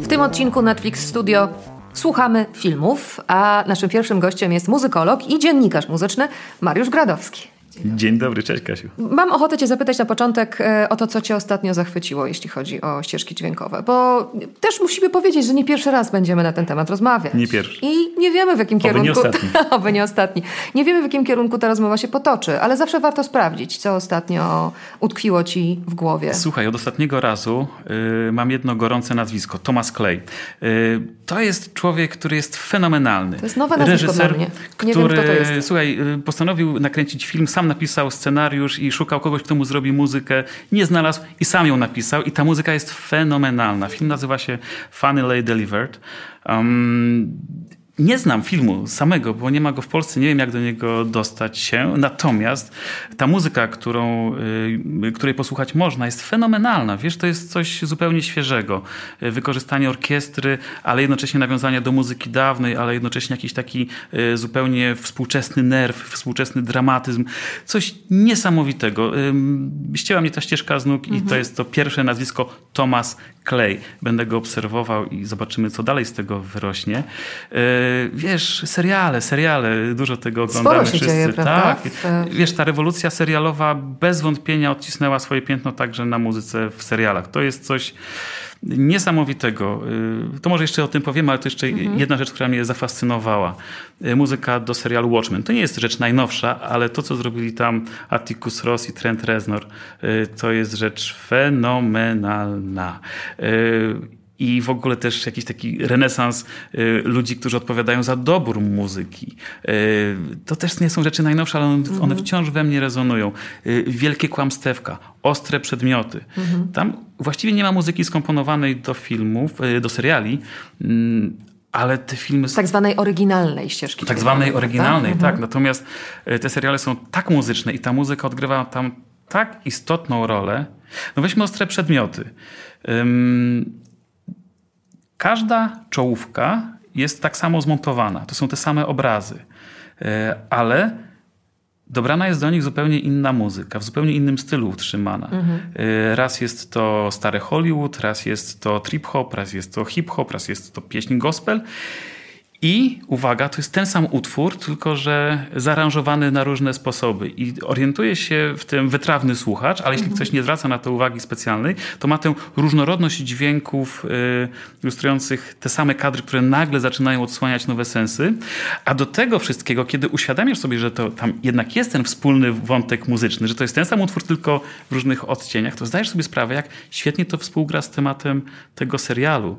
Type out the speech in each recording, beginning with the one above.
W tym odcinku Netflix Studio słuchamy filmów, a naszym pierwszym gościem jest muzykolog i dziennikarz muzyczny Mariusz Gradowski. Dzień dobry, cześć Kasiu. Mam ochotę Cię zapytać na początek e, o to, co Cię ostatnio zachwyciło, jeśli chodzi o ścieżki dźwiękowe, bo też musimy powiedzieć, że nie pierwszy raz będziemy na ten temat rozmawiać. Nie pierwszy. I nie wiemy, w jakim Oby kierunku. nie ostatni. Oby nie ostatni. Nie wiemy, w jakim kierunku ta rozmowa się potoczy, ale zawsze warto sprawdzić, co ostatnio utkwiło Ci w głowie. Słuchaj, od ostatniego razu y, mam jedno gorące nazwisko, Thomas Clay. Y, to jest człowiek, który jest fenomenalny. To jest nowe nazwisko Reżyser, dla mnie. Nie wiem, który, kto to jest. słuchaj, y, postanowił nakręcić film, sam napisał scenariusz i szukał kogoś, kto mu zrobi muzykę. Nie znalazł i sam ją napisał i ta muzyka jest fenomenalna. Film nazywa się Funny Lay Delivered. Um, nie znam filmu samego, bo nie ma go w Polsce, nie wiem jak do niego dostać się. Natomiast ta muzyka, którą, y, której posłuchać można, jest fenomenalna. Wiesz, to jest coś zupełnie świeżego. Y, Wykorzystanie orkiestry, ale jednocześnie nawiązania do muzyki dawnej, ale jednocześnie jakiś taki y, zupełnie współczesny nerw, współczesny dramatyzm. Coś niesamowitego. Ścięła mnie ta ścieżka z nóg i to jest to pierwsze nazwisko Thomas Clay. Będę go obserwował i zobaczymy, co dalej z tego wyrośnie. Wiesz, seriale, seriale, dużo tego oglądamy się wszyscy. dzieje, tak. W- Wiesz, ta rewolucja serialowa bez wątpienia odcisnęła swoje piętno także na muzyce w serialach. To jest coś niesamowitego. Yy, To może jeszcze o tym powiemy, ale to jeszcze jedna rzecz, która mnie zafascynowała. Yy, Muzyka do serialu Watchmen. To nie jest rzecz najnowsza, ale to, co zrobili tam Atticus Ross i Trent Reznor, yy, to jest rzecz fenomenalna. I w ogóle też jakiś taki renesans y, ludzi, którzy odpowiadają za dobór muzyki. Y, to też nie są rzeczy najnowsze, ale one, one wciąż we mnie rezonują. Y, wielkie kłamstewka, ostre przedmioty. Tam właściwie nie ma muzyki skomponowanej do filmów, do seriali, mm, ale te filmy są Tak zwanej oryginalnej ścieżki. tak zwanej oryginalnej, prawda? tak. Natomiast te seriale są tak muzyczne i ta muzyka odgrywa tam tak istotną rolę. No weźmy ostre przedmioty. Ym, każda czołówka jest tak samo zmontowana. To są te same obrazy. E, Ale dobrana jest do nich zupełnie inna muzyka, w zupełnie innym stylu utrzymana. E, Raz jest to stary Hollywood, raz jest to trip-hop, raz jest to hip-hop, raz jest to pieśń gospel. I uwaga, to jest ten sam utwór, tylko że zaaranżowany na różne sposoby. I orientuje się w tym wytrawny słuchacz, ale jeśli ktoś nie zwraca na to uwagi specjalnej, to ma tę różnorodność dźwięków y, ilustrujących te same kadry, które nagle zaczynają odsłaniać nowe sensy. A do tego wszystkiego, kiedy uświadamiasz sobie, że to tam jednak jest ten wspólny wątek muzyczny, że to jest ten sam utwór, tylko w różnych odcieniach, to zdajesz sobie sprawę, jak świetnie to współgra z tematem tego serialu.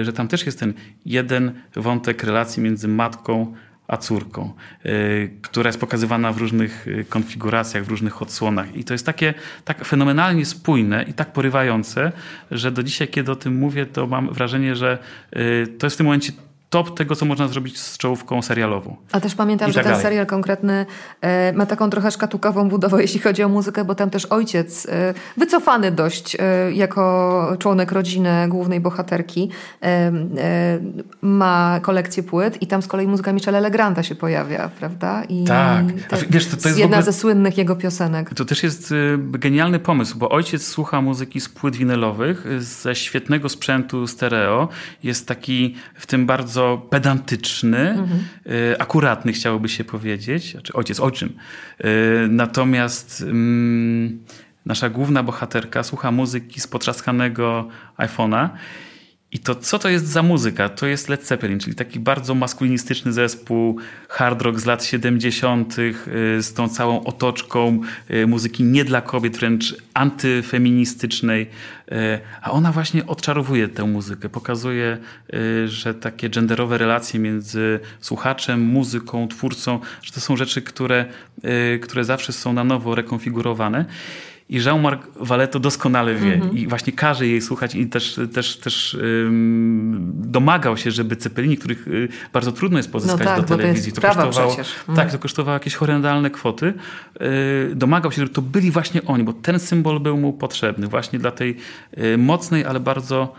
Y, że tam też jest ten jeden wątek relacji między matką a córką, y, która jest pokazywana w różnych y, konfiguracjach, w różnych odsłonach. I to jest takie tak fenomenalnie spójne i tak porywające, że do dzisiaj, kiedy o tym mówię, to mam wrażenie, że y, to jest w tym momencie top tego, co można zrobić z czołówką serialową. A też pamiętam, I że tak ten dalej. serial konkretny e, ma taką trochę szkatułkową budowę, jeśli chodzi o muzykę, bo tam też ojciec, e, wycofany dość e, jako członek rodziny głównej bohaterki, e, e, ma kolekcję płyt i tam z kolei muzyka Michela Legranda się pojawia, prawda? I Tak. A wiesz, to- to jest jedna ogóle- ze słynnych jego piosenek. To też jest y, genialny pomysł, bo ojciec słucha muzyki z płyt winylowych, y, ze świetnego sprzętu stereo. Jest taki w tym bardzo pedantyczny, y, akuratny chciałoby się powiedzieć, znaczy ojciec ojczym. Y, Natomiast mm, nasza główna bohaterka słucha muzyki z potrzaskanego iPhone'a. I to co to jest za muzyka? To jest Led Zeppelin, czyli taki bardzo maskulinistyczny zespół hard rock z lat 70. y, z tą całą otoczką y, muzyki nie dla kobiet, wręcz antyfeministycznej. Y, A ona właśnie odczarowuje tę muzykę, pokazuje, że takie genderowe relacje między słuchaczem, muzyką, twórcą, że to są rzeczy, które, które zawsze są na nowo rekonfigurowane. I Jean-Marc Valeto doskonale wie i właśnie każe jej słuchać i też, też, też domagał się, żeby Cepelini, których y, bardzo trudno jest pozyskać No tak, do to telewizji. jest prawa kosztowało, przecież. Mm. Tak, to kosztowało jakieś horrendalne kwoty. Y, domagał się, żeby to byli właśnie oni, bo ten symbol był mu potrzebny właśnie dla tej y, mocnej, ale bardzo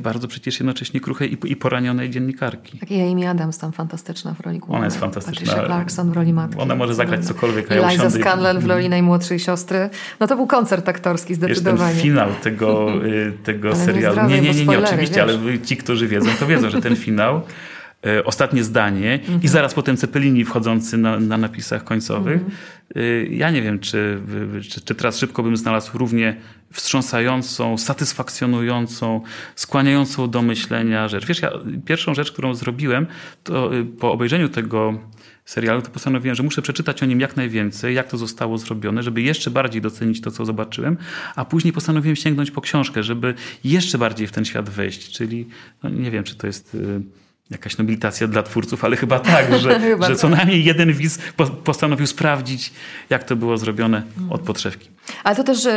bardzo przecież jednocześnie kruchej i, i poranionej dziennikarki. Tak, i Amy Adams tam fantastyczna w roli głównej. Ona jest fantastyczna. Patricia Clarkson w roli matki. Ona może zagrać cokolwiek. A ja Liza Scanlon w roli najmłodszej siostry. No to był koncert aktorski zdecydowanie. Jest ten finał tego, tego serialu. Nie, nie, nie, nie, oczywiście, wiesz. ale ci, którzy wiedzą, to wiedzą, że ten finał E, ostatnie zdanie mhm. i zaraz potem Cepelini wchodzący na, na napisach końcowych. Mhm. Ja nie wiem, czy, czy, czy, teraz szybko bym znalazł równie wstrząsającą, satysfakcjonującą, skłaniającą do myślenia rzecz. Wiesz, ja pierwszą rzecz, którą zrobiłem, to y, po obejrzeniu tego serialu, to postanowiłem, że muszę przeczytać o nim jak najwięcej, jak to zostało zrobione, żeby jeszcze bardziej docenić to, co zobaczyłem, a później postanowiłem sięgnąć po książkę, żeby jeszcze bardziej w ten świat wejść. Czyli no nie wiem, czy to jest y, jakaś nobilitacja dla twórców, ale chyba tak, że, chyba że co tak. najmniej jeden widz postanowił sprawdzić, jak to było zrobione od podszewki. Ale to też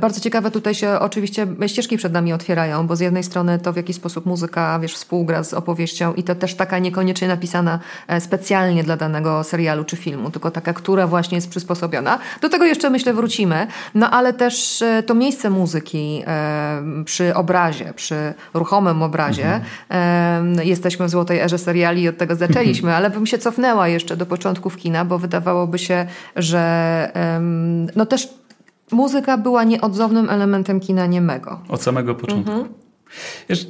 bardzo ciekawe, tutaj się oczywiście ścieżki przed nami otwierają, bo z jednej strony to w jaki sposób muzyka, wiesz, współgra z opowieścią i to też taka niekoniecznie napisana e, specjalnie dla danego serialu czy filmu, tylko taka, która właśnie jest przysposobiona. Do tego jeszcze myślę wrócimy, no ale też e, to miejsce muzyki e, przy obrazie, przy ruchomym obrazie. Mhm. Jesteśmy w złotej erze seriali i od tego zaczęliśmy, ale bym się cofnęła jeszcze do początków kina, bo wydawałoby się, że no też muzyka była nieodzownym elementem kina niemego. Od samego początku. Mhm.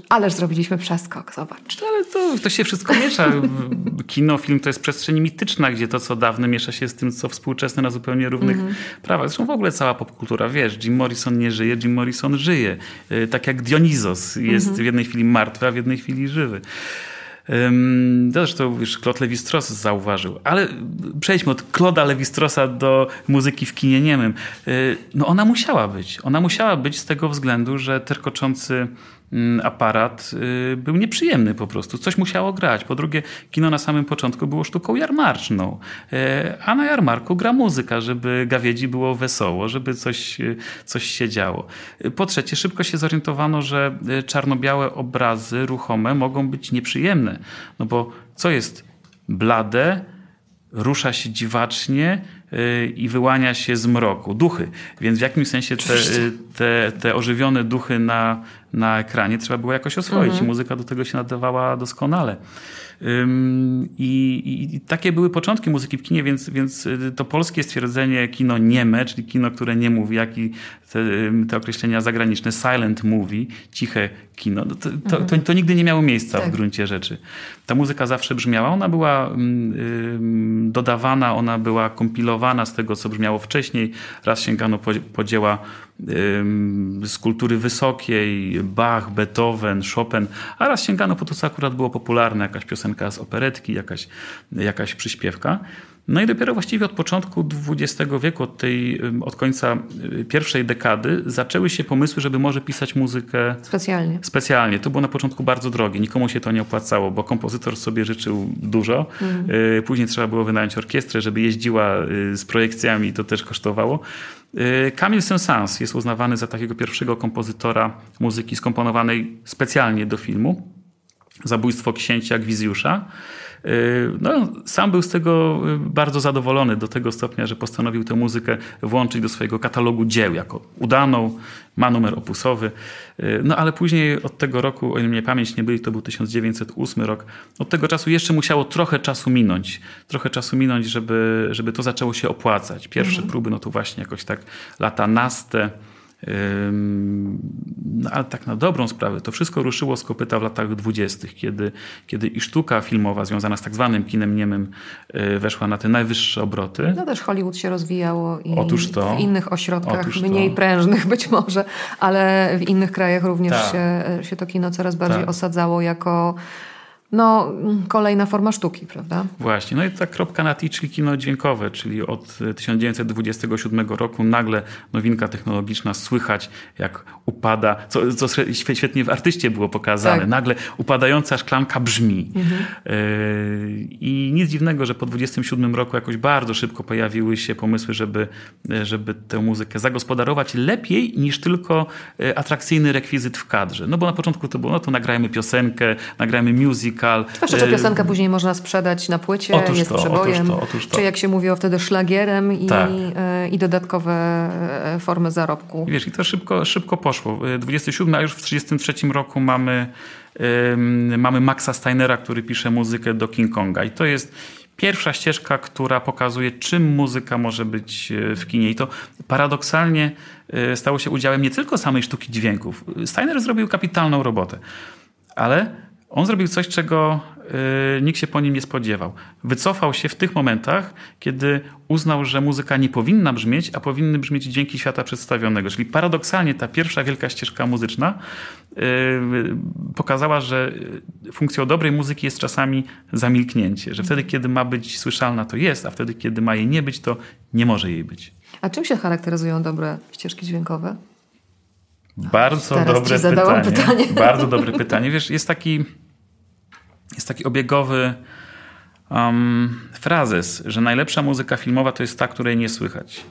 Ależ zrobiliśmy przeskok, zobacz. Ale to, to się wszystko miesza. Kino, film to jest przestrzeń mityczna, gdzie to, co dawne, miesza się z tym, co współczesne na zupełnie równych mm -hmm. prawach. Zresztą w ogóle cała popkultura, wiesz, Jim Morrison nie żyje, Jim Morrison żyje. Y, tak jak Dionizos jest mm -hmm. w jednej chwili martwy, a w jednej chwili żywy. Zresztą już Claude Levi-Strauss zauważył. Ale przejdźmy od Claude'a Levi-Straussa do muzyki w kinie niemym. No ona musiała być. Ona musiała być z tego względu, że terkoczący aparat y, był nieprzyjemny po prostu. Coś musiało grać. Po drugie, kino na samym początku było sztuką jarmarczną, e, a na jarmarku gra muzyka, żeby gawiedzi było wesoło, żeby coś, y, coś się działo. Po trzecie, szybko się zorientowano, że y, czarno-białe obrazy ruchome mogą być nieprzyjemne. No bo co jest blade, rusza się dziwacznie, i wyłania się z mroku. Duchy. Więc w jakimś sensie te, te, te ożywione duchy na, na ekranie trzeba było jakoś oswoić. Mhm. Muzyka do tego się nadawała doskonale. I, i, I, takie były początki muzyki w kinie, więc, więc y, to polskie stwierdzenie kino nieme, czyli kino, które nie mówi, jak i te, te określenia zagraniczne, silent movie, ciche kino, no to, to, to, to nigdy nie miało miejsca tak. w gruncie rzeczy. Ta muzyka zawsze brzmiała, ona była dodawana, ona była kompilowana z tego, co brzmiało wcześniej. Raz sięgano po, po dzieła z kultury wysokiej, Bach, Beethoven, Chopin, a raz sięgano po to, co akurat było popularne, jakaś piosenka z operetki, jakaś, jakaś przyśpiewka. No i dopiero właściwie od początku XX wieku, od, tej, od końca y, pierwszej dekady, zaczęły się pomysły, żeby może pisać muzykę specjalnie. Specjalnie. To było na początku bardzo drogie. Nikomu się to nie opłacało, bo kompozytor sobie życzył dużo. Mhm. Później trzeba było wynająć orkiestrę, żeby jeździła y, z projekcjami, to też kosztowało. Camille Saint-Saëns jest uznawany za takiego pierwszego kompozytora muzyki skomponowanej specjalnie do filmu. Zabójstwo księcia Gwizjusza. Y, no, sam był z tego y, bardzo zadowolony do tego stopnia, że postanowił tę muzykę włączyć do swojego katalogu dzieł jako udaną, ma numer opusowy. Y, no ale później od tego roku, o ile mnie pamięć nie byli, to był 1908 rok, od tego czasu jeszcze musiało trochę czasu minąć. Trochę czasu minąć, żeby, żeby to zaczęło się opłacać. Pierwsze mhm. próby, no to właśnie jakoś tak lata naste, no, ale tak na dobrą sprawę, to wszystko ruszyło z kopyta w latach dwudziestych, kiedy, kiedy i sztuka filmowa związana z tak zwanym kinem niemym e, weszła na te najwyższe obroty. No też Hollywood się rozwijało i Otóż to, w innych ośrodkach, mniej to. prężnych być może, ale w innych krajach również tak. się, się to kino coraz bardziej tak. osadzało jako no, kolejna forma sztuki, prawda? Właśnie. No i ta kropka na i, czyli kino dźwiękowe, czyli od 1927 roku nagle nowinka technologiczna słychać, jak upada, co, co świetnie w artyście było pokazane. Tak. Nagle upadająca szklanka brzmi. Mhm. Yy, I nic dziwnego, że po 27 roku jakoś bardzo szybko pojawiły się pomysły, żeby, żeby tę muzykę zagospodarować lepiej niż tylko e, atrakcyjny rekwizyt w kadrze. No bo na początku to było, no to nagrajmy piosenkę, nagrajmy music, musical. Zwłaszcza, że piosenkę później można sprzedać na płycie, otóż jest to, przebojem. Otóż to, otóż to. Czy jak się mówiło wtedy szlagierem i, tak. i dodatkowe formy zarobku. I wiesz, i to szybko, szybko poszło. 27, a już w 33 roku mamy, mamy Maxa Steinera, który pisze muzykę do King Konga. I to jest pierwsza ścieżka, która pokazuje, czym muzyka może być e, w kinie. I to paradoksalnie e, stało się udziałem nie tylko samej sztuki dźwięków. Steiner zrobił kapitalną robotę, ale on zrobił coś, czego y, nikt się po nim nie spodziewał. Wycofał się w tych momentach, kiedy uznał, że muzyka nie powinna brzmieć, a powinny brzmieć dźwięki świata przedstawionego. Czyli paradoksalnie ta pierwsza wielka ścieżka muzyczna y, pokazała, że funkcją dobrej muzyki jest czasami zamilknięcie. Że wtedy, kiedy ma być słyszalna, to jest, a wtedy, kiedy ma jej nie być, to nie może jej być. A czym się charakteryzują dobre ścieżki dźwiękowe? Bardzo Teraz dobre pytanie. pytanie. Bardzo dobre pytanie. Wiesz, jest taki, jest taki obiegowy um, frazes, że najlepsza muzyka filmowa to jest ta, której nie słychać.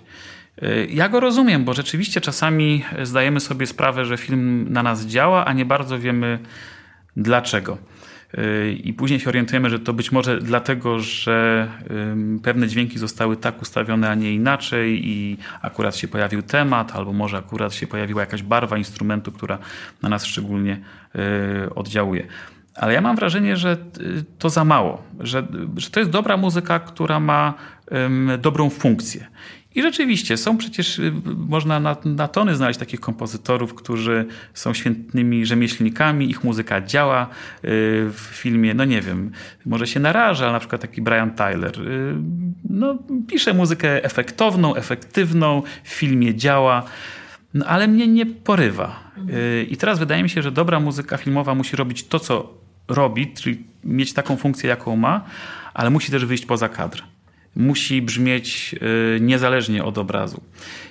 Y, ja go rozumiem, bo rzeczywiście czasami zdajemy sobie sprawę, że film na nas działa, a nie bardzo wiemy dlaczego. I później się orientujemy, że to być może dlatego, że pewne dźwięki zostały tak ustawione, a nie inaczej i akurat się pojawił temat, albo może akurat się pojawiła jakaś barwa instrumentu, która na nas szczególnie y, oddziałuje. Ale ja mam wrażenie, że y, to za mało, że, że to jest dobra muzyka, która ma dobrą funkcję. I rzeczywiście są przecież, y, można na, na, tony znaleźć takich kompozytorów, którzy są świetnymi rzemieślnikami, ich muzyka działa y, w filmie, no nie wiem, może się naraża, ale na przykład taki Brian Tyler, y, no pisze muzykę efektowną, efektywną, w filmie działa, no, ale mnie nie porywa. I teraz wydaje mi się, że dobra muzyka filmowa musi robić to, co robi, czyli mieć taką funkcję, jaką ma, ale musi też wyjść poza kadr musi brzmieć y, niezależnie od obrazu.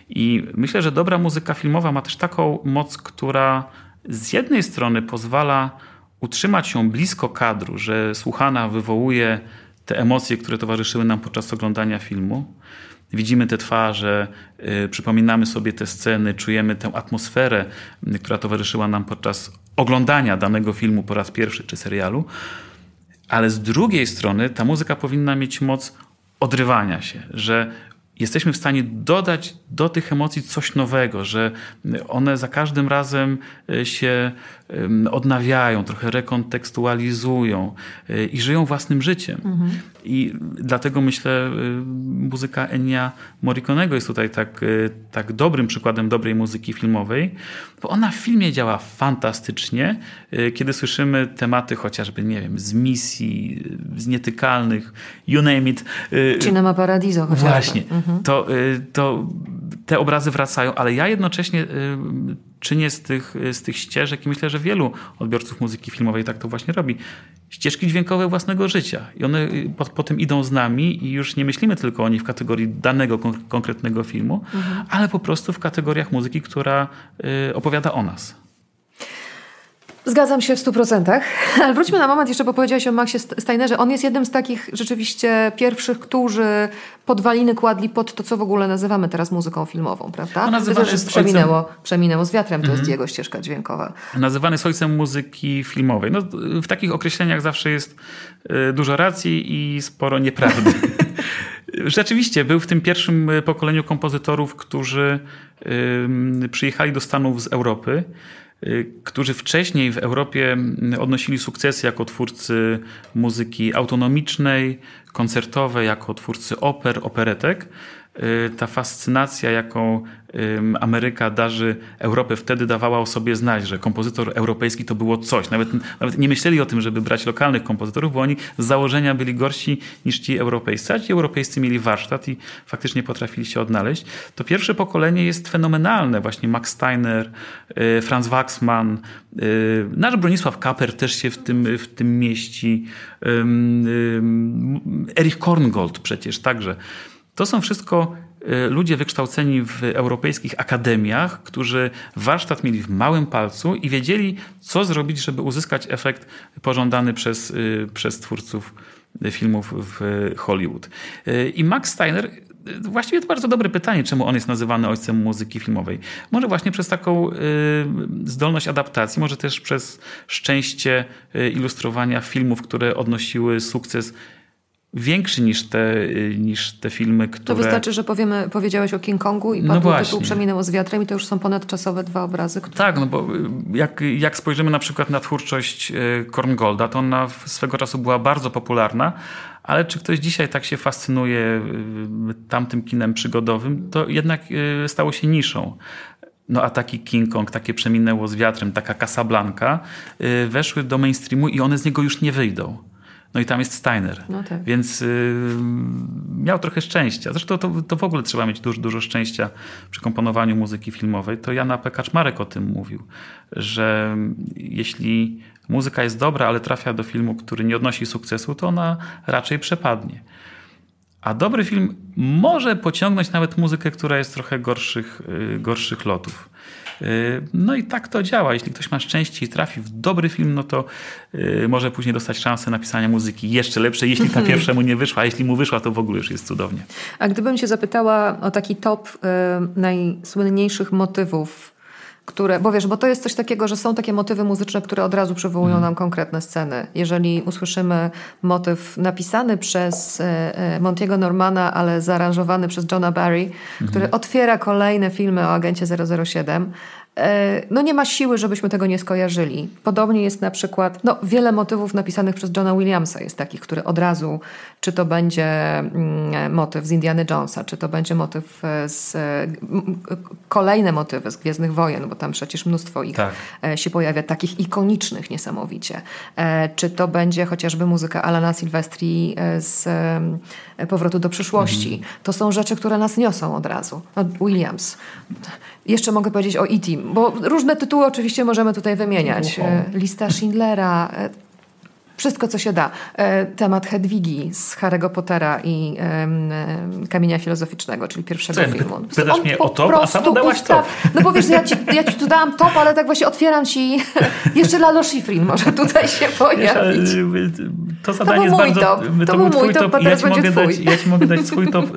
I myślę, że dobra muzyka filmowa ma też taką moc, która z jednej strony pozwala utrzymać ją blisko kadru, że słuchana wywołuje te emocje, które towarzyszyły nam podczas oglądania filmu. Widzimy te twarze, yy, przypominamy sobie te sceny, czujemy tę atmosferę, yy, która towarzyszyła nam podczas oglądania danego filmu po raz pierwszy czy serialu. Ale z drugiej strony ta muzyka powinna mieć moc odrywania się, że jesteśmy w stanie dodać do tych emocji coś nowego, że one za każdym razem e, się odnawiają, trochę rekontekstualizują e, i żyją własnym życiem. Mhm. I dlatego myślę, e, muzyka Enia Morriconego jest tutaj tak, tak dobrym przykładem dobrej muzyki filmowej, bo ona w filmie działa fantastycznie, kiedy słyszymy tematy chociażby, nie wiem, z misji, z nietykalnych, you name it. Cinema Paradiso chociażby. Właśnie. Mhm. To, to te obrazy wracają, ale ja jednocześnie czynię z tych, z tych ścieżek i myślę, że wielu odbiorców muzyki filmowej tak to właśnie robi. Ścieżki dźwiękowe własnego życia. I one y, potem idą z nami i już nie myślimy tylko o nich w kategorii danego konkretnego filmu, mhm. ale po prostu w kategoriach muzyki, która y, opowiada o nas. Zgadzam się w stu procentach, ale wróćmy na moment jeszcze, bo powiedziałeś o Maxie Steinerze. On jest jednym z takich rzeczywiście pierwszych, którzy podwaliny kładli pod to, co w ogóle nazywamy teraz muzyką filmową, prawda? No, to też przeminęło, ojcem... przeminęło z wiatrem, to mm jest mhm. jego ścieżka dźwiękowa. Nazywany jest ojcem muzyki filmowej. No, w takich określeniach zawsze jest y, dużo racji i sporo nieprawdy. Rzeczywiście, był w tym pierwszym pokoleniu kompozytorów, którzy przyjechali do Stanów z Europy Y, którzy wcześniej w Europie odnosili sukcesy jako twórcy muzyki autonomicznej, koncertowej, jako twórcy oper, operetek. Y, ta fascynacja, jaką Ameryka darzy Europę, wtedy dawała o sobie znać, że kompozytor europejski to było coś. Nawet, nawet nie myśleli o tym, żeby brać lokalnych kompozytorów, bo oni z założenia byli gorsi niż ci europejscy, a ci europejscy mieli warsztat i faktycznie potrafili się odnaleźć. To pierwsze pokolenie jest fenomenalne. Właśnie Max Steiner, y, Franz Waxman, y, nasz Bronisław Kaper też się w tym, w tym mieści, Erich Korngold przecież także. To są wszystko y, ludzie wykształceni w europejskich akademiach, którzy warsztat mieli w małym palcu i wiedzieli, co zrobić, żeby uzyskać efekt pożądany przez, y, przez twórców filmów w Hollywood. Y, I Max Steiner właściwie to bardzo dobre pytanie, czemu on jest nazywany ojcem muzyki filmowej. Może właśnie przez taką y, zdolność adaptacji, może też przez szczęście y, ilustrowania filmów, które odnosiły sukces większy niż te, niż te filmy, które... To wystarczy, że powiemy, powiedziałeś o King Kongu i padł no tytuł Przeminęło z wiatrem i to już są ponadczasowe dwa obrazy. Które... Tak, no bo jak, jak spojrzymy na przykład na twórczość Korngolda, to ona swego czasu była bardzo popularna, ale czy ktoś dzisiaj tak się fascynuje tamtym kinem przygodowym, to jednak stało się niszą. No a taki King Kong, takie Przeminęło z wiatrem, taka Casablanca weszły do mainstreamu i one z niego już nie wyjdą. No i tam jest Steiner. No tak. Więc y, miał trochę szczęścia. Zresztą to, to w ogóle trzeba mieć dużo, dużo szczęścia przy komponowaniu muzyki filmowej. To Jana P. Kaczmarek o tym mówił, że jeśli muzyka jest dobra, ale trafia do filmu, który nie odnosi sukcesu, to ona raczej przepadnie. A dobry film może pociągnąć nawet muzykę, która jest trochę gorszych, y, gorszych lotów. Y, no i tak to działa. Jeśli ktoś ma szczęście i trafi w dobry film, no to y, może później dostać szansę napisania muzyki jeszcze lepszej, jeśli ta pierwsza mu nie wyszła. A jeśli mu wyszła, to w ogóle już jest cudownie. A gdybym cię zapytała o taki top y, najsłynniejszych motywów które, bo wiesz, bo to jest coś takiego, że są takie motywy muzyczne, które od razu przywołują mhm. nam konkretne sceny. Jeżeli usłyszymy motyw napisany przez e, Montiego Normana, ale zaaranżowany przez Johna Barry, mhm. który otwiera kolejne filmy o agencie 007, E, no nie ma siły, żebyśmy tego nie skojarzyli. Podobnie jest na przykład, no wiele motywów napisanych przez Johna Williamsa jest takich, które od razu, czy to będzie mm, motyw z Indiana Jonesa, czy to będzie motyw z, kolejne motywy z Gwiezdnych Wojen, bo tam przecież mnóstwo ich tak. E, się pojawia, takich ikonicznych niesamowicie. E, czy to będzie chociażby muzyka Alana Silvestri z Powrotu do przyszłości. Mhm. To są rzeczy, które nas niosą od razu. No, Williams. Jeszcze mogę powiedzieć o E.T., bo różne tytuły oczywiście możemy tutaj wymieniać. E, lista Schindlera, e, wszystko, co się da. E, temat Hedwigi z Harry'ego Pottera i Kamienia Filozoficznego, czyli pierwszego Co, filmu. Pytasz mnie o top, a sama dałaś top. No bo wiesz, ja ci, ja ci tu dałam top, ale tak właśnie otwieram ci jeszcze Lalo Schifrin może tutaj się pojawić. to zadanie to jest bardzo... Top. To, to był mój top, top ja, ci mogę dać, ja ci mogę dać swój top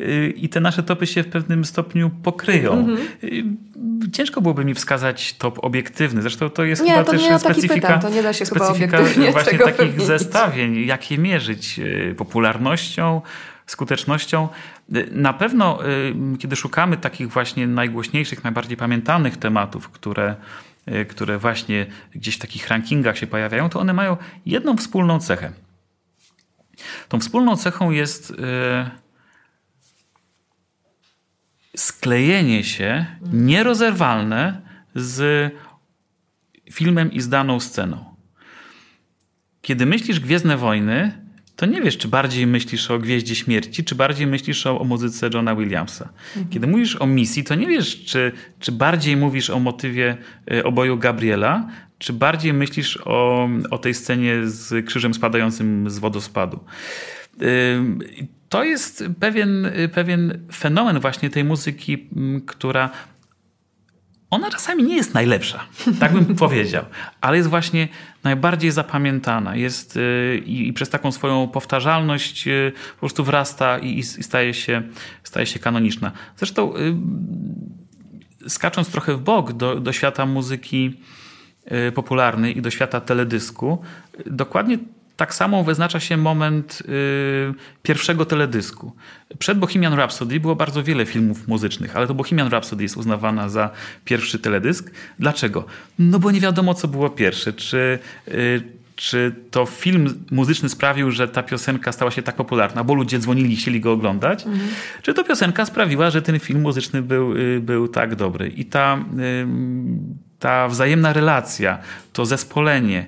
y, i te nasze topy się w pewnym stopniu pokryją. Mhm. Y, ciężko byłoby mi wskazać top obiektywny. Zresztą to jest nie, chyba to też nie specyfika, pytam, to nie da się specyfika chyba właśnie takich wymienić. zestawień, jak je mierzyć y, popularnością, skutecznością. Na pewno, kiedy szukamy takich właśnie najgłośniejszych, najbardziej pamiętanych tematów, które które właśnie gdzieś w takich rankingach się pojawiają, to one mają jedną wspólną cechę. Tą wspólną cechą jest sklejenie się nierozerwalne z filmem i z daną sceną. Kiedy myślisz Gwiezdne Wojny, to nie wiesz, czy bardziej myślisz o Gwieździe Śmierci, czy bardziej myślisz o, o muzyce Johna Williamsa. Mhm. Kiedy mówisz o misji, to nie wiesz, czy, czy bardziej mówisz o motywie y, oboju Gabriela, czy bardziej myślisz o, o tej scenie z krzyżem spadającym z wodospadu to jest pewien, pewien fenomen właśnie tej muzyki, która ona czasami nie jest najlepsza, tak bym powiedział, ale jest właśnie najbardziej zapamiętana. Jest y, i, przez taką swoją powtarzalność y, po prostu wrasta i, i, staje, się, staje się kanoniczna. Zresztą y, skacząc trochę w bok do, do świata muzyki popularnej i do świata teledysku, dokładnie tak samo wyznacza się moment y, pierwszego teledysku. Przed Bohemian Rhapsody było bardzo wiele filmów muzycznych, ale to Bohemian Rhapsody jest uznawana za pierwszy teledysk. Dlaczego? No bo nie wiadomo, co było pierwsze. Czy, y, czy to film muzyczny sprawił, że ta piosenka stała się tak popularna, bo ludzie dzwonili, chcieli go oglądać, mhm. czy to piosenka sprawiła, że ten film muzyczny był, y, był tak dobry. I ta, ta wzajemna relacja, to zespolenie,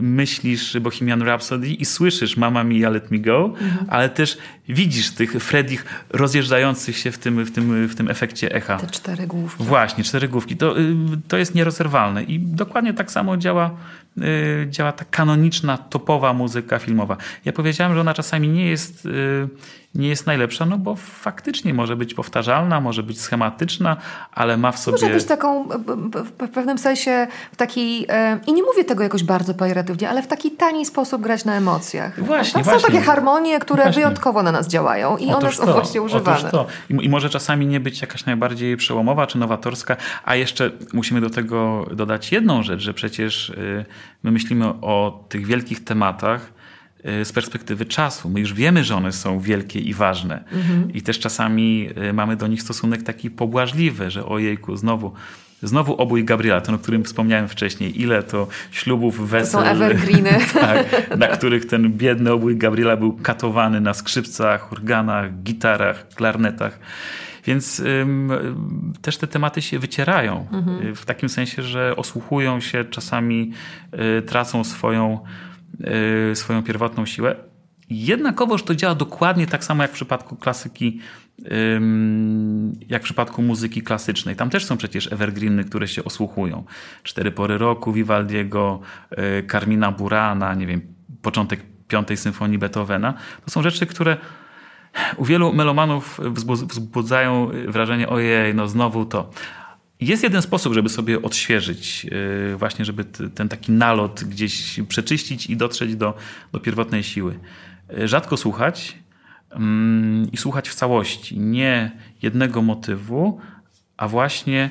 myślisz Bohemian Rhapsody i słyszysz Mama Mia, Let Me Go, mhm. ale też widzisz tych Freddych rozjeżdżających się w tym, w tym, w tym efekcie echa. Te cztery główki. Właśnie, cztery główki. To, y, to jest nierozerwalne i dokładnie tak samo działa, y, działa ta kanoniczna, topowa muzyka filmowa. Ja powiedziałem, że ona czasami nie jest nie jest najlepsza, no bo faktycznie może być powtarzalna, może być schematyczna, ale ma w sobie... Może być taką w pewnym sensie w taki, i nie mówię tego jakoś bardzo pejoratywnie, ale w taki tani sposób grać na emocjach. Właśnie, Są właśnie. takie harmonie, które właśnie. wyjątkowo na nas działają i otóż one są to, właśnie używane. To. I, I może czasami nie być jakaś najbardziej przełomowa czy nowatorska, a jeszcze musimy do tego dodać jedną rzecz, że przecież y, my myślimy o tych wielkich tematach, z perspektywy czasu. My już wiemy, że one są wielkie i ważne. Mhm. I też czasami y, mamy do nich stosunek taki pobłażliwy, że ojejku, znowu Znowu obój Gabriela, ten, o którym wspomniałem wcześniej. Ile to ślubów, wesel. To są evergreeny. tak, na których ten biedny obój Gabriela był katowany na skrzypcach, organach, gitarach, klarnetach. Więc ym, też te tematy się wycierają. Mhm. W takim sensie, że osłuchują się, czasami y, tracą swoją swoją pierwotną siłę. Jednakowoż to działa dokładnie tak samo jak w przypadku klasyki, jak w przypadku muzyki klasycznej. Tam też są przecież evergreeny, które się osłuchują. Cztery pory roku Vivaldiego, y, Carmina Burana, nie wiem, początek piątej symfonii Beethovena. To są rzeczy, które u wielu melomanów wzbudzają wrażenie ojej, no znowu to. Jest jeden sposób, żeby sobie odświeżyć, y, właśnie żeby ten taki nalot gdzieś przeczyścić i dotrzeć do, do pierwotnej siły. Y, rzadko słuchać mm, i słuchać w całości, nie jednego motywu, a właśnie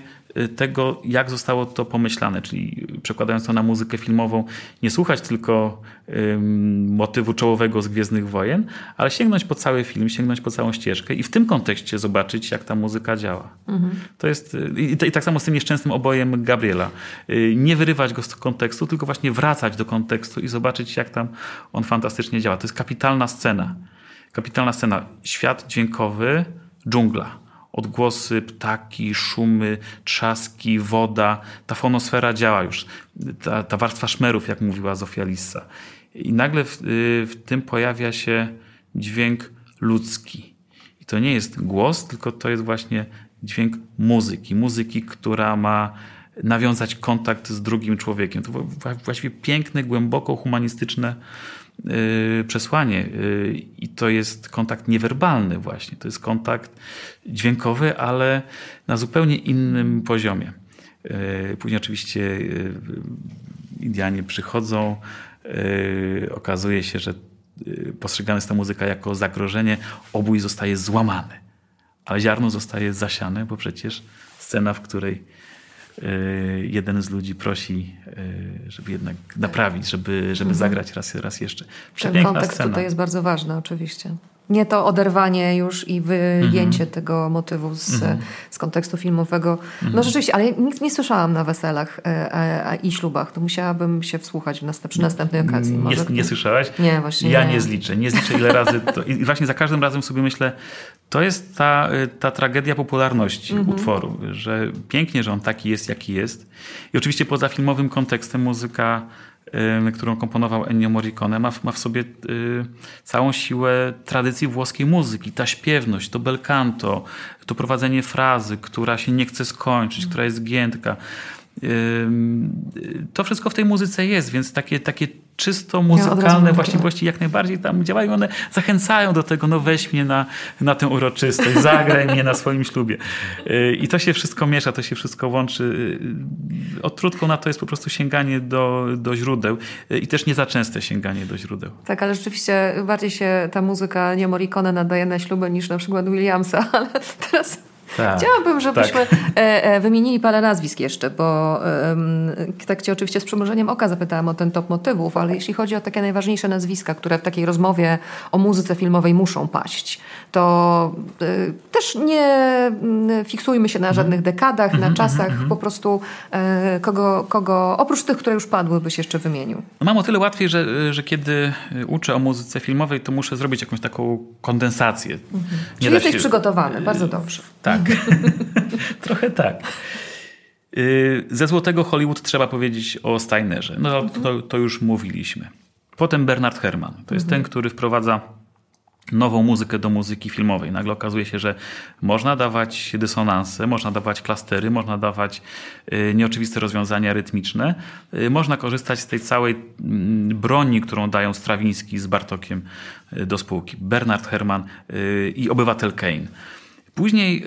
tego, jak zostało to pomyślane, czyli przekładając to na muzykę filmową, nie słuchać tylko ym, motywu czołowego z Gwiezdnych Wojen, ale sięgnąć po cały film, sięgnąć po całą ścieżkę i w tym kontekście zobaczyć, jak ta muzyka działa. Mhm. To jest, y, i, i, tak samo z tym nieszczęsnym obojem Gabriela. Yy, nie wyrywać go z kontekstu, tylko właśnie wracać do kontekstu i zobaczyć, jak tam on fantastycznie działa. To jest kapitalna scena. Kapitalna scena. Świat dźwiękowy, dżungla odgłosy, ptaki, szumy, trzaski, woda. Ta fonosfera działa już. Ta, ta warstwa szmerów, jak mówiła Zofia Lissa. I nagle w, y, w tym pojawia się dźwięk ludzki. I to nie jest głos, tylko to jest właśnie dźwięk muzyki. Muzyki, która ma nawiązać kontakt z drugim człowiekiem. To właściwie piękne, głęboko humanistyczne przesłanie y, i to jest kontakt niewerbalny właśnie. To jest kontakt dźwiękowy, ale na zupełnie innym poziomie. Y, później oczywiście Indianie przychodzą, okazuje się, że postrzegana jest ta muzyka jako zagrożenie, obój zostaje złamany, ale ziarno zostaje zasiane, bo przecież scena, w której Y, jeden z ludzi prosi, y, żeby jednak naprawić, żeby, żeby mhm. zagrać raz, raz jeszcze. Przepiękna Ten kontekst scena. tutaj jest bardzo ważny oczywiście. Nie to oderwanie już i wyjęcie mm -hmm. tego motywu z, mm -hmm. z kontekstu filmowego. Mm -hmm. No mhm. rzeczywiście, ale nic nie słyszałam na weselach e, i ślubach. To musiałabym się wsłuchać w następ, przy następnej okazji. Może nie, nie słyszałaś? Nie, właśnie Ja nie. nie zliczę. Nie zliczę ile razy. To, I właśnie za każdym razem sobie myślę, to jest ta, ta tragedia popularności mhm. utworu, że pięknie, że on taki jest, jaki jest. I oczywiście poza filmowym kontekstem muzyka którą komponował Ennio Morricone, ma w, ma w sobie y, całą siłę tradycji włoskiej muzyki. Ta śpiewność, to bel canto, to prowadzenie frazy, która się nie chce skończyć, która jest giętka. To wszystko w tej muzyce jest, więc takie, takie czysto muzykalne właściwości jak najbardziej tam działają. One zachęcają do tego, no weź mnie na, na tę uroczystość, zagraj mnie na swoim ślubie. Y, I to się wszystko miesza, to się wszystko łączy. Y, odtrutką na to jest po prostu sięganie do, do źródeł y, i też nie za częste sięganie do źródeł. Tak, ale rzeczywiście bardziej się ta muzyka nie Morricone nadaje na śluby niż na przykład Williamsa, ale teraz tak, Chciałabym, żebyśmy tak. E, e, wymienili parę nazwisk jeszcze, bo tak cię oczywiście z przymrużeniem oka zapytałam o ten top motywów, ale jeśli chodzi o takie najważniejsze nazwiska, które w takiej rozmowie o muzyce filmowej muszą paść, to e, też nie fiksujmy się na mhm. żadnych dekadach, na mhm, czasach, mhm, po prostu kogo, kogo oprócz tych, które już padły, byś jeszcze wymienił. Mam o tyle łatwiej, że, że kiedy uczę o muzyce filmowej, to muszę zrobić jakąś taką kondensację. Mhm. Czyli jesteś się... przygotowany, bardzo dobrze. Tak. Trochę tak. Y, ze złotego Hollywood trzeba powiedzieć o Steinerze. No to, to już mówiliśmy. Potem Bernard Herrmann. To jest mhm. ten, który wprowadza nową muzykę do muzyki filmowej. Nagle okazuje się, że można dawać dysonanse, można dawać klastery, można dawać y, nieoczywiste rozwiązania rytmiczne. Y, można korzystać z tej całej mm, broni, którą dają Strawiński z Bartokiem do spółki. Bernard Herrmann i obywatel Kane. Później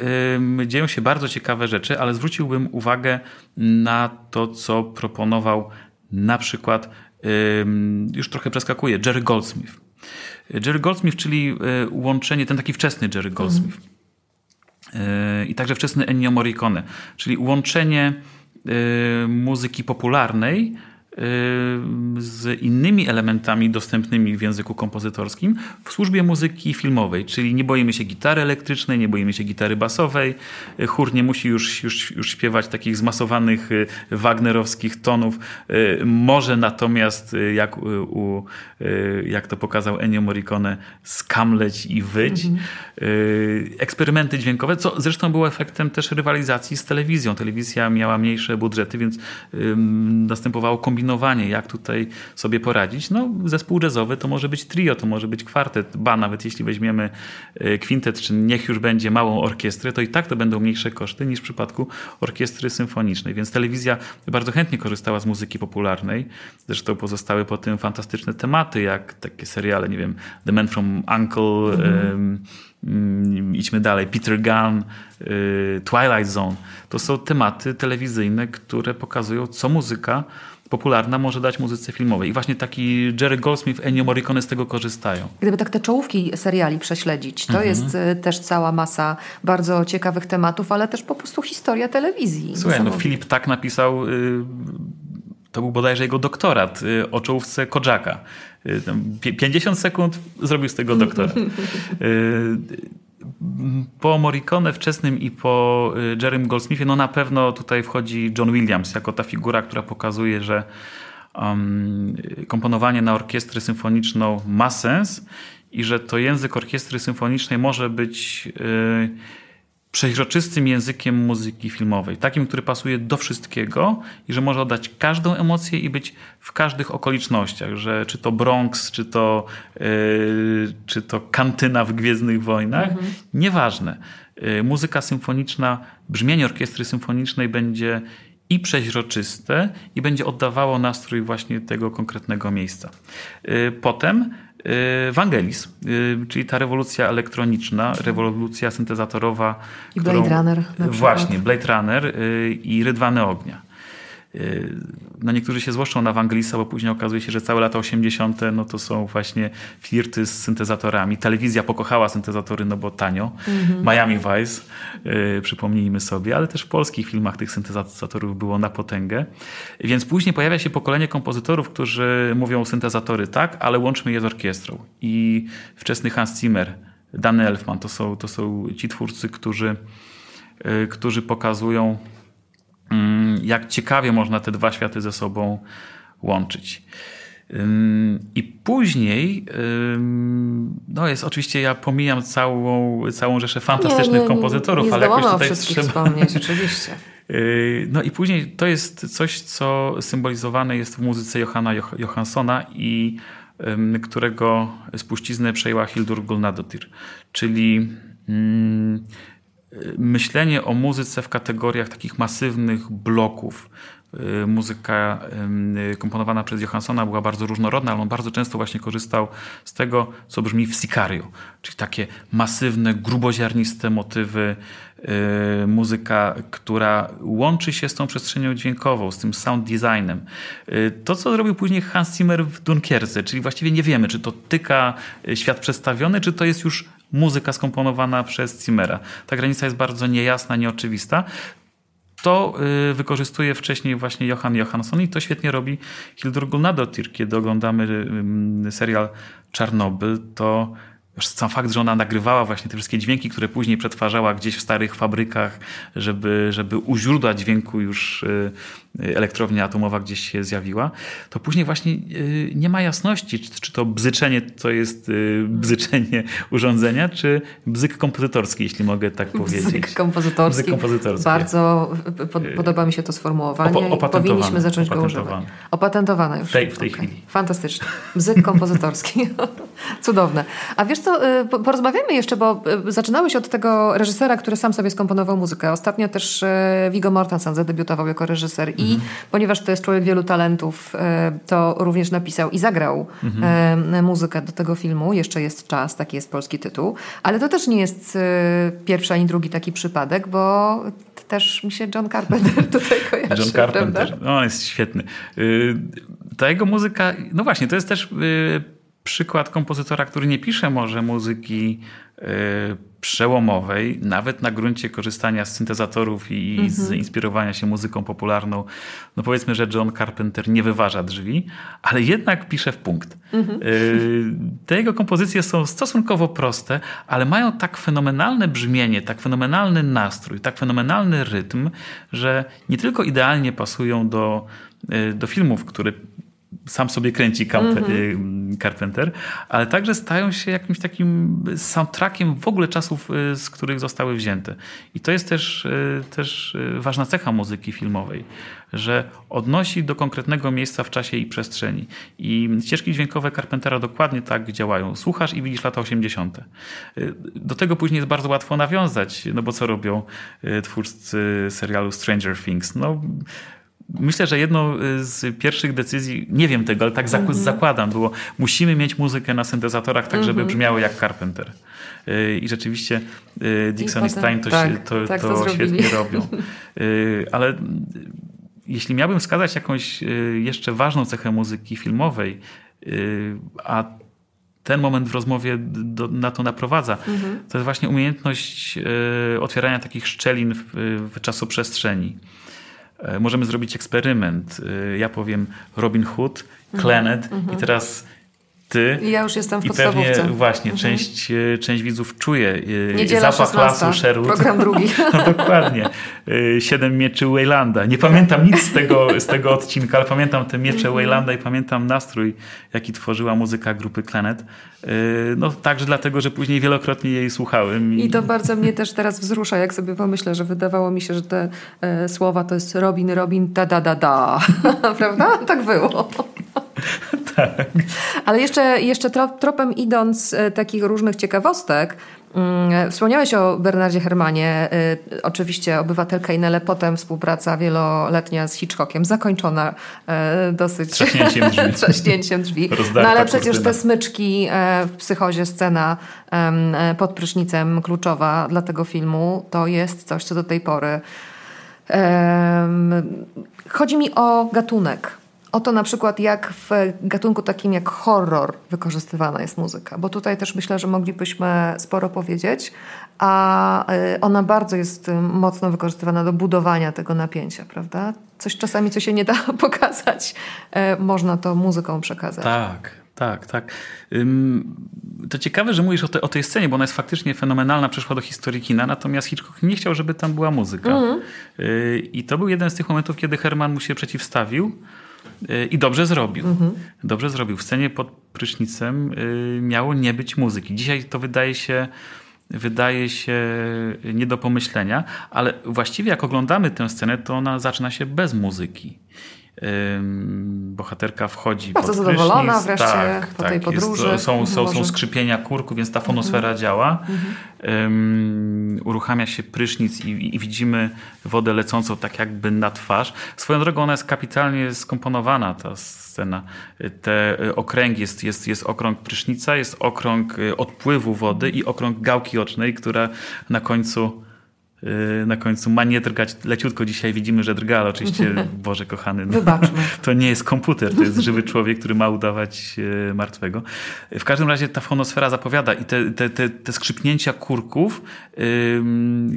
dzieją się bardzo ciekawe rzeczy, ale zwróciłbym uwagę na to, co proponował na przykład, już trochę przeskakuje, Jerry Goldsmith. Jerry Goldsmith, czyli e, łączenie, ten taki wczesny Jerry Goldsmith. Mhm. I także wczesny Ennio Morricone, czyli łączenie e, muzyki popularnej z innymi elementami dostępnymi w języku kompozytorskim w służbie muzyki filmowej, czyli nie boimy się gitary elektrycznej, nie boimy się gitary basowej, chór nie musi już, już, już śpiewać takich zmasowanych y, wagnerowskich tonów, y, może natomiast y, jak, u, jak to pokazał Ennio Morricone skamleć i wyć. Mhm. Eksperymenty dźwiękowe, co zresztą było efektem też rywalizacji z telewizją. Telewizja miała mniejsze budżety, więc następowało kombinowanie jak tutaj sobie poradzić. No, zespół jazzowy to może być trio, to może być kwartet, ba, nawet jeśli weźmiemy e, kwintet, czy niech już będzie małą orkiestrę, to i tak to będą mniejsze koszty niż w przypadku orkiestry symfonicznej. Więc telewizja bardzo chętnie korzystała z muzyki popularnej. Zresztą pozostały po tym fantastyczne tematy, jak takie seriale, nie wiem, The Man from Uncle, mm. um, idźmy dalej, Peter Gunn, y, Twilight Zone. To są tematy telewizyjne, które pokazują, co muzyka popularna może dać muzyce filmowej. I właśnie taki Jerry Goldsmith, Ennio Morricone z tego korzystają. Gdyby tak te czołówki seriali prześledzić, to mhm. jest e, też cała masa bardzo ciekawych tematów, ale też po prostu historia telewizji. Słuchaj, no Filip tak napisał, y, to był bodajże jego doktorat y, o czołówce Kodżaka. 50 y, sekund zrobił z tego doktorat. Po Morricone wczesnym i po y, Jerrym Goldsmithie, no na pewno tutaj wchodzi John Williams jako ta figura, która pokazuje, że um, komponowanie na orkiestrę symfoniczną ma sens i że to język orkiestry symfonicznej może być yy, przeźroczystym językiem muzyki filmowej, takim, który pasuje do wszystkiego i że może oddać każdą emocję i być w każdych okolicznościach, że czy to Bronx, czy to, yy, czy to kantyna w Gwiezdnych Wojnach, mhm. nieważne. Yy, muzyka symfoniczna, brzmienie orkiestry symfonicznej będzie i przeźroczyste i będzie oddawało nastrój właśnie tego konkretnego miejsca. Yy, potem Vangelis, y, czyli ta rewolucja elektroniczna, rewolucja syntezatorowa. I Blade którą, Runner. Właśnie, Blade Runner y, i Rydwany Ognia. Y, no niektórzy się złoszczą na Wangelisa, bo później okazuje się, że całe lata 80. no to są właśnie flirty z syntezatorami. Telewizja pokochała syntezatory, no bo tanio. Mm-hmm. Miami Vice, yy, przypomnijmy sobie, ale też w polskich filmach tych syntezatorów było na potęgę. Więc później pojawia się pokolenie kompozytorów, którzy mówią syntezatory tak, ale łączmy je z orkiestrą. I wczesny Hans Zimmer, Dan Elfman, to są, to są ci twórcy, którzy, yy, którzy pokazują Mm, jak ciekawie można te dwa światy ze sobą łączyć. I później, no jest oczywiście, ja pomijam całą, całą rzeszę fantastycznych nie, nie, kompozytorów, nie ale jakoś tutaj trzeba... wspomnieć, oczywiście. Y, no i później to jest coś, co symbolizowane jest w muzyce Johanna Johanssona i którego spuściznę przejęła Hildur Gulnadotir, czyli mm, myślenie o muzyce w kategoriach takich masywnych bloków. Y, muzyka komponowana przez Johanssona była bardzo różnorodna, ale on bardzo często właśnie korzystał z tego, co brzmi w Sicario, czyli takie masywne, gruboziarniste motywy, y, muzyka, która łączy się z tą przestrzenią dźwiękową, z tym sound designem. Y, to, co zrobił później Hans Zimmer w Dunkierce, czyli właściwie nie wiemy, czy to tyka świat przedstawiony, czy to jest już muzyka skomponowana przez Zimmera. Ta granica jest bardzo niejasna, nieoczywista. To y, wykorzystuje wcześniej właśnie Johan Johansson i to świetnie robi Hildur Gulnadottir. Kiedy oglądamy y, serial Czarnobyl, to sam fakt, że ona nagrywała właśnie te wszystkie dźwięki, które później przetwarzała gdzieś w starych fabrykach, żeby, żeby u źródła dźwięku już elektrownia atomowa gdzieś się zjawiła, to później właśnie nie ma jasności, czy, czy to bzyczenie to jest bzyczenie urządzenia, czy bzyk kompozytorski, jeśli mogę tak powiedzieć. Bzyk kompozytorski. Bzyk kompozytorski. Bardzo pod, podoba mi się to sformułowanie Opo, powinniśmy zacząć go używać. Opatentowane już. W tej, w tej okay. chwili. Fantastycznie. Bzyk kompozytorski. Cudowne. A wiesz co, porozmawiamy jeszcze, bo zaczynałeś od tego reżysera, który sam sobie skomponował muzykę. Ostatnio też Viggo Mortensen zadebiutował jako reżyser i mhm. ponieważ to jest człowiek wielu talentów, to również napisał i zagrał mhm. muzykę do tego filmu. Jeszcze jest czas, taki jest polski tytuł. Ale to też nie jest pierwszy ani drugi taki przypadek, bo też mi się John Carpenter tutaj kojarzy. John Carpenter, no, on jest świetny. Y, ta jego muzyka, no właśnie, to jest też y, przykład kompozytora, który nie pisze może muzyki y, przełomowej, nawet na gruncie korzystania z syntezatorów i mhm. z inspirowania się muzyką popularną. No powiedzmy, że John Carpenter nie wyważa drzwi, ale jednak pisze w punkt. Mhm. Te jego kompozycje są stosunkowo proste, ale mają tak fenomenalne brzmienie, tak fenomenalny nastrój, tak fenomenalny rytm, że nie tylko idealnie pasują do, y, do filmów, które sam sobie kręci mm-hmm. Carpenter, ale także stają się jakimś takim soundtrackiem w ogóle czasów, y, z których zostały wzięte. I to jest też, y, też ważna cecha muzyki filmowej, że odnosi do konkretnego miejsca w czasie i przestrzeni. I ścieżki dźwiękowe Carpentera dokładnie tak działają. Słuchasz i widzisz lata 80. Do tego później jest bardzo łatwo nawiązać, no bo co robią twórcy serialu Stranger Things? No, Myślę, że jedną y, z pierwszych decyzji, nie wiem tego, ale tak mm -hmm. zakładam, było musimy mieć muzykę na syntezatorach tak, żeby mm -hmm. brzmiało jak Carpenter. Y, I rzeczywiście y, Dixon i, Stein to, tak, to, tak to, to świetnie robią. Ale jeśli miałbym wskazać jakąś jeszcze ważną cechę muzyki filmowej, a ten moment w rozmowie do, na to naprowadza, mhm. to jest właśnie umiejętność otwierania takich szczelin w, w czasoprzestrzeni. E, możemy zrobić eksperyment. E, ja powiem Robin Hood, Klenet mhm. i mhm. teraz ty. I ja już jestem w I podstawówce. pewnie właśnie mhm. część, e, część widzów czuje Niedziela zapach 16, lasu Sherwood. Program drugi. No, dokładnie. Siedem mieczy Waylanda. Nie pamiętam nic z tego, z tego odcinka, ale pamiętam te miecze mhm. Waylanda i pamiętam nastrój, jaki tworzyła muzyka grupy Planet. No także dlatego, że później wielokrotnie jej słuchałem. I... I to bardzo mnie też teraz wzrusza, jak sobie pomyślę, że wydawało mi się, że te e, słowa to jest Robin, Robin, da, da, da, da. Prawda? Tak było. tak. Ale jeszcze, jeszcze tropem idąc e, takich różnych ciekawostek, mm, Wspomniałeś o Bernardzie Hermanie. E, oczywiście Obywatelka Inele, potem współpraca wieloletnia z Hitchcockiem, zakończona e, dosyć trzaśnięciem drzwi. trzaśnięciem drzwi. No ale przecież te smyczki w psychozie, scena pod prysznicem kluczowa dla tego filmu, to jest coś, co do tej pory. Chodzi mi o gatunek o to na przykład, jak w gatunku takim jak horror wykorzystywana jest muzyka, bo tutaj też myślę, że moglibyśmy sporo powiedzieć, a y, ona bardzo jest y, mocno wykorzystywana do budowania tego napięcia, prawda? Coś czasami, co się nie da pokazać, y, można to muzyką przekazać. Tak, tak, tak. To ciekawe, że mówisz o, te, o, tej scenie, bo ona jest faktycznie fenomenalna, przeszła do historii kina, natomiast Hitchcock nie chciał, żeby tam była muzyka. Mm. I to był jeden z tych momentów, kiedy Herman mu się przeciwstawił. I dobrze zrobił. Mhm. Dobrze zrobił. W scenie pod prysznicem y, miało nie być muzyki. Dzisiaj to wydaje się wydaje się nie do pomyślenia, ale właściwie jak oglądamy tę scenę, to ona zaczyna się bez muzyki bohaterka wchodzi Bardzo pod zadowolona prysznic. wreszcie tak, po tak, tej podróży. Jest, są, są, są skrzypienia kurku, więc ta fonosfera mhm. działa. Um, uruchamia się prysznic i, i, widzimy wodę lecącą tak jakby na twarz. Swoją drogą ona jest kapitalnie skomponowana, ta scena. Te okręgi, jest, jest, jest okrąg prysznica, jest okrąg y, odpływu wody i okrąg gałki ocznej, która na końcu Y, na końcu ma nie drgać leciutko. Dzisiaj widzimy, że drga, ale oczywiście, Boże kochany, no, to nie jest komputer, to jest żywy człowiek, który ma udawać y, martwego. W każdym razie ta fonosfera zapowiada i te, te, te, te skrzypnięcia kurków,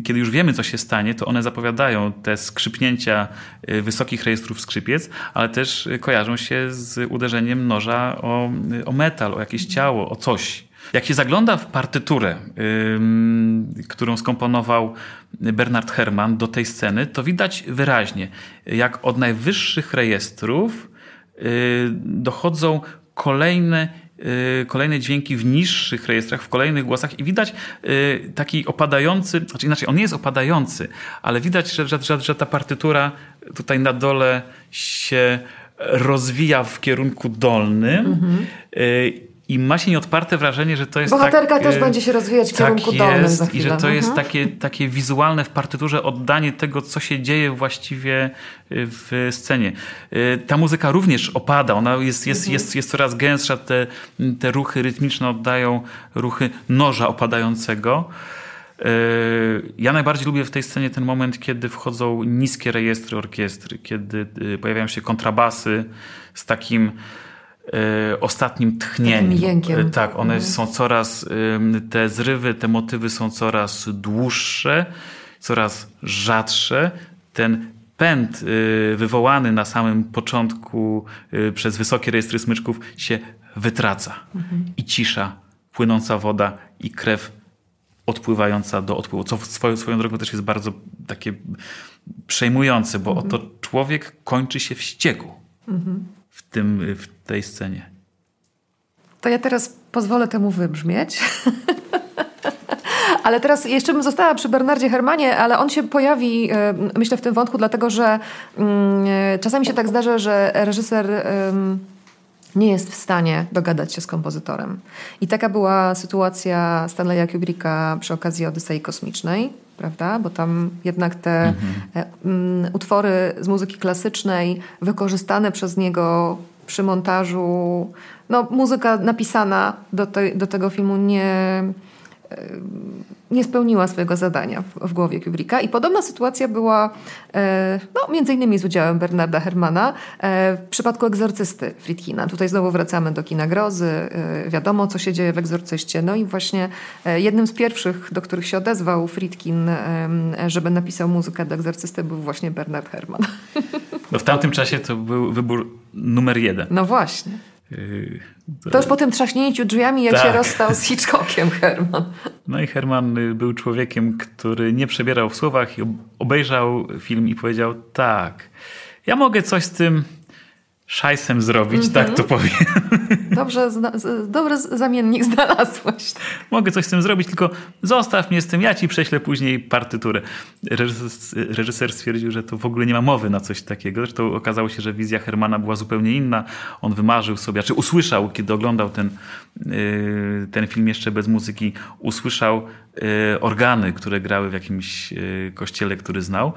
kiedy już wiemy, co się stanie, to one zapowiadają te skrzypnięcia y, wysokich rejestrów skrzypiec, ale też kojarzą się z uderzeniem noża o, o metal, o jakieś ciało, o coś. Jak się zagląda w partyturę, yy, którą skomponował Bernard Herrmann do tej sceny, to widać wyraźnie, jak od najwyższych rejestrów yy, dochodzą kolejne Y, kolejne dźwięki w niższych rejestrach, w kolejnych głosach i widać y, taki opadający, znaczy inaczej, on nie jest opadający, ale widać, że, że, że ta partytura tutaj na dole się rozwija w kierunku dolnym. Mhm. I ma się nieodparte wrażenie, że to jest. Bohaterka tak, też będzie się rozwijać w tak kierunku dolnym. Jest, za I że to mhm. jest takie, takie wizualne w partyturze oddanie tego, co się dzieje właściwie w scenie. Y, ta muzyka również opada, ona jest, jest, mhm. jest, jest coraz gęstsza, te, te ruchy rytmiczne oddają ruchy noża opadającego. Y, ja najbardziej lubię w tej scenie ten moment, kiedy wchodzą niskie rejestry orkiestry, kiedy y, pojawiają się kontrabasy z takim ostatnim tchnieniem. Jękiem. Tak, one mhm. są coraz, te zrywy, te motywy są coraz dłuższe, coraz rzadsze. Ten pęd y, wywołany na samym początku przez wysokie rejestry smyczków się wytraca. Mhm. I cisza, płynąca woda i krew odpływająca do odpływu. Co swoją, swoją drogą też jest bardzo takie przejmujące, bo mhm. oto człowiek kończy się w ściegu mhm. w, tym, w tej scenie. To ja teraz pozwolę temu wybrzmieć. Ale teraz jeszcze bym została przy Bernardzie Hermanie, ale on się pojawi, e, myślę, w tym wątku, dlatego że mm, e, czasami się tak zdarza, że reżyser nie jest w stanie dogadać się z kompozytorem. I taka była sytuacja Stanleya Kubricka przy okazji Odysei Kosmicznej, prawda? Bo tam jednak te mhm. E, utwory z muzyki klasycznej wykorzystane przez niego przy montażu, no muzyka napisana do, te, do tego filmu nie nie spełniła swojego zadania w, w, głowie Kubricka. I podobna sytuacja była e, no, między innymi z udziałem Bernarda Hermana e, w przypadku egzorcysty Friedkina. Tutaj znowu wracamy do kina grozy. E, wiadomo, co się dzieje w egzorcyście. No i właśnie jednym z pierwszych, do których się odezwał Friedkin, żeby napisał muzykę do egzorcysty, był właśnie Bernard Herman. No w tamtym czasie to był wybór numer jeden. No właśnie. To już po tym trzaśnięciu drzwiami, jak tak. się rozstał z Hitchcockiem Herman. No i Herman był człowiekiem, który nie przebierał w słowach i obejrzał film i powiedział tak, ja mogę coś z tym szajsem zrobić, mm -hmm. tak to powiem. Dobrze, dobry zamiennik znalazłeś. Mogę coś z tym zrobić, tylko zostaw mnie z tym, ja ci prześlę później partyturę. Reżyser stwierdził, że to w ogóle nie ma mowy na coś takiego. Zresztą okazało się, że wizja Hermana była zupełnie inna. On wymarzył sobie, czy usłyszał, kiedy oglądał ten, y, ten film jeszcze bez muzyki, usłyszał organy, które grały w jakimś y, kościele, który znał,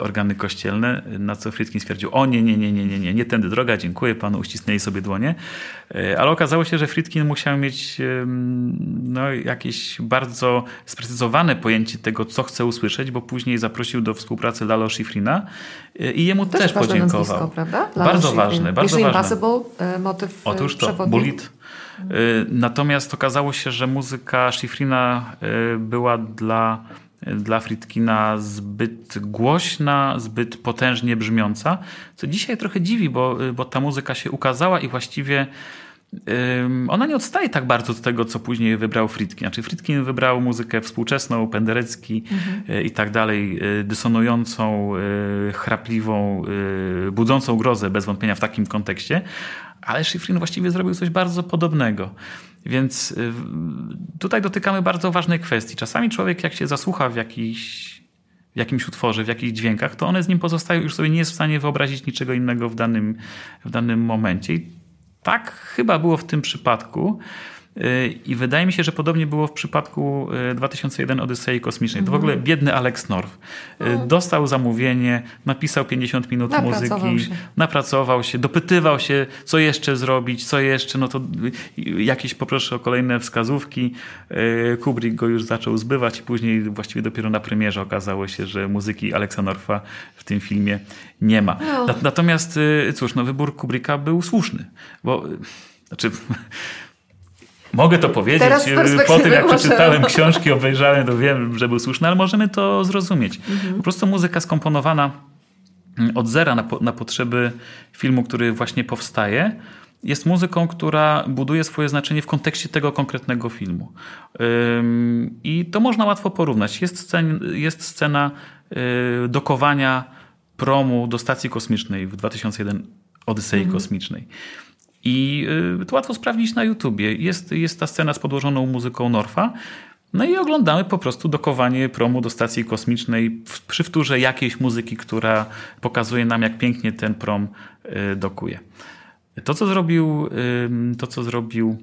organy kościelne, na co Friedkin stwierdził, o nie, nie, nie, nie, nie, nie, nie tędy droga, dziękuję panu, uścisnęli sobie dłonie. E, ale okazało się, że Friedkin musiał mieć no, jakieś bardzo sprecyzowane pojęcie tego, co chce usłyszeć, bo później zaprosił do współpracy Lalo Schifrina e, i jemu też, też podziękował. Nazwisko, bardzo Schifrin. ważne, bardzo Mission ważne. Impossible, e, motyw Otóż to, Bullet. Natomiast okazało się, że muzyka Schifrina była dla dla Friedkina zbyt głośna, zbyt potężnie brzmiąca, co dzisiaj trochę dziwi, bo, bo ta muzyka się ukazała i właściwie ona nie odstaje tak bardzo od tego, co później wybrał Friedkin. Znaczy Friedkin wybrał muzykę współczesną, penderecki mhm. i tak dalej, dysonującą, chrapliwą, budzącą grozę bez wątpienia w takim kontekście, ale Schifrin właściwie zrobił coś bardzo podobnego. Więc tutaj dotykamy bardzo ważnej kwestii. Czasami człowiek, jak się zasłucha w jakiś w jakimś utworze, w jakichś dźwiękach, to one z nim pozostają, już sobie nie jest w stanie wyobrazić niczego innego w danym, w danym momencie. I tak chyba było w tym przypadku. I wydaje mi się, że podobnie było w przypadku 2001 e, Odysei Kosmicznej. To w ogóle mhm. biedny Alex North. E. Dostał zamówienie, napisał 50 minut napracował muzyki, się. napracował się, dopytywał się, co jeszcze zrobić, co jeszcze, no to jakieś poproszę o kolejne wskazówki. E, Kubrick go już zaczął zbywać i później właściwie dopiero na premierze okazało się, że muzyki Alexa Norfa w tym filmie nie ma. No. Natomiast cóż, no wybór Kubricka był słuszny, bo znaczy Mogę to powiedzieć. Po tym, jak przeczytałem książki, obejrzałem, to wiem, że był słuszny, ale możemy to zrozumieć. Mhm. Po prostu muzyka skomponowana mm, od zera na, na potrzeby filmu, który właśnie powstaje, jest muzyką, która buduje swoje znaczenie w kontekście tego konkretnego filmu. I to można łatwo porównać. Jest, scen, jest scena y, dokowania promu do stacji kosmicznej w 2001 Odysei mhm. Kosmicznej. I y, to łatwo sprawdzić na YouTubie. Jest, jest ta scena z podłożoną muzyką Norfa. No i oglądamy po prostu dokowanie promu do stacji kosmicznej przy wtórze jakiejś muzyki, która pokazuje nam, jak pięknie ten prom y, dokuje. To, co zrobił, to, co zrobił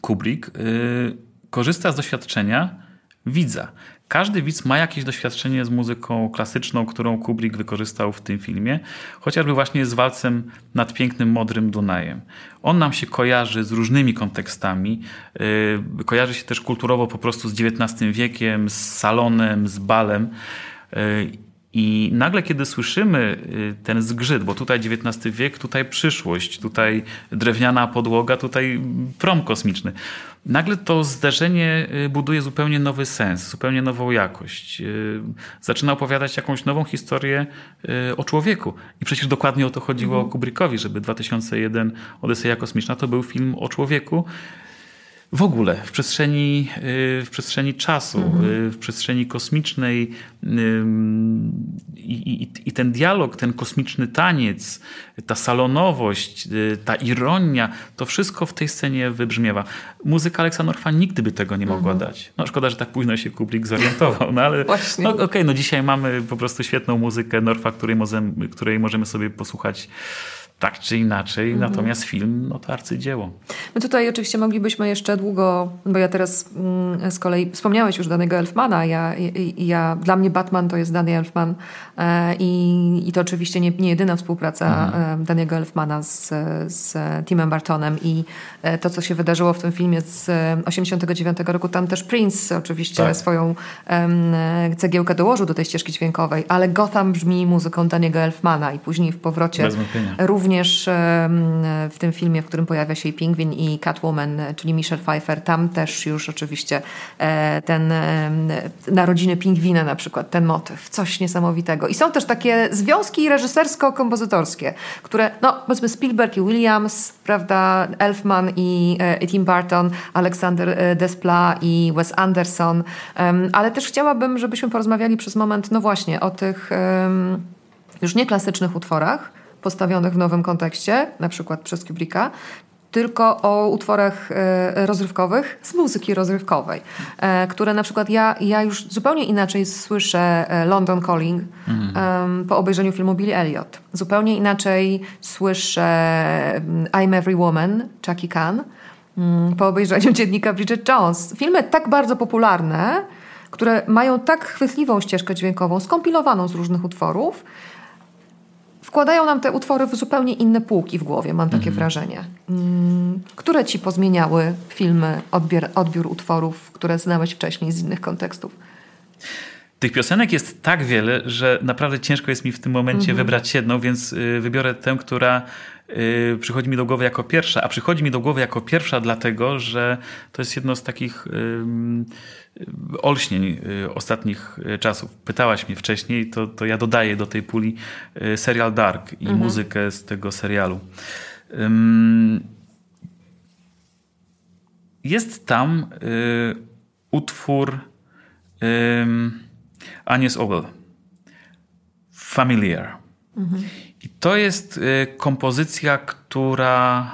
Kubrick, y, korzysta z doświadczenia widza. Każdy widz ma jakieś doświadczenie z muzyką klasyczną, którą Kubrick wykorzystał w tym filmie, chociażby właśnie z walcem nad pięknym modrym Dunajem. On nam się kojarzy z różnymi kontekstami, yy, kojarzy się też kulturowo po prostu z XIX wiekiem, z salonem, z balem. Yy, i nagle, kiedy słyszymy y, ten zgrzyt, bo tutaj XIX wiek, tutaj przyszłość, tutaj drewniana podłoga, tutaj prom kosmiczny, nagle to zdarzenie y, buduje zupełnie nowy sens, zupełnie nową jakość. Y, zaczyna opowiadać jakąś nową historię o człowieku. I przecież dokładnie o to chodziło mhm. Kubrickowi, żeby 2001 Odyseja Kosmiczna to był film o człowieku, w ogóle w przestrzeni, y, w przestrzeni czasu, mhm. Y, w przestrzeni kosmicznej I, i, i, ten dialog, ten kosmiczny taniec, ta salonowość, y, ta ironia, to wszystko w tej scenie wybrzmiewa. Muzyka Aleksa Norfa nigdy by tego nie mogła mhm. dać. No szkoda, że tak późno się Kubrick zorientował, no ale no, okej, okay, no dzisiaj mamy po prostu świetną muzykę Norfa, której możemy, której możemy sobie posłuchać tak czy inaczej, mhm. natomiast film no to arcydzieło. My tutaj oczywiście moglibyśmy jeszcze długo, bo ja teraz mm, z kolei wspomniałeś już Danego Elfmana, ja, ja, dla mnie Batman to jest Danny Elfman e, i, i to oczywiście nie, nie jedyna współpraca mhm. e, Daniego Elfmana z, z Timem Bartonem i e, to, co się wydarzyło w tym filmie z 89 roku, tam też Prince oczywiście tak. swoją cegiełkę dołożył do tej ścieżki dźwiękowej, ale Gotham brzmi muzyką Daniego Elfmana i później w powrocie również również w tym filmie, w którym pojawia się i Pingwin i Catwoman, czyli Michelle Pfeiffer, tam też już oczywiście e, ten narodziny Pingwina na przykład, ten motyw, coś niesamowitego. I są też takie związki reżysersko-kompozytorskie, które, no powiedzmy Spielberg i Williams, prawda, Elfman i, e, Tim Burton, Alexander e, Desplat i Wes Anderson, ale też chciałabym, żebyśmy porozmawiali przez moment, no właśnie, o tych już nie klasycznych utworach, postawionych w nowym kontekście, na przykład przez Kubricka, tylko o utworach e, rozrywkowych z muzyki rozrywkowej, e, które na przykład ja, ja już zupełnie inaczej słyszę e, London Calling mhm. po obejrzeniu filmu Billy Elliot. Zupełnie inaczej słyszę mm, I'm Every Woman, Chucky Khan, mm, po obejrzeniu dziennika Bridget Jones. Filmy tak bardzo popularne, które mają tak chwytliwą ścieżkę dźwiękową, skompilowaną z różnych utworów, wkładają nam te utwory w zupełnie inne półki w głowie, mam takie mhm. wrażenie. Mm, które ci pozmieniały filmy, odbiór, odbiór utworów, które znałeś wcześniej z innych kontekstów? Tych piosenek jest tak wiele, że naprawdę ciężko jest mi w tym momencie mhm. wybrać jedną, więc y, wybiorę tę, która y, przychodzi mi do głowy jako pierwsza. A przychodzi mi do głowy jako pierwsza dlatego, że to jest jedno z takich olśnień y, ostatnich y, czasów. Pytałaś mnie wcześniej, to, to ja dodaję do tej puli y, serial Dark i mhm. muzykę z tego serialu. Jest tam utwór Agnes Obel. Familiar. Mhm. I to jest kompozycja, która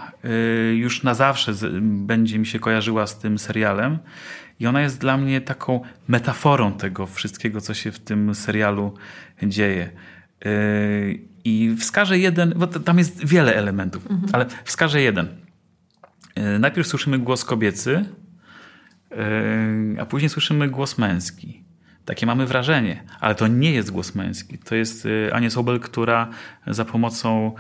już na zawsze będzie mi się kojarzyła z tym serialem. I ona jest dla mnie taką metaforą tego wszystkiego, co się w tym serialu dzieje. Yy, I wskażę jeden, bo tam jest wiele elementów, mhm. ale wskażę jeden. Yy, najpierw słyszymy głos kobiecy, yy, a później słyszymy głos męski. Takie mamy wrażenie, ale to nie jest głos męski. To jest y, Ania Sobel, która za pomocą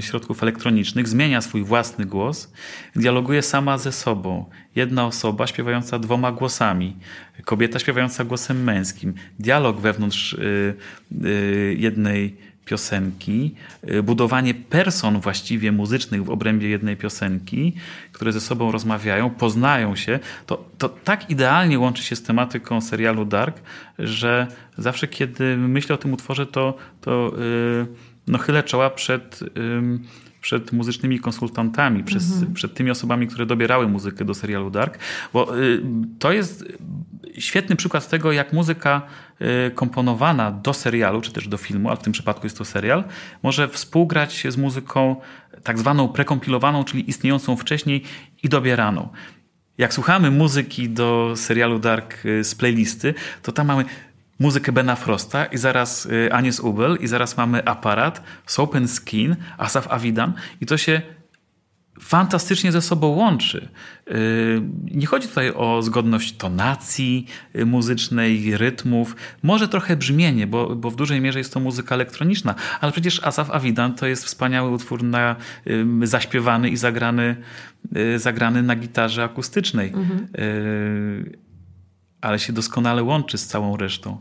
środków elektronicznych zmienia swój własny głos, dialoguje sama ze sobą. Jedna osoba śpiewająca dwoma głosami, kobieta śpiewająca głosem męskim. Dialog wewnątrz y, y, jednej piosenki, y, budowanie person właściwie muzycznych w obrębie jednej piosenki, które ze sobą rozmawiają, poznają się, to, to tak idealnie łączy się z tematyką serialu Dark, że zawsze kiedy myślę o tym utworze, to, to yy, no chylę czoła przed yy, przed muzycznymi konsultantami, przez, mhm. przed tymi osobami, które dobierały muzykę do serialu Dark, bo y, to jest świetny przykład tego, jak muzyka y, komponowana do serialu, czy też do filmu, ale w tym przypadku jest to serial, może współgrać z muzyką tak zwaną prekompilowaną, czyli istniejącą wcześniej i dobieraną. Jak słuchamy muzyki do serialu Dark y, z playlisty, to tam mamy muzykę Bena Frosta i zaraz y, Anies Ubel i zaraz mamy Aparat, Soap Skin, Asaf Avidan i to się fantastycznie ze sobą łączy. Y, nie chodzi tutaj o zgodność tonacji y, muzycznej, rytmów, może trochę brzmienie, bo, bo w dużej mierze jest to muzyka elektroniczna, ale przecież Asaf Avidan to jest wspaniały utwór na, zaśpiewany i zagrany, zagrany na gitarze akustycznej. Mhm ale się doskonale łączy z całą resztą.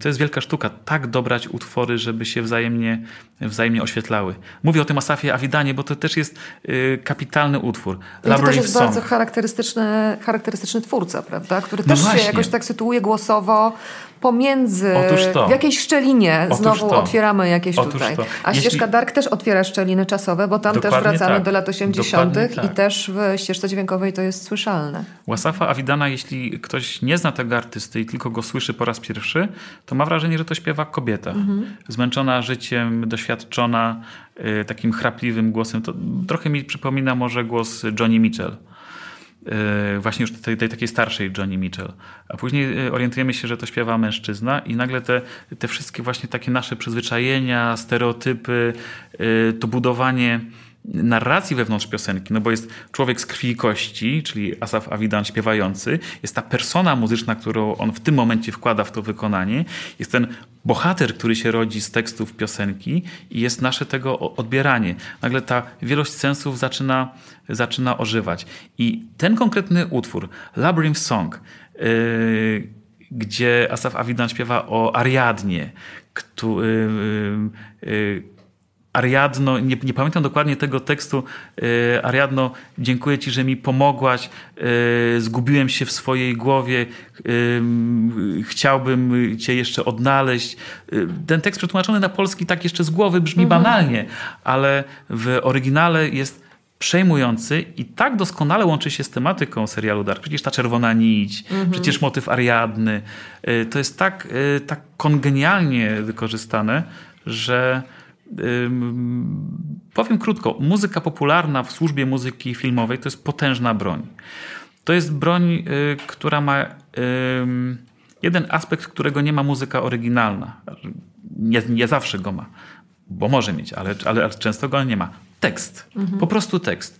To jest wielka sztuka, tak dobrać utwory, żeby się wzajemnie, wzajemnie oświetlały. Mówię o tym Asafie Awidanie, bo to też jest y, kapitalny utwór. I to też jest Song. bardzo charakterystyczny, charakterystyczny twórca, prawda? Który no też no się jakoś tak sytuuje głosowo pomiędzy, w jakiejś szczelinie Otóż znowu to. otwieramy jakieś Otóż tutaj. To. A Jeśli... ścieżka Dark też otwiera szczeliny czasowe, bo tam Dokładnie też wracamy tak. do lat 80. Tak. i też w ścieżce dźwiękowej to jest słyszalne. Wasafa Awidana, jeśli ktoś nie zna tego artysty i tylko go słyszy po raz pierwszy, to ma wrażenie, że to śpiewa kobieta. Mhm. Zmęczona życiem, doświadczona y, takim chrapliwym głosem. To trochę mi przypomina może głos Johnny Mitchell. E, właśnie już tej, tej, takiej starszej Johnny Mitchell. A później e, orientujemy się, że to śpiewa mężczyzna i nagle te, te wszystkie właśnie takie nasze przyzwyczajenia, stereotypy, e, to budowanie narracji wewnątrz piosenki, no bo jest człowiek z krwi i kości, czyli Asaf Avidan śpiewający, jest ta persona muzyczna, którą on w tym momencie wkłada w to wykonanie, jest ten bohater, który się rodzi z tekstów piosenki i jest nasze tego odbieranie. Nagle ta wielość sensów zaczyna, zaczyna ożywać. I ten konkretny utwór, Labyrinth Song, yy, gdzie Asaf Avidan śpiewa o Ariadnie, który, yy, yy, Ariadno, nie, nie, pamiętam dokładnie tego tekstu, e, Ariadno, dziękuję Ci, że mi pomogłaś, e, zgubiłem się w swojej głowie, e, chciałbym Cię jeszcze odnaleźć. Ten tekst przetłumaczony na polski tak jeszcze z głowy brzmi mhm. banalnie, ale w oryginale jest przejmujący i tak doskonale łączy się z tematyką serialu Dark. Przecież ta czerwona nić, mhm. przecież motyw Ariadny. To jest tak, tak kongenialnie wykorzystane, że powiem krótko, muzyka popularna w służbie muzyki filmowej to jest potężna broń. To jest broń, y, która ma jeden aspekt, którego nie ma muzyka oryginalna. Nie, nie zawsze go ma, bo może mieć, ale, ale, ale często go nie ma tekst. Mhm. Po prostu tekst.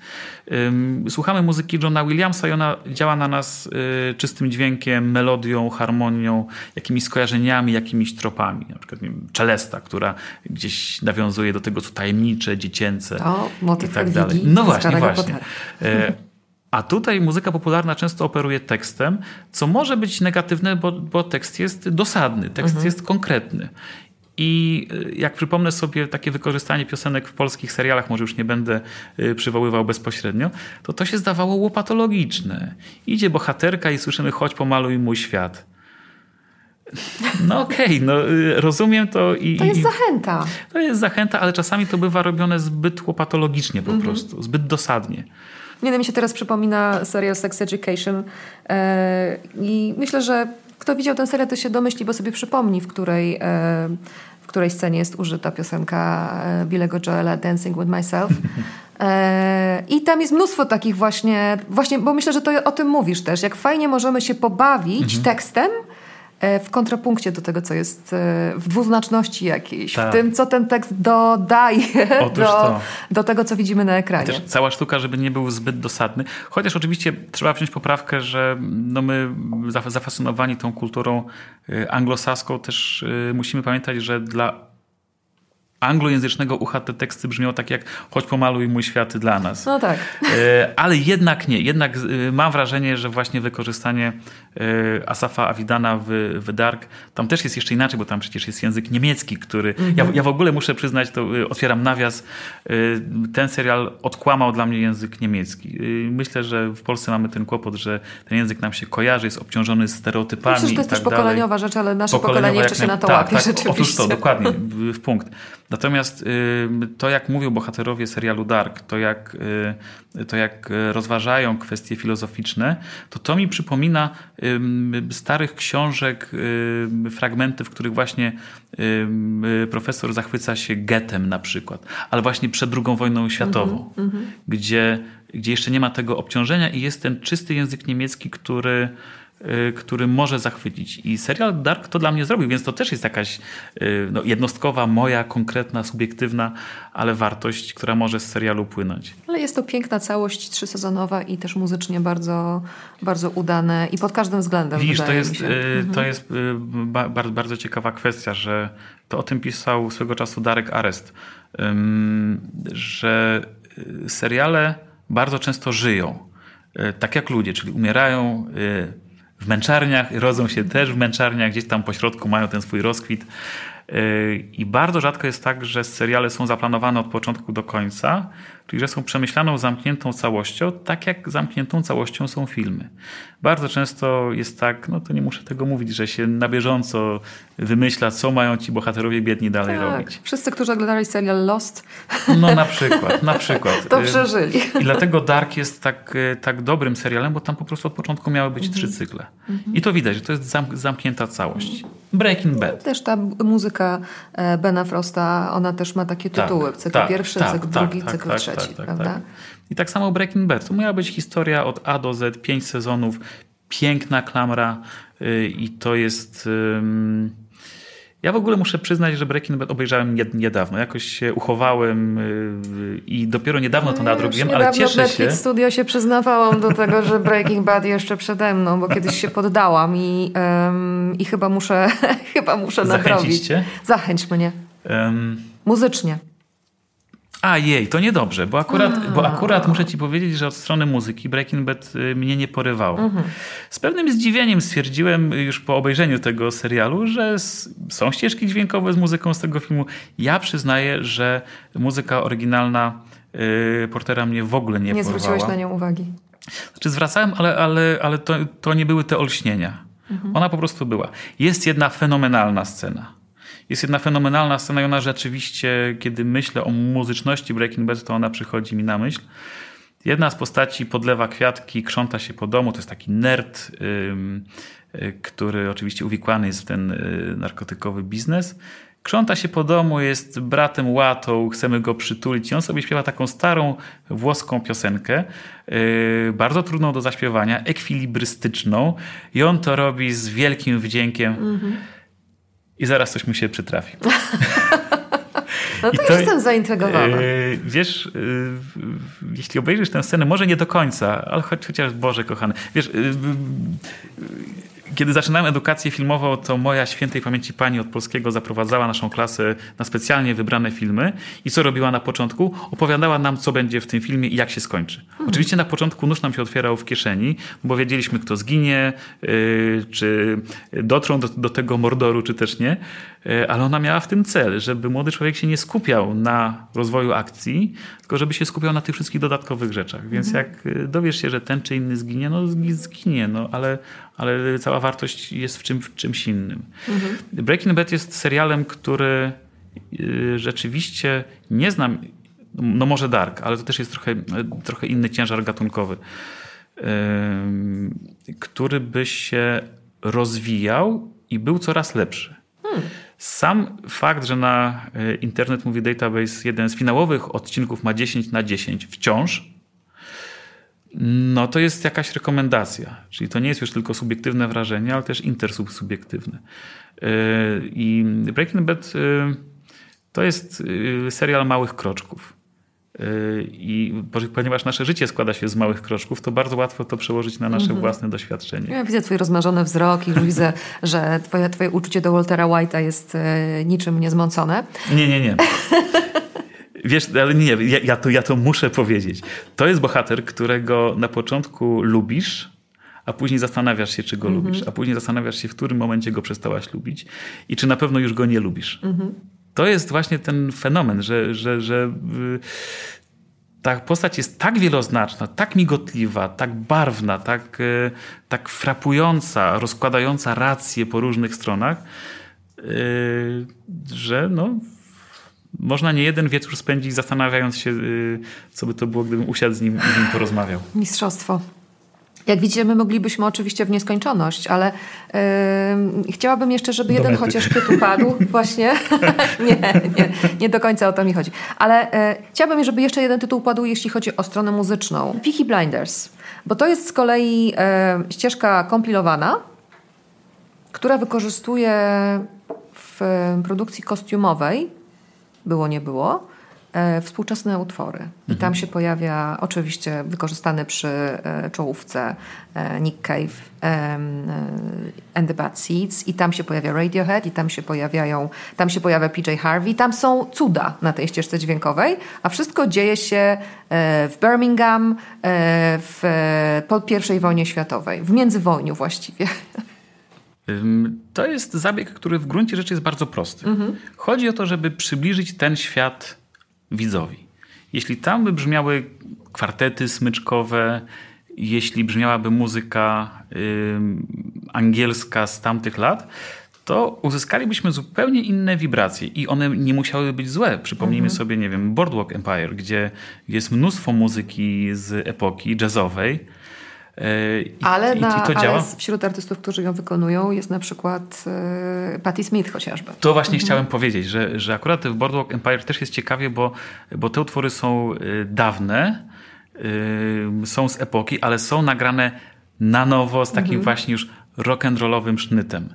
Słuchamy muzyki Johna Williamsa i ona działa na nas y, czystym dźwiękiem, melodią, harmonią, jakimiś skojarzeniami, jakimiś tropami. Na przykład wiem, Celesta, która gdzieś nawiązuje do tego, co tajemnicze, dziecięce to motyw i tak dalej. No właśnie, właśnie. E, a tutaj muzyka popularna często operuje tekstem, co może być negatywne, bo, bo tekst jest dosadny, tekst mhm. jest konkretny. I y, jak przypomnę sobie takie wykorzystanie piosenek w polskich serialach, może już nie będę y, przywoływał bezpośrednio, to to się zdawało łopatologiczne. Idzie bohaterka i słyszymy chodź pomaluj mój świat. No okej, okay, no y, rozumiem to i... To jest zachęta. To jest zachęta, ale czasami to bywa robione zbyt łopatologicznie po mhm. prostu, zbyt dosadnie. Nie wiem, mi się teraz przypomina serial Sex Education e, i myślę, że kto widział ten serial, to się domyśli, bo sobie przypomni, w której, e, w której scenie jest użyta piosenka e, Billego Joela Dancing with Myself. E, I tam jest mnóstwo takich właśnie, właśnie, bo myślę, że to o tym mówisz też, jak fajnie możemy się pobawić mhm. tekstem, w kontrapunkcie do tego, co jest e, w dwuznaczności jakiejś, tak. w tym, co ten tekst dodaje do, do tego, co widzimy na ekranie. Też cała sztuka, żeby nie był zbyt dosadny. Chociaż oczywiście trzeba wziąć poprawkę, że no my zafascynowani tą kulturą e, anglosaską też musimy pamiętać, że dla anglojęzycznego ucha te teksty brzmią tak jak choć pomaluj mój świat dla nas. No tak. E, ale jednak nie. Jednak e, mam wrażenie, że właśnie wykorzystanie e, Asafa Avidana w, w Dark, tam też jest jeszcze inaczej, bo tam przecież jest język niemiecki, który... Mhm. Ja, ja w ogóle muszę przyznać, to otwieram nawias, ten serial odkłamał dla mnie język niemiecki. Myślę, że w Polsce mamy ten kłopot, że ten język nam się kojarzy, jest obciążony stereotypami że to jest też tak pokoleniowa rzecz, ale nasze pokolenie jeszcze się na to tak, łapie tak, rzeczywiście. Otóż to, dokładnie, w punkt. Natomiast to, jak mówią bohaterowie serialu Dark, to jak, to jak rozważają kwestie filozoficzne, to to mi przypomina starych książek, fragmenty, w których właśnie profesor zachwyca się getem na przykład, ale właśnie przed II wojną światową, mm -hmm. gdzie, gdzie jeszcze nie ma tego obciążenia i jest ten czysty język niemiecki, który Y, który może zachwycić. I serial Dark to dla mnie zrobił, więc to też jest jakaś y, no, jednostkowa, moja konkretna, subiektywna, ale wartość, która może z serialu płynąć. Ale jest to piękna całość trzysezonowa i też muzycznie bardzo, bardzo udane i pod każdym względem. Widzisz, to jest, y, to mhm. jest bardzo, bardzo ciekawa kwestia, że to o tym pisał swego czasu Darek Arest, że seriale bardzo często żyją tak jak ludzie, czyli umierają, w męczarniach, rodzą się też w męczarniach, gdzieś tam po środku mają ten swój rozkwit. Yy, I bardzo rzadko jest tak, że seriale są zaplanowane od początku do końca, czyli że są przemyślaną, zamkniętą całością, tak jak zamkniętą całością są filmy. Bardzo często jest tak, no to nie muszę tego mówić, że się na bieżąco wymyśla, co mają ci bohaterowie biedni dalej tak. robić. Wszyscy, którzy oglądali serial Lost. No na przykład, na przykład. To przeżyli. I dlatego Dark jest tak, tak dobrym serialem, bo tam po prostu od początku miały być mhm. trzy cykle. Mhm. I to widać, że to jest zamknięta całość. Breaking Bad. Też ta muzyka e, Bena Frosta, ona też ma takie tak, tytuły. Cykl tak, pierwszy, tak, cykl drugi, tak, cykl tak, trzeci, prawda? I tak samo Breaking Bad. To miała być historia od A do Z, pięć sezonów, piękna klamra yy, i to jest... Yy, ja w ogóle muszę przyznać, że Breaking Bad obejrzałem niedawno. Jakoś się uchowałem yy, i dopiero niedawno to no, nadrobiłem, ale cieszę Netflix się. Studio się przyznawałam do tego, że Breaking Bad jeszcze przede mną, bo kiedyś się poddałam i, i chyba muszę, chyba muszę nadrobić. Zachęć mnie. Um, Muzycznie. A jej, to niedobrze, bo akurat, bo akurat muszę ci powiedzieć, że od strony muzyki Breaking Bad y, mnie nie porywało. Mhm. Z pewnym zdziwieniem stwierdziłem już po obejrzeniu tego serialu, że są ścieżki dźwiękowe z muzyką z tego filmu. Ja przyznaję, że muzyka oryginalna y, Portera mnie w ogóle nie, nie porwała. Nie zwróciłeś na nią uwagi. Znaczy zwracałem, ale, ale, ale to, to nie były te olśnienia. Mhm. Ona po prostu była. Jest jedna fenomenalna scena jest jedna fenomenalna scena i ona rzeczywiście, kiedy myślę o muzyczności Breaking Bad, to ona przychodzi mi na myśl. Jedna z postaci podlewa kwiatki, krząta się po domu. To jest taki nerd, yy, który oczywiście uwikłany jest w ten yy, narkotykowy biznes. Krząta się po domu, jest bratem łatą, chcemy go przytulić. I on sobie śpiewa taką starą włoską piosenkę, yy, bardzo trudną do zaśpiewania, ekwilibrystyczną. I on to robi z wielkim wdziękiem. Mm -hmm i zaraz coś mu się przytrafi. No to, to jestem zaintrygowana. Yy, wiesz, yy, jeśli obejrzysz tę scenę, może nie do końca, ale choć, chociaż Boże kochany. Wiesz, yy, kiedy zaczynałem edukację filmową, to moja świętej pamięci pani od polskiego zaprowadzała naszą klasę na specjalnie wybrane filmy i co robiła na początku? Opowiadała nam, co będzie w tym filmie i jak się skończy. Hmm. Oczywiście na początku nóż nam się otwierał w kieszeni, bo wiedzieliśmy, kto zginie, yy, czy dotrą do, do, tego mordoru, czy też nie, ale ona miała w tym cel, żeby młody człowiek się nie skupiał na rozwoju akcji, tylko żeby się skupiał na tych wszystkich dodatkowych rzeczach. Więc hmm. jak y, dowiesz się, że ten czy inny zginie, no zginie, no ale, ale cała wartość jest w, czym, w czymś innym. Mhm. Breaking Bad jest serialem, który y, rzeczywiście nie znam, no może Dark, ale to też jest trochę, trochę inny ciężar gatunkowy, który by się rozwijał i był coraz lepszy. Hmm. Sam fakt, że na y, Internet Movie Database jeden z finałowych odcinków ma 10 na 10 wciąż, no to jest jakaś rekomendacja. Czyli to nie jest już tylko subiektywne wrażenie, ale też intersubiektywne. Yy, I Breaking Bad yy, to jest serial małych kroczków. I ponieważ nasze życie składa się z małych kroczków, to bardzo łatwo to przełożyć na nasze -hmm. własne doświadczenie. Ja widzę twój rozmarzony wzrok i widzę, że twoje, twoje uczucie do Waltera White'a jest niczym niezmącone. Nie, nie, nie. Wiesz, ale nie, ja, ja, to, ja to muszę powiedzieć. To jest bohater, którego na początku lubisz, a później zastanawiasz się, czy go mhm. lubisz, a później zastanawiasz się, w którym momencie go przestałaś lubić i czy na pewno już go nie lubisz. Mhm. To jest właśnie ten fenomen, że, że, że ta postać jest tak wieloznaczna, tak migotliwa, tak barwna, tak, y, tak frapująca, rozkładająca racje po różnych stronach, y, że no, można nie jeden wieczór spędzić zastanawiając się, y, co by to było, gdybym usiadł z nim i z nim porozmawiał. Mistrzostwo. Jak widzicie, my moglibyśmy oczywiście w nieskończoność, ale yy, chciałabym jeszcze, żeby jeden chociaż tytuł padł. Właśnie. nie, nie, nie do końca o to mi chodzi. Ale yy, chciałabym, żeby jeszcze jeden tytuł padł, jeśli chodzi o stronę muzyczną. Peaky Blinders. Bo to jest z kolei yy, ścieżka kompilowana, która wykorzystuje w produkcji kostiumowej, było nie było, współczesne utwory. I mhm. tam się pojawia, oczywiście wykorzystany przy e, czołówce e, Nick Cave and the Bad Seeds i tam się pojawia Radiohead i tam się pojawiają, tam się pojawia PJ Harvey. Tam są cuda na tej ścieżce dźwiękowej, a wszystko dzieje się w Birmingham w, po I wojnie światowej, w międzywojniu właściwie. To jest zabieg, który w gruncie rzeczy jest bardzo prosty. Mhm. Chodzi o to, żeby przybliżyć ten świat widzowi. Jeśli tam by brzmiały kwartety smyczkowe, jeśli brzmiałaby muzyka angielska z tamtych lat, to uzyskalibyśmy zupełnie inne wibracje i one nie musiały być złe. Przypomnijmy mhm. sobie, nie wiem, Boardwalk Empire, gdzie jest mnóstwo muzyki z epoki jazzowej, I, ale, na, i to działa. ale wśród artystów, którzy ją wykonują jest na przykład y, Patti Smith chociażby. To właśnie mhm. chciałem powiedzieć, że, że akurat w Boardwalk Empire też jest ciekawie, bo, bo te utwory są y, dawne, y, są z epoki, ale są nagrane na nowo z takim mhm. właśnie już rock'n'rollowym sznytem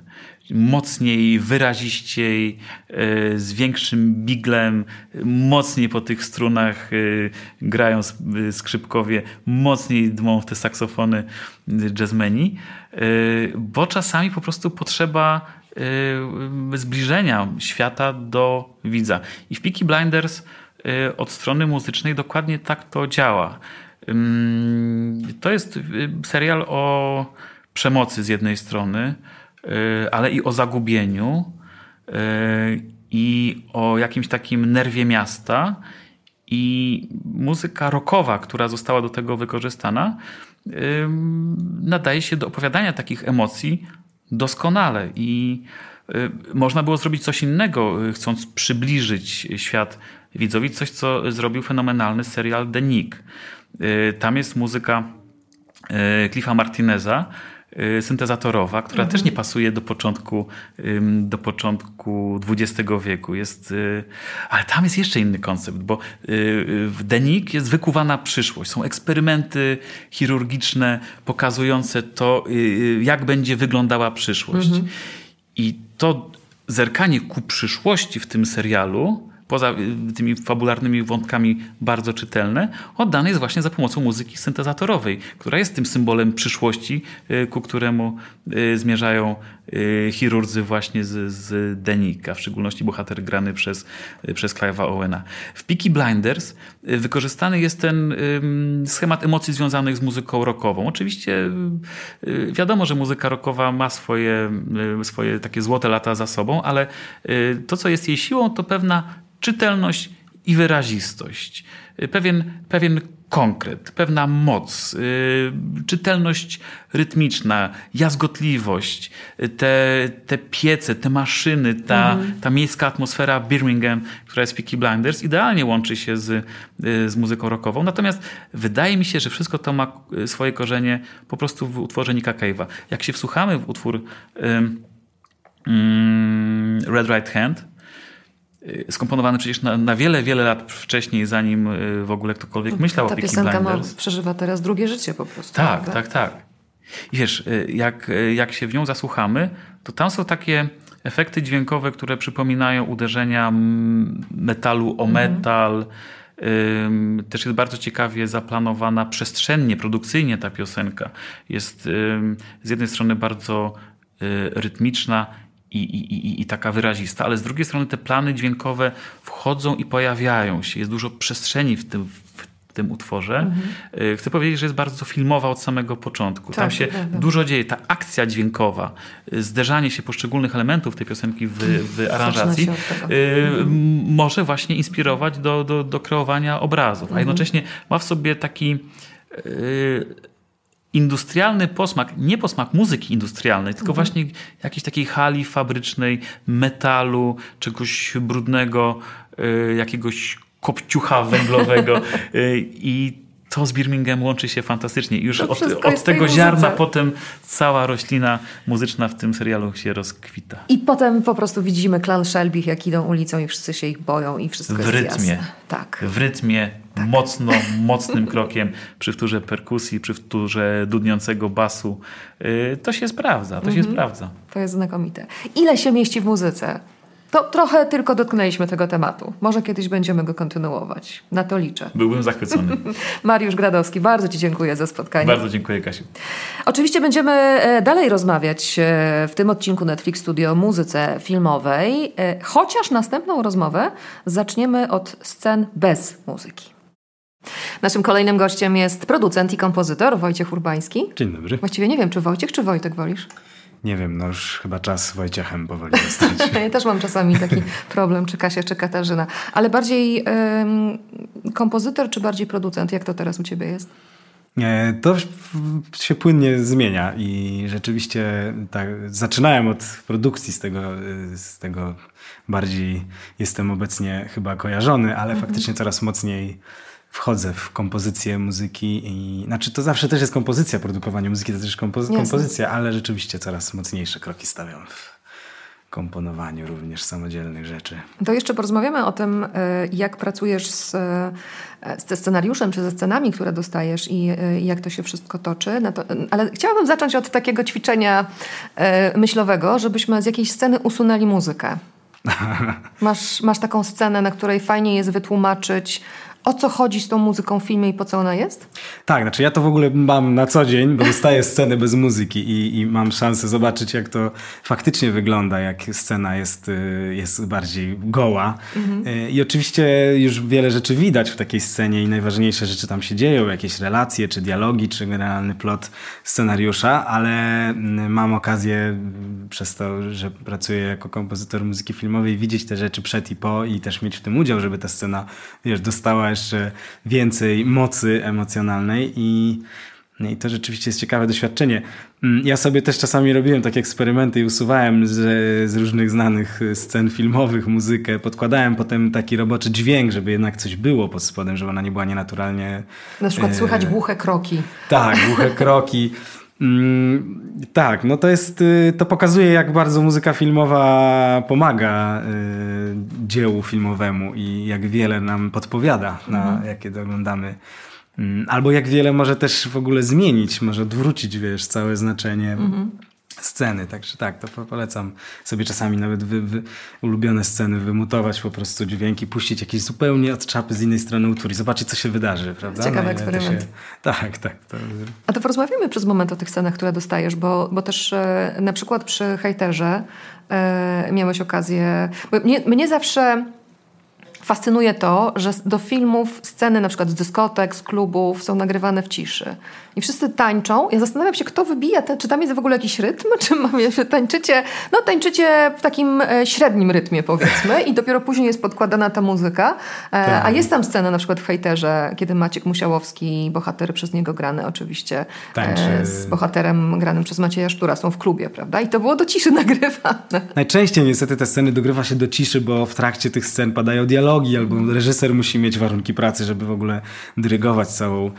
mocniej, wyraziściej, e, z większym biglem, mocniej po tych strunach e, grają e, skrzypkowie, mocniej dmą w te saksofony jazzmeni, bo czasami po prostu potrzeba zbliżenia świata do widza. I w Peaky Blinders od strony muzycznej dokładnie tak to działa. To jest serial o przemocy z jednej strony, ale i o zagubieniu y, i o jakimś takim nerwie miasta. I muzyka rockowa, która została do tego wykorzystana, nadaje się do opowiadania takich emocji doskonale. I można było zrobić coś innego, chcąc przybliżyć świat widzowi, coś, co zrobił fenomenalny serial The Nick. Tam jest muzyka Cliffa Martineza, syntezatorowa, która mhm. też nie pasuje do początku, do początku XX wieku. Jest, y, ale tam jest jeszcze inny koncept, bo y, w Denik jest wykuwana przyszłość. Są eksperymenty chirurgiczne pokazujące to, jak będzie wyglądała przyszłość. Mhm. I to zerkanie ku przyszłości w tym serialu poza y, tymi fabularnymi wątkami bardzo czytelne, oddane jest właśnie za pomocą muzyki syntezatorowej, która jest tym symbolem przyszłości, y, ku któremu y, zmierzają chirurdzy właśnie z, z Denika, w szczególności bohater grany przez, przez Clive'a Owena. W Peaky Blinders wykorzystany jest ten schemat emocji związanych z muzyką rockową. Oczywiście wiadomo, że muzyka rockowa ma swoje, swoje takie złote lata za sobą, ale to, co jest jej siłą, to pewna czytelność i wyrazistość, pewien, pewien konkret, pewna moc, yy, czytelność rytmiczna, jazgotliwość, te, te piece, te maszyny, ta, mm. ta miejska atmosfera Birmingham, która jest Peaky Blinders, idealnie łączy się z, yy, z muzyką rockową. Natomiast wydaje mi się, że wszystko to ma swoje korzenie po prostu w utworze Nicka Cave'a. Jak się wsłuchamy w utwór yy, Red Right Hand, Y, skomponowany przecież na, na, wiele, wiele lat wcześniej, zanim y, w ogóle ktokolwiek no, myślał Ta o Peaky piosenka Ma, przeżywa teraz drugie życie po prostu. Tak, tak, tak, tak. I wiesz, y, jak, jak się w nią zasłuchamy, to tam są takie efekty dźwiękowe, które przypominają uderzenia metalu o mhm. metal. Mhm. Też jest bardzo ciekawie zaplanowana przestrzennie, produkcyjnie ta piosenka. Jest z jednej strony bardzo rytmiczna i, i, i, taka wyrazista, ale z drugiej strony te plany dźwiękowe wchodzą i pojawiają się. Jest dużo przestrzeni w tym, w tym utworze. Mhm. Y, chcę powiedzieć, że jest bardzo filmowa od samego początku. Tak, Tam się tak, tak. dużo dzieje. Ta akcja dźwiękowa, y, zderzanie się poszczególnych elementów tej piosenki w, w aranżacji y, może właśnie inspirować do, do, do kreowania obrazów, a mhm. jednocześnie ma w sobie taki industrialny posmak, nie posmak muzyki industrialnej, tylko mhm. właśnie jakiejś takiej hali fabrycznej, metalu, czegoś brudnego, y, jakiegoś kopciucha węglowego y, i to z Birmingham łączy się fantastycznie. I już od, od tego ziarna potem cała roślina muzyczna w tym serialu się rozkwita. I potem po prostu widzimy klan Shelby, jak idą ulicą i wszyscy się ich boją i wszystko w jest rytmie. Jasne. Tak. W rytmie, tak. mocno, mocnym krokiem, przy wtórze perkusji, przy wtórze dudniącego basu. Y, to się sprawdza, to się mhm. sprawdza. To jest znakomite. Ile się mieści w muzyce? To trochę tylko dotknęliśmy tego tematu. Może kiedyś będziemy go kontynuować. Na to liczę. Byłbym zachwycony. Mariusz Gradowski, bardzo Ci dziękuję za spotkanie. Bardzo dziękuję, Kasiu. Oczywiście będziemy e, dalej rozmawiać e, w tym odcinku Netflix Studio o muzyce filmowej, e, chociaż następną rozmowę zaczniemy od scen bez muzyki. Naszym kolejnym gościem jest producent i kompozytor Wojciech Urbański. Dzień dobry. Właściwie nie wiem, czy Wojciech, czy Wojtek wolisz? Nie wiem, no już chyba czas Wojciechem powoli zostać. ja też mam czasami taki problem, czy Kasia, czy Katarzyna. Ale bardziej ym, kompozytor, czy bardziej producent? Jak to teraz u ciebie jest? To się płynnie zmienia i rzeczywiście tak, zaczynałem od produkcji, z tego, z tego bardziej jestem obecnie chyba kojarzony, ale mhm. faktycznie coraz mocniej wchodzę w kompozycję muzyki i znaczy to zawsze też jest kompozycja, produkowanie muzyki to też kompozy kompozycja, ale rzeczywiście coraz mocniejsze kroki stawiam w komponowaniu również samodzielnych rzeczy. To jeszcze porozmawiamy o tym, e, jak pracujesz z, e, ze scenariuszem, czy ze scenami, które dostajesz i e, jak to się wszystko toczy. To, ale chciałabym zacząć od takiego ćwiczenia myślowego, żebyśmy z jakiejś sceny usunęli muzykę. Masz, masz taką scenę, na której fajnie jest wytłumaczyć o co chodzi z tą muzyką w filmie i po co ona jest? Tak, znaczy ja to w ogóle mam na co dzień, bo dostaję sceny bez muzyki i, i mam szansę zobaczyć, jak to faktycznie wygląda, jak scena jest, y, jest bardziej goła. Mhm. Y, I oczywiście już wiele rzeczy widać w takiej scenie i najważniejsze rzeczy tam się dzieją, jakieś relacje, czy dialogi, czy generalny plot scenariusza, ale mm, mam okazję przez to, że pracuję jako kompozytor muzyki filmowej, widzieć te rzeczy przed i po i też mieć w tym udział, żeby ta scena, wiesz, dostała jeszcze więcej mocy emocjonalnej i, no i to rzeczywiście jest ciekawe doświadczenie. Mm, ja sobie też czasami robiłem takie eksperymenty i usuwałem z, z, różnych znanych scen filmowych muzykę, podkładałem potem taki roboczy dźwięk, żeby jednak coś było pod spodem, żeby ona nie była nienaturalnie... Na przykład e... słychać głuche kroki. Tak, głuche kroki. Mm, tak, no to jest, y, to pokazuje jak bardzo muzyka filmowa pomaga y, dziełu filmowemu i jak wiele nam podpowiada, na mhm. jakie to oglądamy. Mm, albo jak wiele może też w ogóle zmienić, może odwrócić, wiesz, całe znaczenie. Mhm sceny. Także tak, to polecam sobie czasami nawet wy, wy, ulubione sceny wymutować po prostu dźwięki, puścić jakieś zupełnie od czapy z innej strony utwór i zobaczyć, co się wydarzy, prawda? Ciekawy no, eksperyment. Się... Tak, tak. To... A to porozmawiamy przez moment o tych scenach, które dostajesz, bo, bo też e, na przykład przy hejterze e, miałeś okazję... Mnie, mnie zawsze fascynuje to, że do filmów sceny na przykład z dyskotek, z klubów są nagrywane w ciszy. I wszyscy tańczą. Ja zastanawiam się, kto wybija, te, czy tam jest w ogóle jakiś rytm, czy mamy, że tańczycie, no tańczycie w takim e, średnim rytmie powiedzmy i dopiero później jest podkładana ta muzyka. E, tak. A jest tam scena na przykład w Hejterze, kiedy Maciek Musiałowski, bohater przez niego grany oczywiście, e, z bohaterem granym przez Macieja Sztura są w klubie, prawda? I to było do ciszy nagrywane. Najczęściej niestety te sceny dogrywa się do ciszy, bo w trakcie tych scen padają dialogi albo reżyser musi mieć warunki pracy, żeby w ogóle dyrygować całą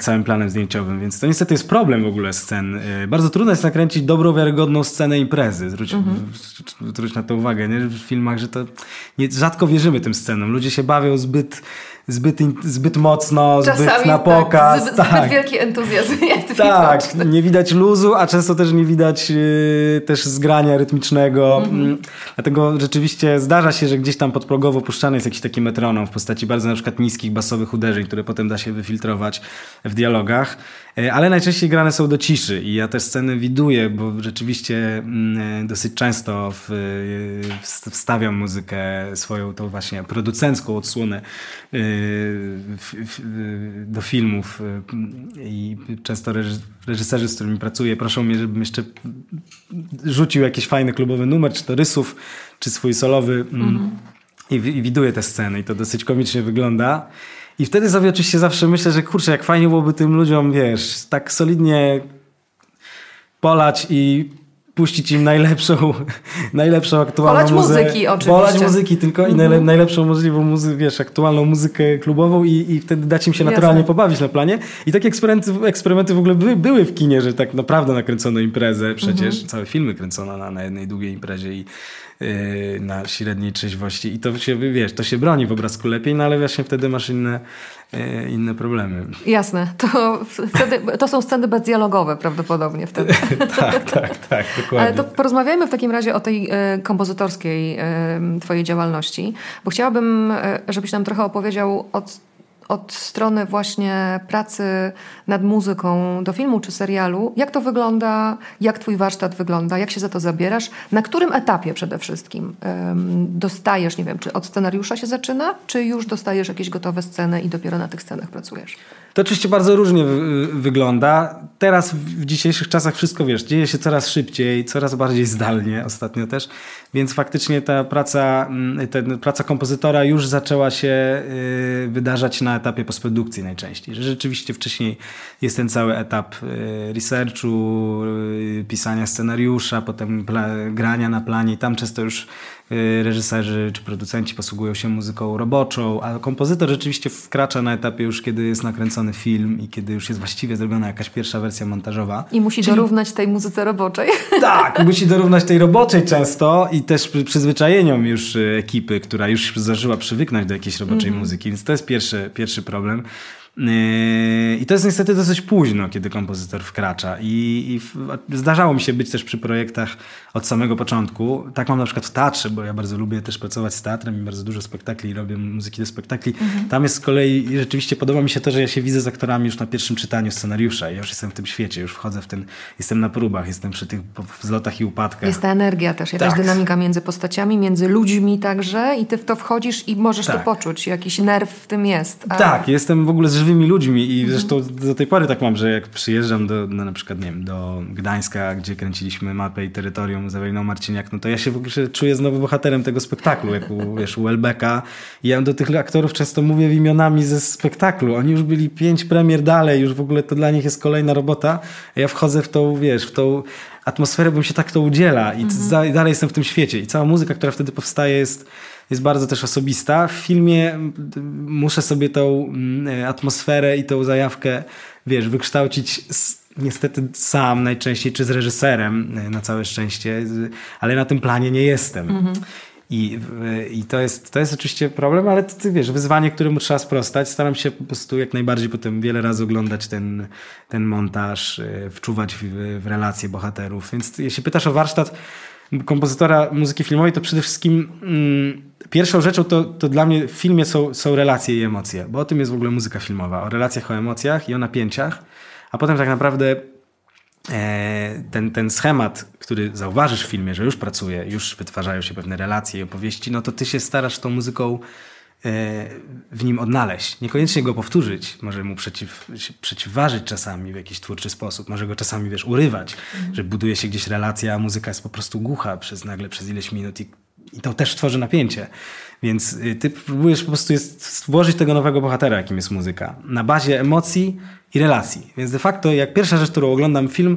całym planem zdjęciowym, więc to niestety jest problem w ogóle scen. E, bardzo trudno jest nakręcić dobrą, wiarygodną scenę imprezy. Zwróć, mhm. zwróć na to uwagę, nie? w filmach, że to nie, rzadko wierzymy tym scenom. Ludzie się bawią zbyt zbyt, zbyt mocno, Czasami zbyt na tak, pokaz. Tak, zbyt, tak. zbyt wielki entuzjazm jest Tak, widoczny. nie widać luzu, a często też nie widać yy, też zgrania rytmicznego. Mm -hmm. Dlatego rzeczywiście zdarza się, że gdzieś tam podprogowo puszczany jest jakiś taki metronom w postaci bardzo na przykład niskich basowych uderzeń, które potem da się wyfiltrować w dialogach. Yy, ale najczęściej grane są do ciszy i ja te sceny widuję, bo rzeczywiście yy, dosyć często w, yy, wstawiam muzykę swoją, tą właśnie producencką odsłonę do filmów i często reżyserzy, z którymi pracuję, proszą mnie, żebym jeszcze rzucił jakiś fajny klubowy numer, czy to rysów, czy swój solowy mm, mhm. i widuję te sceny i to dosyć komicznie wygląda. I wtedy sobie oczywiście zawsze myślę, że kurczę, jak fajnie byłoby tym ludziom, wiesz, tak solidnie polać i puścić im najlepszą, najlepszą aktualną Polać muzykę. muzyki oczywiście. Polać muzyki tylko i Mhm. najle- najlepszą możliwą muzykę, wiesz, aktualną muzykę klubową i, i wtedy dać im się naturalnie Jasne. pobawić na planie. I takie eksperymenty, eksperymenty w ogóle były, były w kinie, że tak naprawdę nakręcono imprezę, przecież Mhm. całe filmy kręcono na, na jednej długiej imprezie i yy, na średniej trzeźwości i to się, wiesz, to się broni w obrazku lepiej, no ale właśnie wtedy masz inne, inne problemy. Jasne, to, wtedy, to są sceny bezdialogowe prawdopodobnie wtedy. tak, tak, tak, dokładnie. Ale to porozmawiajmy w takim razie o tej e, kompozytorskiej e, twojej działalności, bo chciałabym, e, żebyś nam trochę opowiedział od, od strony właśnie pracy nad muzyką do filmu czy serialu. Jak to wygląda, jak twój warsztat wygląda, jak się za to zabierasz, na którym etapie przede wszystkim dostajesz, nie wiem, czy od scenariusza się zaczyna, czy już dostajesz jakieś gotowe sceny i dopiero na tych scenach pracujesz? To oczywiście bardzo różnie wy- wygląda. Teraz w dzisiejszych czasach wszystko wiesz, dzieje się coraz szybciej, coraz bardziej zdalnie ostatnio też, więc faktycznie ta praca, mm, ten, praca kompozytora już zaczęła się y, wydarzać na etapie postprodukcji najczęściej. Że rzeczywiście wcześniej jest ten cały etap y, researchu, y, pisania scenariusza, potem grania na planie i tam często już reżyserzy czy producenci posługują się muzyką roboczą, a kompozytor rzeczywiście wkracza na etapie już, kiedy jest nakręcony film i kiedy już jest właściwie zrobiona jakaś pierwsza wersja montażowa. I musi dorównać tej muzyce roboczej. Tak, musi dorównać tej roboczej często i też przy- przyzwyczajeniom już y, ekipy, która już zdążyła przywyknąć do jakiejś roboczej muzyki, więc to jest pierwszy, pierwszy problem. Yy, I to jest niestety dosyć późno, kiedy kompozytor wkracza. I, i w, zdarzało mi się być też przy projektach od samego początku. Tak mam na przykład w teatrze, bo ja bardzo lubię też pracować z teatrem i bardzo dużo spektakli robię muzyki do spektakli. Tam jest z kolei rzeczywiście podoba mi się to, że ja się widzę z aktorami już na pierwszym czytaniu scenariusza. Ja już jestem w tym świecie, już wchodzę w ten, jestem na próbach, jestem przy tych wzlotach i upadkach. Jest ta energia też, jakaś Tak. dynamika między postaciami, między ludźmi także i ty w to wchodzisz i możesz to Tak. poczuć. Jakiś nerw w tym jest. A- Tak, jestem w ogóle z żywymi ludźmi i zresztą do tej pory tak mam, że jak przyjeżdżam do, no na przykład, nie wiem, do Gdańska, gdzie kręciliśmy mapę i terytorium z Eweliną Marciniak, no to ja się w ogóle czuję znowu bohaterem tego spektaklu, jak u, wiesz, u Elbeka. I ja do tych aktorów często mówię imionami ze spektaklu. Oni już byli pięć premier dalej, już w ogóle to dla nich jest kolejna robota. A ja wchodzę w tą, wiesz, w tą atmosferę, bo mi się tak to udziela i za- i dalej jestem w tym świecie. I cała muzyka, która wtedy powstaje jest jest bardzo też osobista. W filmie muszę sobie tą mm, atmosferę i tą zajawkę, wiesz, wykształcić s- niestety sam najczęściej, czy z reżyserem, e, na całe szczęście, ale na tym planie nie jestem. I, w- I to jest, to jest oczywiście problem, ale to, ty wiesz, wyzwanie, któremu trzeba sprostać. Staram się po prostu jak najbardziej potem wiele razy oglądać ten, ten montaż, e, wczuwać w, w relacje bohaterów. Więc jeśli pytasz o warsztat kompozytora muzyki filmowej, to przede wszystkim mm, pierwszą rzeczą to, to dla mnie w filmie są, są relacje i emocje, bo o tym jest w ogóle muzyka filmowa, o relacjach, o emocjach i o napięciach, a potem tak naprawdę e, ten, ten schemat, który zauważysz w filmie, że już pracuje, już wytwarzają się pewne relacje i opowieści, no to ty się starasz tą muzyką e, w nim odnaleźć. Niekoniecznie go powtórzyć, może mu przeciw, przeciwważyć czasami w jakiś twórczy sposób, może go czasami, wiesz, urywać, że buduje się gdzieś relacja, a muzyka jest po prostu głucha przez nagle, przez ileś minut i, i to też tworzy napięcie. Więc y, ty próbujesz po prostu jest włożyć tego nowego bohatera, jakim jest muzyka, na bazie emocji i relacji. Więc de facto, jak pierwsza rzecz, którą oglądam film,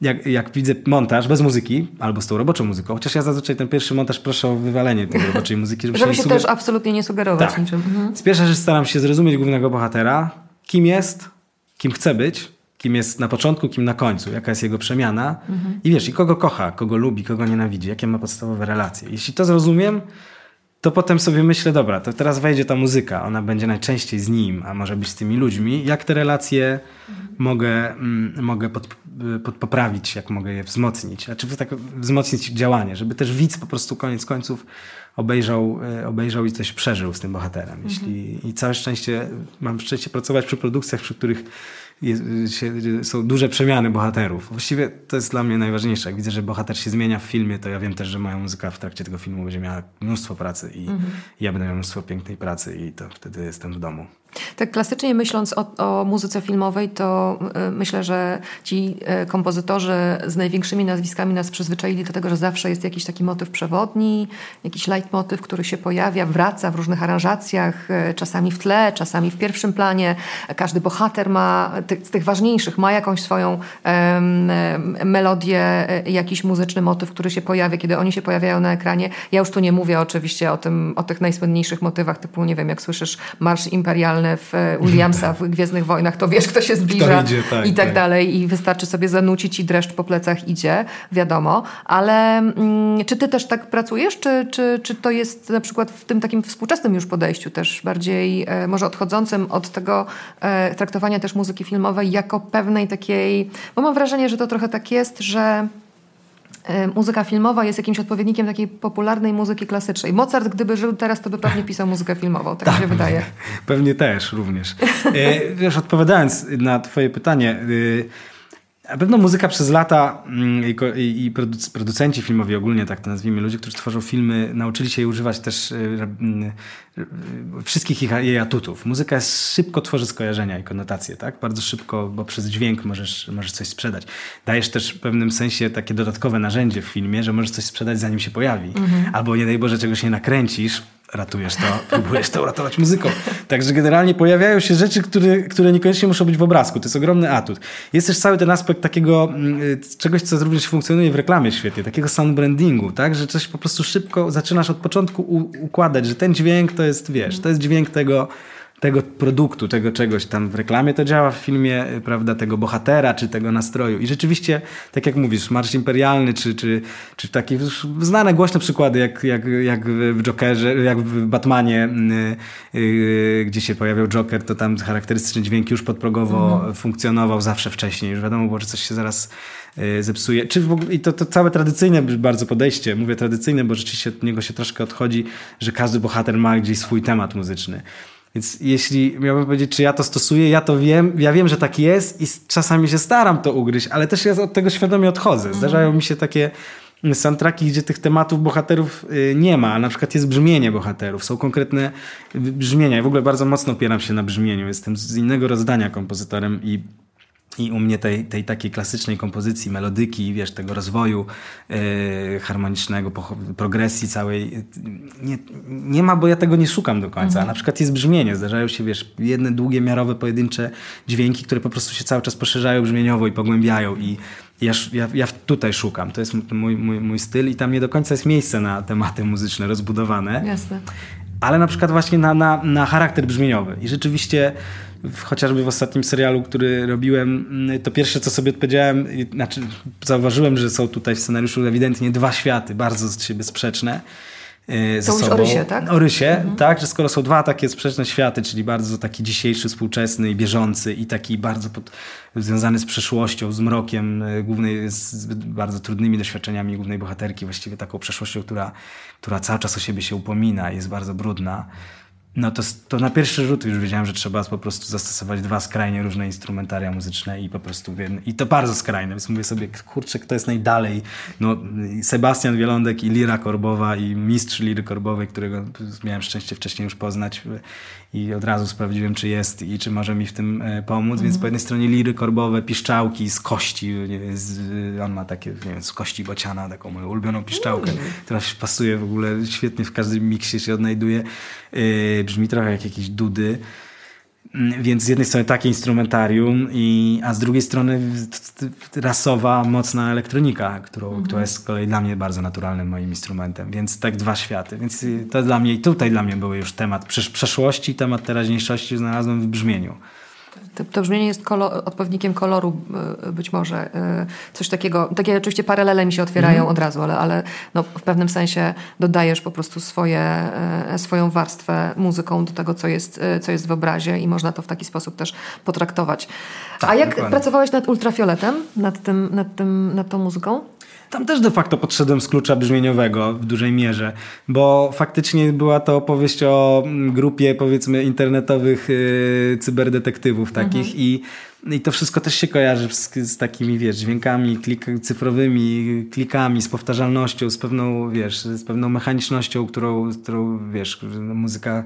jak, jak widzę montaż bez muzyki, albo z tą roboczą muzyką, chociaż ja zazwyczaj ten pierwszy montaż proszę o wywalenie tej roboczej muzyki, żeby, Żeby się suger- też absolutnie nie sugerować Tak. niczym. Mhm. Więc pierwsza rzecz staram się zrozumieć głównego bohatera, kim jest, kim chce być, kim jest na początku, kim na końcu, jaka jest jego przemiana i wiesz, i kogo kocha, kogo lubi, kogo nienawidzi, jakie ma podstawowe relacje. Jeśli to zrozumiem, to potem sobie myślę, dobra, to teraz wejdzie ta muzyka, ona będzie najczęściej z nim, a może być z tymi ludźmi. Jak te relacje mogę, mm, mogę pod, pod, poprawić, jak mogę je wzmocnić, a czy tak wzmocnić działanie, żeby też widz po prostu koniec końców obejrzał, e, obejrzał i coś przeżył z tym bohaterem. Jeśli, I całe szczęście, mam szczęście pracować przy produkcjach, przy których jest, się, są duże przemiany bohaterów. Właściwie to jest dla mnie najważniejsze. Jak widzę, że bohater się zmienia w filmie, to ja wiem też, że moja muzyka w trakcie tego filmu będzie miała mnóstwo pracy i ja będę miał mnóstwo pięknej pracy i to wtedy jestem w domu. Tak klasycznie myśląc o, o muzyce filmowej, to y, myślę, że ci y, kompozytorzy z największymi nazwiskami nas przyzwyczaili do tego, że zawsze jest jakiś taki motyw przewodni, jakiś leitmotyw, który się pojawia, wraca w różnych aranżacjach, y, czasami w tle, czasami w pierwszym planie. Każdy bohater ma, z tych ważniejszych, ma jakąś swoją melodię, jakiś muzyczny motyw, który się pojawia, kiedy oni się pojawiają na ekranie. Ja już tu nie mówię oczywiście o, tym, o tych najsłynniejszych motywach, typu, nie wiem, jak słyszysz Marsz Imperialny, w e, Williamsa w Gwiezdnych Wojnach, to wiesz, kto się zbliża idzie, tak, i tak, tak, dalej. I wystarczy sobie zanucić i dreszcz po plecach idzie, wiadomo. Ale mm, czy ty też tak pracujesz, czy, czy, czy to jest na przykład w tym takim współczesnym już podejściu też bardziej e, może odchodzącym od tego e, traktowania też muzyki filmowej jako pewnej takiej, bo mam wrażenie, że to trochę tak jest, że muzyka filmowa jest jakimś odpowiednikiem takiej popularnej muzyki klasycznej. Mozart, gdyby żył teraz, to by pewnie pisał muzykę filmową, tak, tak mi się wydaje. Pewnie też również. E, wiesz, odpowiadając na twoje pytanie, y, na pewno muzyka przez lata mm, i producenci filmowi ogólnie, tak to nazwijmy, ludzie, którzy tworzą filmy, nauczyli się jej używać też y, mm, y, wszystkich ich, jej atutów. Muzyka jest, szybko tworzy skojarzenia i konotacje, tak? Bardzo szybko, bo przez dźwięk możesz, możesz coś sprzedać. Dajesz też w pewnym sensie takie dodatkowe narzędzie w filmie, że możesz coś sprzedać zanim się pojawi. Mhm. Albo nie daj Boże czegoś nie nakręcisz, ratujesz to, próbujesz to uratować muzyką. Także generalnie pojawiają się rzeczy, które, które niekoniecznie muszą być w obrazku. To jest ogromny atut. Jest też cały ten aspekt takiego mm, czegoś, co również funkcjonuje w reklamie świetnie, takiego sound brandingu, tak? Że coś po prostu szybko zaczynasz od początku układać, że ten dźwięk to jest, wiesz, to jest dźwięk tego tego produktu, tego czegoś tam w reklamie to działa, w filmie, prawda, tego bohatera, czy tego nastroju. I rzeczywiście, tak jak mówisz, Marsz Imperialny, czy, czy, czy takie znane, głośne przykłady, jak, jak, jak w Jokerze, jak w Batmanie, yy, yy, gdzie się pojawiał Joker, to tam charakterystyczny dźwięk już podprogowo mhm. funkcjonował zawsze wcześniej. Już wiadomo było, że coś się zaraz yy, zepsuje. Czy w ogóle, I to, to całe tradycyjne bardzo podejście, mówię tradycyjne, bo rzeczywiście od niego się troszkę odchodzi, że każdy bohater ma gdzieś swój temat muzyczny. Więc jeśli miałbym powiedzieć, czy ja to stosuję, ja to wiem, ja wiem, że tak jest i czasami się staram to ugryźć, ale też ja od tego świadomie odchodzę. Mhm. Zdarzają mi się takie soundtracki, gdzie tych tematów bohaterów y, nie ma. Na przykład jest brzmienie bohaterów, są konkretne brzmienia. Ja w ogóle bardzo mocno opieram się na brzmieniu. Jestem z innego rozdania kompozytorem i i u mnie tej, tej takiej klasycznej kompozycji, melodyki, wiesz, tego rozwoju yy, harmonicznego, progresji całej, nie, nie ma, bo ja tego nie szukam do końca. Mhm. A na przykład jest brzmienie, zdarzają się, wiesz, jedne długie, miarowe, pojedyncze dźwięki, które po prostu się cały czas poszerzają brzmieniowo i pogłębiają i ja, ja, ja tutaj szukam. To jest mój, mój, mój styl i tam nie do końca jest miejsce na tematy muzyczne rozbudowane. Jasne. Ale na przykład właśnie na, na, na charakter brzmieniowy. I rzeczywiście chociażby w ostatnim serialu, który robiłem, mm, to pierwsze, co sobie odpowiedziałem, znaczy zauważyłem, że są tutaj w scenariuszu ewidentnie dwa światy, bardzo z siebie sprzeczne. E, ze to sobą. Orysie, tak? Orysie, mhm. tak, że skoro są dwa takie sprzeczne światy, czyli bardzo taki dzisiejszy, współczesny i bieżący i taki bardzo pod, związany z przeszłością, z mrokiem e, głównej, z bardzo trudnymi doświadczeniami głównej bohaterki, właściwie taką przeszłością, która, która cały czas o siebie się upomina, jest bardzo brudna no to, to na pierwszy rzut już wiedziałem, że trzeba po prostu zastosować dwa skrajnie różne instrumentaria muzyczne i po prostu i to bardzo skrajne, więc mówię sobie, kurczę, kto jest najdalej? No, Sebastian Wielądek i Lira Korbowa i mistrz Liry Korbowej, którego miałem szczęście wcześniej już poznać i od razu sprawdziłem, czy jest i czy może mi w tym e, pomóc, więc po jednej stronie liry korbowe, piszczałki z kości, z, on ma takie, nie wiem, z kości bociana, taką moją ulubioną piszczałkę, która pasuje w ogóle świetnie w każdym miksie się odnajduje, yy, brzmi trochę jak jakieś dudy, więc z jednej strony takie instrumentarium, i, a z drugiej strony rasowa, mocna elektronika, którą, mhm. która jest z kolei dla mnie bardzo naturalnym moim instrumentem. Więc tak dwa światy. Więc to dla mnie, i tutaj dla mnie był już temat przeszłości, temat teraźniejszości znalazłem w brzmieniu. To, brzmienie jest kolor, odpowiednikiem koloru e, być może. E, coś takiego, takie oczywiście paralele mi się otwierają mm. od razu, ale, ale no, w pewnym sensie dodajesz po prostu swoje, e, swoją warstwę muzyką do tego, co jest, co jest w obrazie i można to w taki sposób też potraktować. Tak, A jak dokładnie. pracowałeś nad ultrafioletem, nad, tym, nad, tym, nad tą muzyką? Tam też de facto podszedłem z klucza brzmieniowego w dużej mierze, bo faktycznie była to opowieść o mm, grupie powiedzmy internetowych yy, cyberdetektywów takich mhm. i i to wszystko też się kojarzy z, z takimi, wiesz, dźwiękami klik, cyfrowymi, klikami, z powtarzalnością, z pewną, wiesz, z pewną mechanicznością, którą, którą wiesz, muzyka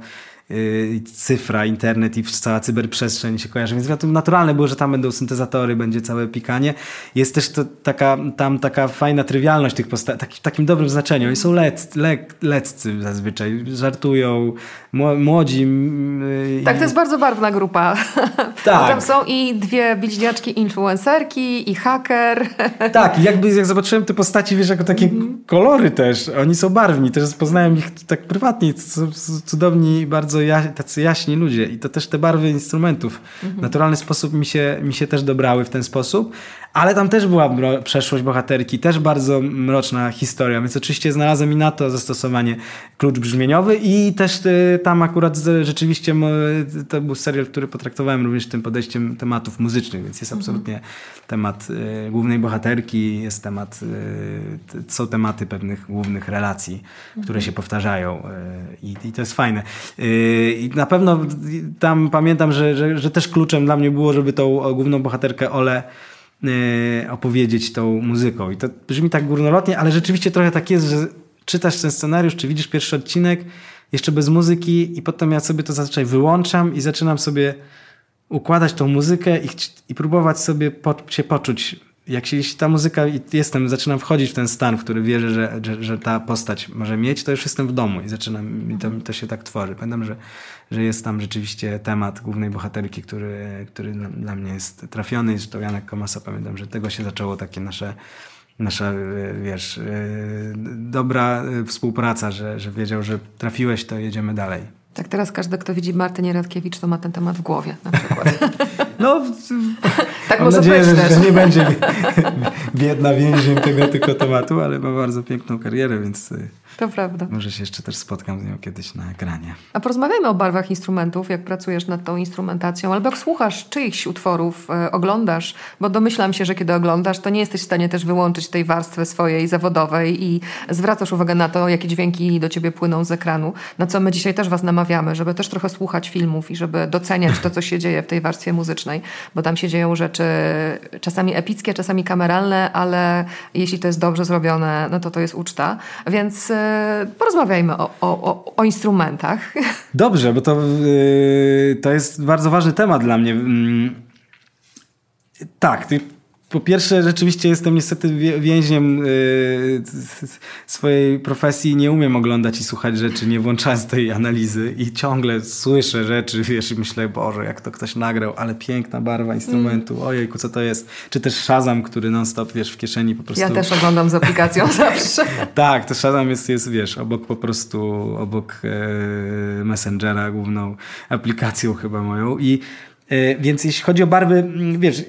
cyfra, internet i cała cyberprzestrzeń się kojarzy, więc naturalne było, że tam będą syntezatory, będzie całe pikanie. Jest też to taka, tam taka fajna trywialność tych postaci, taki, w takim dobrym znaczeniu. Oni są lec, le, leccy zazwyczaj, żartują, młodzi. Tak, to jest bardzo barwna grupa. Tak. Tam są i dwie bliźniaczki influencerki, i haker. Tak, jakby jak zobaczyłem te postaci, wiesz, jako takie mm -hmm. kolory też. Oni są barwni, też poznałem ich tak prywatnie. Cudowni, bardzo ja, tacy jaśni ludzie. I to też te barwy instrumentów w naturalny sposób mi się, mi się też dobrały w ten sposób. Ale tam też była przeszłość bohaterki, też bardzo mroczna historia, więc oczywiście znalazłem i na to zastosowanie klucz brzmieniowy i też y, tam akurat rzeczywiście to był serial, który potraktowałem również tym podejściem tematów muzycznych, więc jest mhm. absolutnie temat y, głównej bohaterki, jest temat, y, są tematy pewnych głównych relacji, które mhm. się powtarzają i, i to jest fajne. I na pewno tam pamiętam, że, że, że też kluczem dla mnie było, żeby tą główną bohaterkę Ole E, opowiedzieć tą muzyką. I to brzmi tak górnolotnie, ale rzeczywiście trochę tak jest, że czytasz ten scenariusz, czy widzisz pierwszy odcinek, jeszcze bez muzyki i potem ja sobie to zazwyczaj wyłączam i zaczynam sobie układać tą muzykę i, i próbować sobie po, się poczuć jak się jeśli ta muzyka, jestem, zaczynam wchodzić w ten stan, w który wierzę, że, że, że, ta postać może mieć, to już jestem w domu i zaczynam, i to, to się tak tworzy. Pamiętam, że, że jest tam rzeczywiście temat głównej bohaterki, który, który dla mnie jest trafiony i zresztą Janek Komasa, pamiętam, że tego się zaczęło takie nasze nasza, wiesz, dobra współpraca, że, że wiedział, że trafiłeś, to jedziemy dalej. Tak teraz każdy, kto widzi Martynę Radkiewicz, to ma ten temat w głowie na przykład. No, tak mam może nadzieję, że, że, nie będzie biedna więźniem tego tylko tematu, ale ma bardzo piękną karierę, więc y, to prawda. Może się jeszcze też spotkam z nią kiedyś na ekranie. A porozmawiajmy o barwach instrumentów, jak pracujesz nad tą instrumentacją, albo jak słuchasz czyichś utworów, e, oglądasz, bo domyślam się, że kiedy oglądasz, to nie jesteś w stanie też wyłączyć tej warstwy swojej zawodowej i zwracasz uwagę na to, jakie dźwięki do ciebie płyną z ekranu, na co my dzisiaj też was namawiamy, żeby też trochę słuchać filmów i żeby doceniać to, co się dzieje w tej warstwie muzycznej, bo tam się dzieją rzeczy czasami epickie, czasami kameralne, ale jeśli to jest dobrze zrobione, no to to jest uczta. Więc e, porozmawiajmy o, o, o instrumentach. Dobrze, bo to, y, to jest bardzo ważny temat dla mnie. Mm, tak, ty po pierwsze, rzeczywiście jestem niestety więźniem y, swojej profesji. Nie umiem oglądać i słuchać rzeczy, nie włączając tej analizy i ciągle słyszę rzeczy, wiesz, i myślę, Boże, jak to ktoś nagrał, ale piękna barwa instrumentu, mm. ojejku, co to jest. Czy też Shazam, który non-stop, wiesz, w kieszeni po prostu... Ja też oglądam z aplikacją zawsze. tak, to Shazam jest, jest, wiesz, obok po prostu, obok e, Messengera, główną aplikacją chyba moją i więc jeśli chodzi o barwy, mm, wiesz,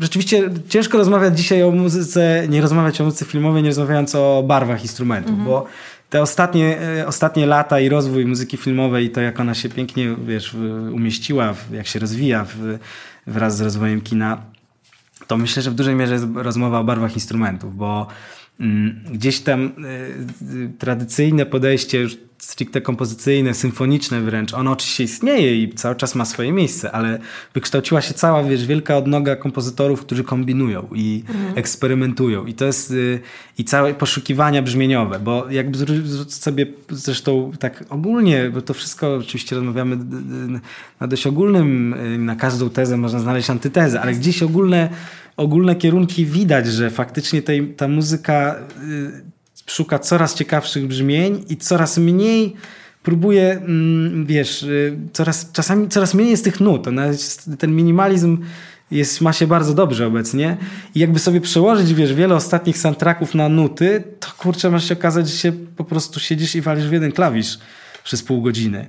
rzeczywiście ciężko rozmawiać dzisiaj o muzyce, nie rozmawiać o muzyce filmowej, nie rozmawiając o barwach instrumentów, mhm. bo te ostatnie, e, ostatnie lata i rozwój muzyki filmowej i to, jak ona się pięknie, wiesz, umieściła, jak się rozwija w, wraz z rozwojem kina, to myślę, że w dużej mierze jest rozmowa o barwach instrumentów, bo mm, gdzieś tam y, tradycyjne podejście już stricte kompozycyjne, symfoniczne wręcz. Ono oczywiście istnieje i cały czas ma swoje miejsce, ale wykształciła się cała, wiesz, wielka odnoga kompozytorów, którzy kombinują i mhm. eksperymentują. I to jest y, i całe poszukiwania brzmieniowe, bo jakby sobie zresztą tak ogólnie, bo to wszystko oczywiście rozmawiamy na dość ogólnym, y, na każdą tezę można znaleźć antytezę, ale gdzieś ogólne ogólne kierunki widać, że faktycznie tej, ta muzyka y, szuka coraz ciekawszych brzmień i coraz mniej próbuje, mm, wiesz, y, coraz, czasami coraz mniej jest tych nut. Ten minimalizm jest, ma się bardzo dobrze obecnie i jakby sobie przełożyć, wiesz, wiele ostatnich soundtracków na nuty, to kurczę, masz się okazać, że się po prostu siedzisz i walisz w jeden klawisz przez pół godziny.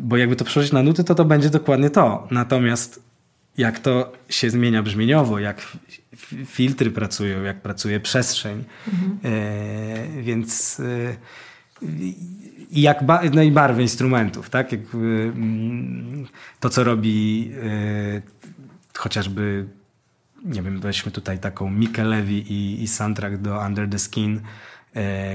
Bo jakby to przełożyć na nuty, to to będzie dokładnie to. Natomiast jak to się zmienia brzmieniowo, jak filtry pracują, jak pracuje przestrzeń. Mhm. E, więc e, i jak ba no i barwy instrumentów, tak? Jak, e, to, co robi e, chociażby, nie wiem, weźmy tutaj taką Mikę Levy i, i soundtrack do Under the Skin,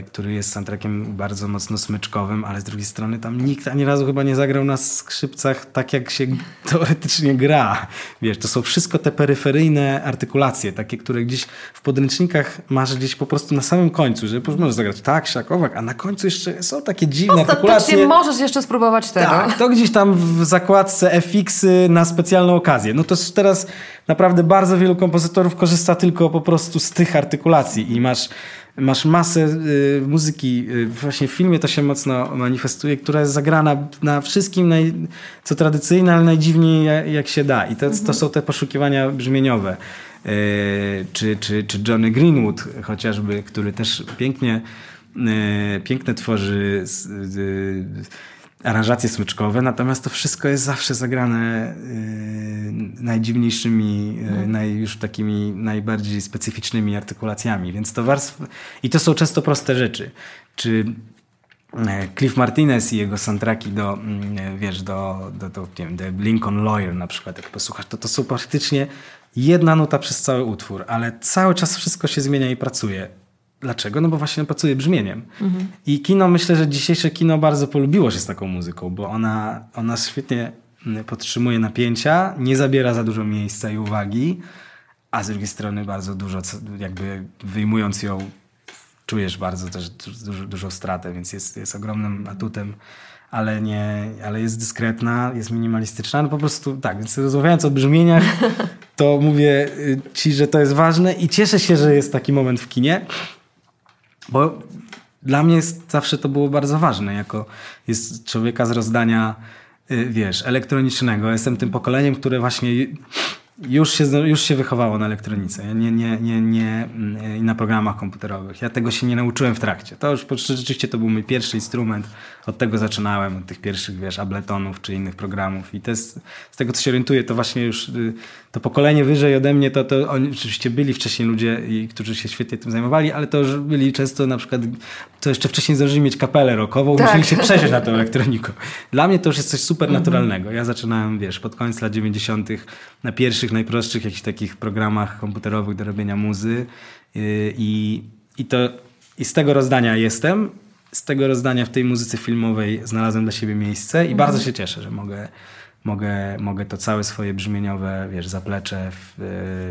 który jest soundtrackiem bardzo mocno smyczkowym, ale z drugiej strony tam nikt ani razu chyba nie zagrał na skrzypcach tak, jak się teoretycznie gra. Wiesz, to są wszystko te peryferyjne artykulacje, takie, które gdzieś w podręcznikach masz gdzieś po prostu na samym końcu, że możesz zagrać tak, siak, owak, a na końcu jeszcze są takie dziwne artykulacje. możesz jeszcze spróbować tego. Tak, to gdzieś tam w zakładce FX-y na specjalną okazję. No to teraz naprawdę bardzo wielu kompozytorów korzysta tylko po prostu z tych artykulacji i masz masz masę y, muzyki, y, właśnie w filmie to się mocno manifestuje, która jest zagrana na wszystkim, naj, co tradycyjne, ale najdziwniej jak, jak się da. I to, mhm. to są te poszukiwania brzmieniowe. Y, czy, czy, czy Johnny Greenwood chociażby, który też pięknie, y, pięknie tworzy aranżacje smyczkowe, natomiast to wszystko jest zawsze zagrane yy, najdziwniejszymi, yy, naj, już takimi najbardziej specyficznymi artykulacjami, więc to warstw... I to są często proste rzeczy. Czy e, Cliff Martinez i jego soundtracki do, mm, wiesz, do, do, do nie wiem, The Lincoln Lawyer na przykład, jak posłuchasz, to to są praktycznie jedna nuta przez cały utwór, ale cały czas wszystko się zmienia i pracuje. Dlaczego? No bo właśnie pracuje brzmieniem. Mhm. I kino, myślę, że dzisiejsze kino bardzo polubiło się z taką muzyką, bo ona, ona świetnie mm, podtrzymuje napięcia, nie zabiera za dużo miejsca i uwagi, a z drugiej strony bardzo dużo, jakby wyjmując ją, czujesz bardzo też dużo, dużą stratę, więc jest, jest ogromnym atutem, ale, nie, ale jest dyskretna, jest minimalistyczna. No po prostu tak, więc rozmawiając o brzmieniach, to mówię y, ci, że to jest ważne i cieszę się, że jest taki moment w kinie, bo dla mnie jest, zawsze to było bardzo ważne, jako jest człowieka z rozdania, y, wiesz, elektronicznego. Jestem tym pokoleniem, które właśnie już się, już się wychowało na elektronice, nie, nie, nie, nie mm, na programach komputerowych. Ja tego się nie nauczyłem w trakcie. To już rzeczywiście to był mój pierwszy instrument. Od tego zaczynałem, od tych pierwszych, wiesz, abletonów czy innych programów. I to jest, z tego, co się orientuję, to właśnie już y, to pokolenie wyżej ode mnie, to, to oni oczywiście byli wcześniej ludzie, którzy się świetnie tym zajmowali, ale to już byli często na przykład, to jeszcze wcześniej zdążyli mieć kapelę rockową, tak. musieli się przejść na tę elektronikę. Dla mnie to już jest coś super mhm. naturalnego. Ja zaczynałem, wiesz, pod koniec lat 90. na pierwszych, najprostszych jakichś takich programach komputerowych do robienia muzy y, i, i to i z tego rozdania jestem. Z tego rozdania w tej muzyce filmowej znalazłem dla siebie miejsce i mhm. bardzo się cieszę, że mogę mogę, mogę to całe swoje brzmieniowe, wiesz, zaplecze w,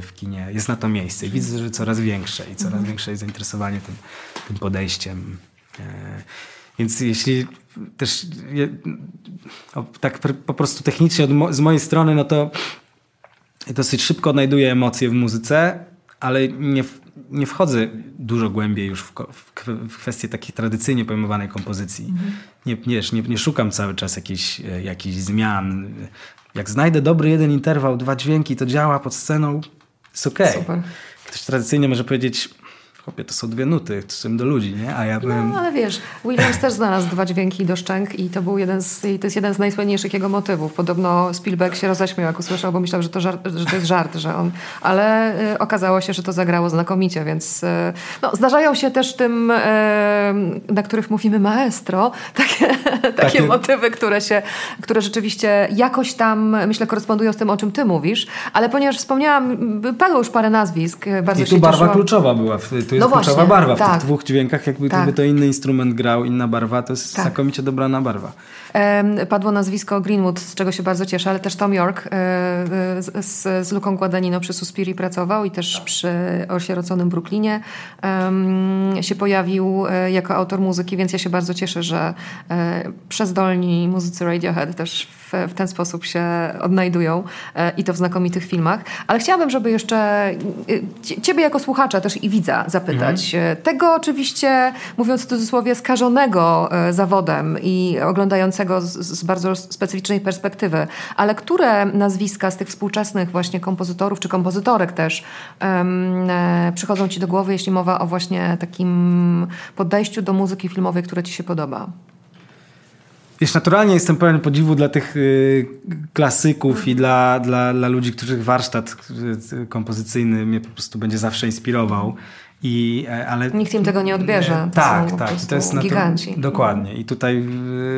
w kinie, jest na to miejsce. I widzę, że coraz większe i coraz mhm. większe jest zainteresowanie tym, tym podejściem. E, więc jeśli też tak po prostu technicznie z mojej strony, no to dosyć szybko odnajduję emocje w muzyce, ale nie, nie wchodzę dużo głębiej już w, w kwestię takiej tradycyjnie pojmowanej kompozycji. Mhm. Nie, nie, nie, nie szukam cały czas jakichś, e, jakichś zmian. Jak znajdę dobry jeden interwał, dwa dźwięki, to działa pod sceną, jest okej. Okay. Ktoś tradycyjnie może powiedzieć, Chłopie, to są dwie nuty, są do ludzi, nie? A ja byłem... No, ale wiesz, Williams też znalazł dwa dźwięki do szczęk i to był jeden z, to jest jeden z najsłynniejszych jego motywów. Podobno Spielberg się roześmiał, jak usłyszał, bo myślał, że to, żart, że to jest żart, że on... Ale y, okazało się, że to zagrało znakomicie, więc y, no, zdarzają się też tym, y, na których mówimy maestro, takie, takie, takie, motywy, które się, które rzeczywiście jakoś tam, myślę, korespondują z tym, o czym ty mówisz, ale ponieważ wspomniałam, padło już parę nazwisk, bardzo I tu barwa kluczowa była w to jest no kluczowa właśnie, barwa. W tak. tych dwóch dźwiękach, jakby tak. to inny instrument grał, inna barwa, to jest tak. znakomicie dobrana barwa. Padło nazwisko Greenwood, z czego się bardzo cieszę, ale też Tom York e, z, z, z Luką Guadagnino przy Suspiri pracował i też przy Osieroconym Brooklynie się pojawił e, jako autor muzyki, więc ja się bardzo cieszę, że e, przezdolni muzycy Radiohead też w, w ten sposób się odnajdują i to w znakomitych filmach. Ale chciałabym, żeby jeszcze ciebie jako słuchacza też i widza zapytać. Mhm. Tego oczywiście, mówiąc w cudzysłowie, skażonego zawodem i oglądającego z, z, bardzo specyficznej perspektywy, ale które nazwiska z tych współczesnych właśnie kompozytorów, czy kompozytorek też um, e, przychodzą Ci do głowy, jeśli mowa o właśnie takim podejściu do muzyki filmowej, które Ci się podoba? Wiesz, naturalnie jestem pełen podziwu dla tych y, klasyków i dla, dla, dla ludzi, których warsztat y, kompozycyjny mnie po prostu będzie zawsze inspirował. I, e, ale, Nikt im tego nie odbierze. To tak, tak. To jest giganci. dokładnie. I tutaj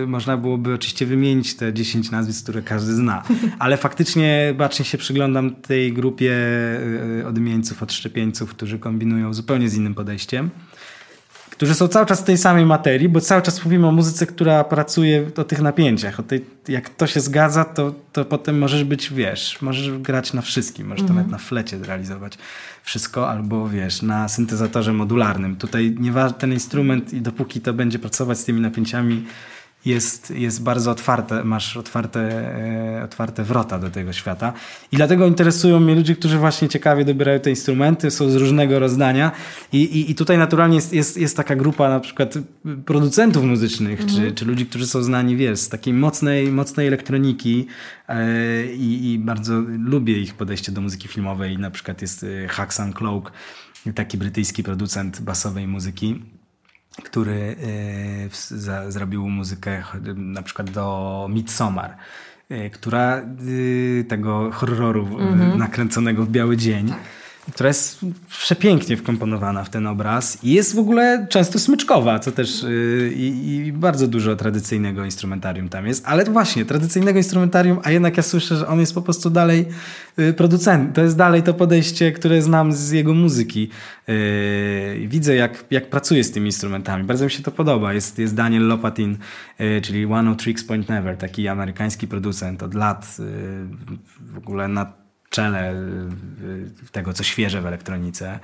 y, można byłoby oczywiście wymienić te 10 nazwisk, które każdy zna. Ale faktycznie bacznie się przyglądam tej grupie y, odmieńców, odszczepieńców, którzy kombinują zupełnie z innym podejściem. Którzy są cały czas w tej samej materii, bo cały czas mówimy o muzyce, która pracuje o tych napięciach. O tej, jak to się zgadza, to, to potem możesz być, wiesz, możesz grać na wszystkim, możesz to nawet na flecie zrealizować wszystko, albo wiesz, na syntezatorze modularnym. Tutaj nie ten instrument i dopóki to będzie pracować z tymi napięciami, jest, jest bardzo otwarte, masz otwarte, e, otwarte wrota do tego świata. I dlatego interesują mnie ludzie, którzy właśnie ciekawie dobierają te instrumenty, są z różnego rozdania. I, i, i tutaj naturalnie jest, jest, jest taka grupa na przykład producentów muzycznych, mhm. czy, czy ludzi, którzy są znani, wiesz, z takiej mocnej, mocnej elektroniki e, i, bardzo lubię ich podejście do muzyki filmowej. Na przykład jest e, Haxan Cloak, taki brytyjski producent basowej muzyki który e, zrobił muzykę na przykład do Midsommar, e, która e, tego horroru mm -hmm. nakręconego w biały dzień. Tak która jest przepięknie wkomponowana w ten obraz i jest w ogóle często smyczkowa, co też yy, i, bardzo dużo tradycyjnego instrumentarium tam jest, ale właśnie tradycyjnego instrumentarium, a jednak ja słyszę, że on jest po prostu dalej yy, producent. To jest dalej to podejście, które znam z jego muzyki. Yy, widzę jak, jak pracuje z tymi instrumentami. Bardzo mi się to podoba. Jest, jest Daniel Lopatin, yy, czyli One of Tricks Point Never, taki amerykański producent od lat yy, w ogóle na czele y, tego, co świeże w elektronice.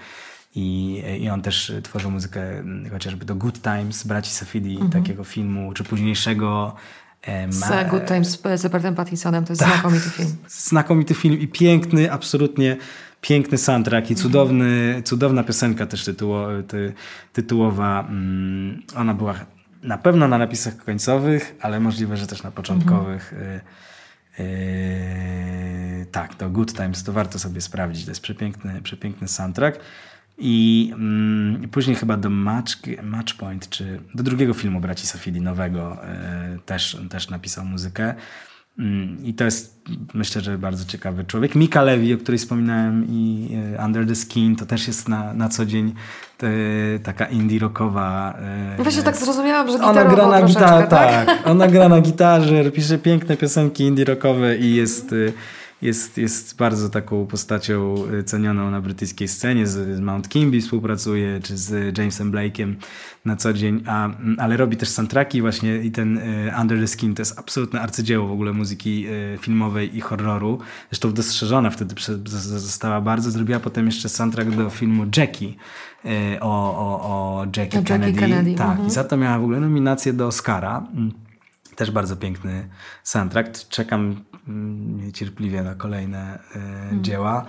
I, I on też tworzył muzykę mm, chociażby do Good Times, braci Safidi, mhm. takiego filmu, czy późniejszego e, z Good Times z Robertem Pattinsonem, to jest tak, znakomity film. Znakomity film i piękny, absolutnie piękny soundtrack i cudowny, cudowna piosenka też tytuło, ty, tytułowa. Mm, ona była na pewno na napisach końcowych, ale możliwe, że też na początkowych. Mhm. Yy, tak, to Good Times, to warto sobie sprawdzić. To jest przepiękny, przepiękny soundtrack. I mm, później chyba do Match, Matchpoint, czy do drugiego filmu Braci Safili, nowego, yy, też, też napisał muzykę. Mm, I to jest, myślę, że bardzo ciekawy człowiek. Mika Levy, o której wspominałem, i e, Under the Skin, to też jest na, na co dzień taka indie rockowa. E, Właśnie tak zrozumiałam, że ona gra na gitarze, tak? tak? Ona gra na gitarze, pisze piękne piosenki indie rockowe i jest e, jest, jest bardzo taką postacią y, cenioną na brytyjskiej scenie. Z Mount Kimby współpracuje, czy z Jamesem Blake'em na co dzień, a, mm, ale robi też soundtracki właśnie i ten y, Under the Skin to jest absolutne arcydzieło w ogóle muzyki y, filmowej i horroru. Zresztą dostrzeżona wtedy została bardzo. Zrobiła potem jeszcze soundtrack do filmu Jackie o, o, o Jackie, Kennedy. Jackie Kennedy. Tak, mhm. i za to miała w ogóle nominację do Oscara. Mm. Też bardzo piękny soundtrack. Czekam Mm, niecierpliwie na kolejne hmm. dzieła.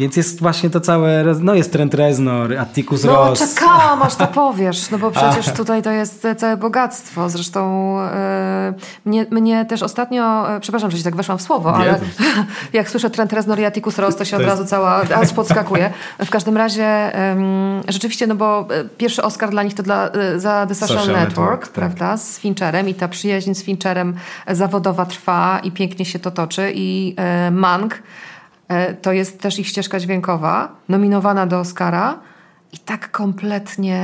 Więc jest właśnie to całe, no jest Trent Reznor, Atticus no, Ross. No czekałam aż to powiesz, no bo przecież tutaj to jest całe bogactwo. Zresztą e, mnie, mnie też ostatnio, e, przepraszam, że się tak weszłam w słowo, Nie. ale jak słyszę Trent Reznor i Atticus Ross, to się to od razu cała aż podskakuje. W każdym razie rzeczywiście, no bo e, pierwszy Oscar dla nich to dla, za The Social, Social Network, Network tak. prawda, z Fincherem i ta przyjaźń z Fincherem zawodowa trwa i pięknie się to toczy i Mank E, to jest też ich ścieżka dźwiękowa, nominowana do Oscara i tak kompletnie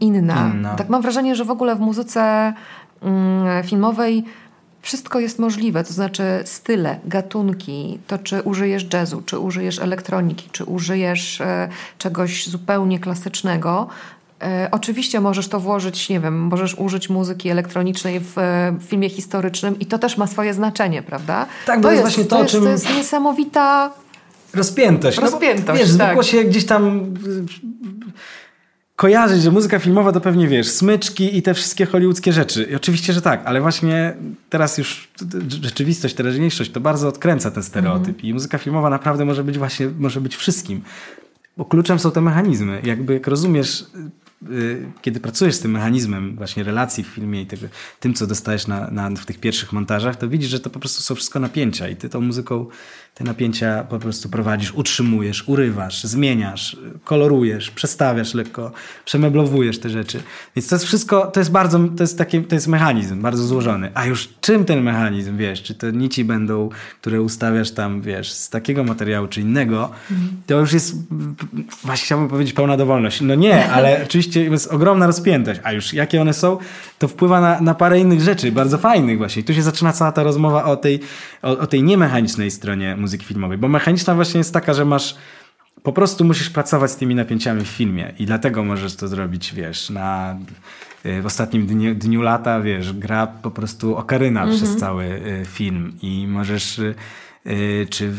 inna. inna. Tak mam wrażenie, że w ogóle w muzyce mm, filmowej wszystko jest możliwe, to znaczy style, gatunki, to czy użyjesz jazzu, czy użyjesz elektroniki, czy użyjesz e, czegoś zupełnie klasycznego, E, oczywiście możesz to włożyć, nie wiem, możesz użyć muzyki elektronicznej w, e, w filmie historycznym i to też ma swoje znaczenie, prawda? Tak, to jest właśnie to, to jest, czym... To jest niesamowita... Rozpiętość. Rozpiętość, no, Wiesz, tak. zwykło się gdzieś tam kojarzyć, że muzyka filmowa to pewnie wiesz, smyczki i te wszystkie hollywoodzkie rzeczy. I oczywiście, że tak, ale właśnie teraz już rzeczywistość, teraźniejszość to bardzo odkręca ten stereotyp. Mm. I muzyka filmowa naprawdę może być właśnie, może być wszystkim. Bo kluczem są te mechanizmy. Jakby jak rozumiesz Y, kiedy pracujesz z tym mechanizmem właśnie relacji w filmie i tego, tym, co dostajesz na, na, w tych pierwszych montażach, to widzisz, że to po prostu są wszystko napięcia i ty tą muzyką te napięcia po prostu prowadzisz, utrzymujesz, urywasz, zmieniasz, kolorujesz, przestawiasz lekko, przemeblowujesz te rzeczy. Więc to jest wszystko, to jest bardzo, to jest taki, to jest mechanizm bardzo złożony. A już czym ten mechanizm, wiesz, czy te nici będą, które ustawiasz tam, wiesz, z takiego materiału czy innego, to już jest, właśnie chciałbym powiedzieć pełna dowolność. No nie, ale oczywiście jest ogromna rozpiętość, a już jakie one są, to wpływa na, na parę innych rzeczy, bardzo fajnych właśnie. I tu się zaczyna cała ta rozmowa o tej, o, o tej niemechanicznej stronie muzyki filmowej, bo mechaniczna właśnie jest taka, że masz po prostu musisz pracować z tymi napięciami w filmie i dlatego możesz to zrobić, wiesz, na, y, w ostatnim dniu, dniu lata, wiesz, gra po prostu okaryna mhm. przez cały y, film i możesz, y, czy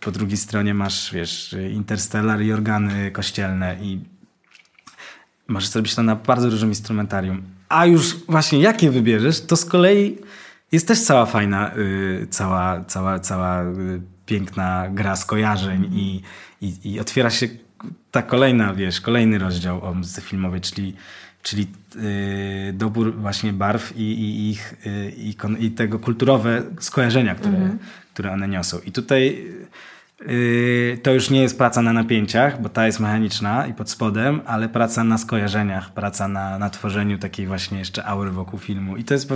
po drugiej stronie masz, wiesz, Interstellar i organy kościelne i możesz zrobić to na bardzo dużym instrumentarium. A już właśnie jakie wybierzesz, to z kolei jest też cała fajna, cała, cała, cała piękna gra skojarzeń i, i, i otwiera się ta kolejna, wiesz, kolejny rozdział o muzyce filmowej, czyli, czyli yy, dobór właśnie barw i, i ich yy, i, i, tego kulturowe skojarzenia, które, mm -hmm. które one niosą. I tutaj to już nie jest praca na napięciach, bo ta jest mechaniczna i pod spodem, ale praca na skojarzeniach, praca na, na tworzeniu takiej właśnie jeszcze aury wokół filmu. I to jest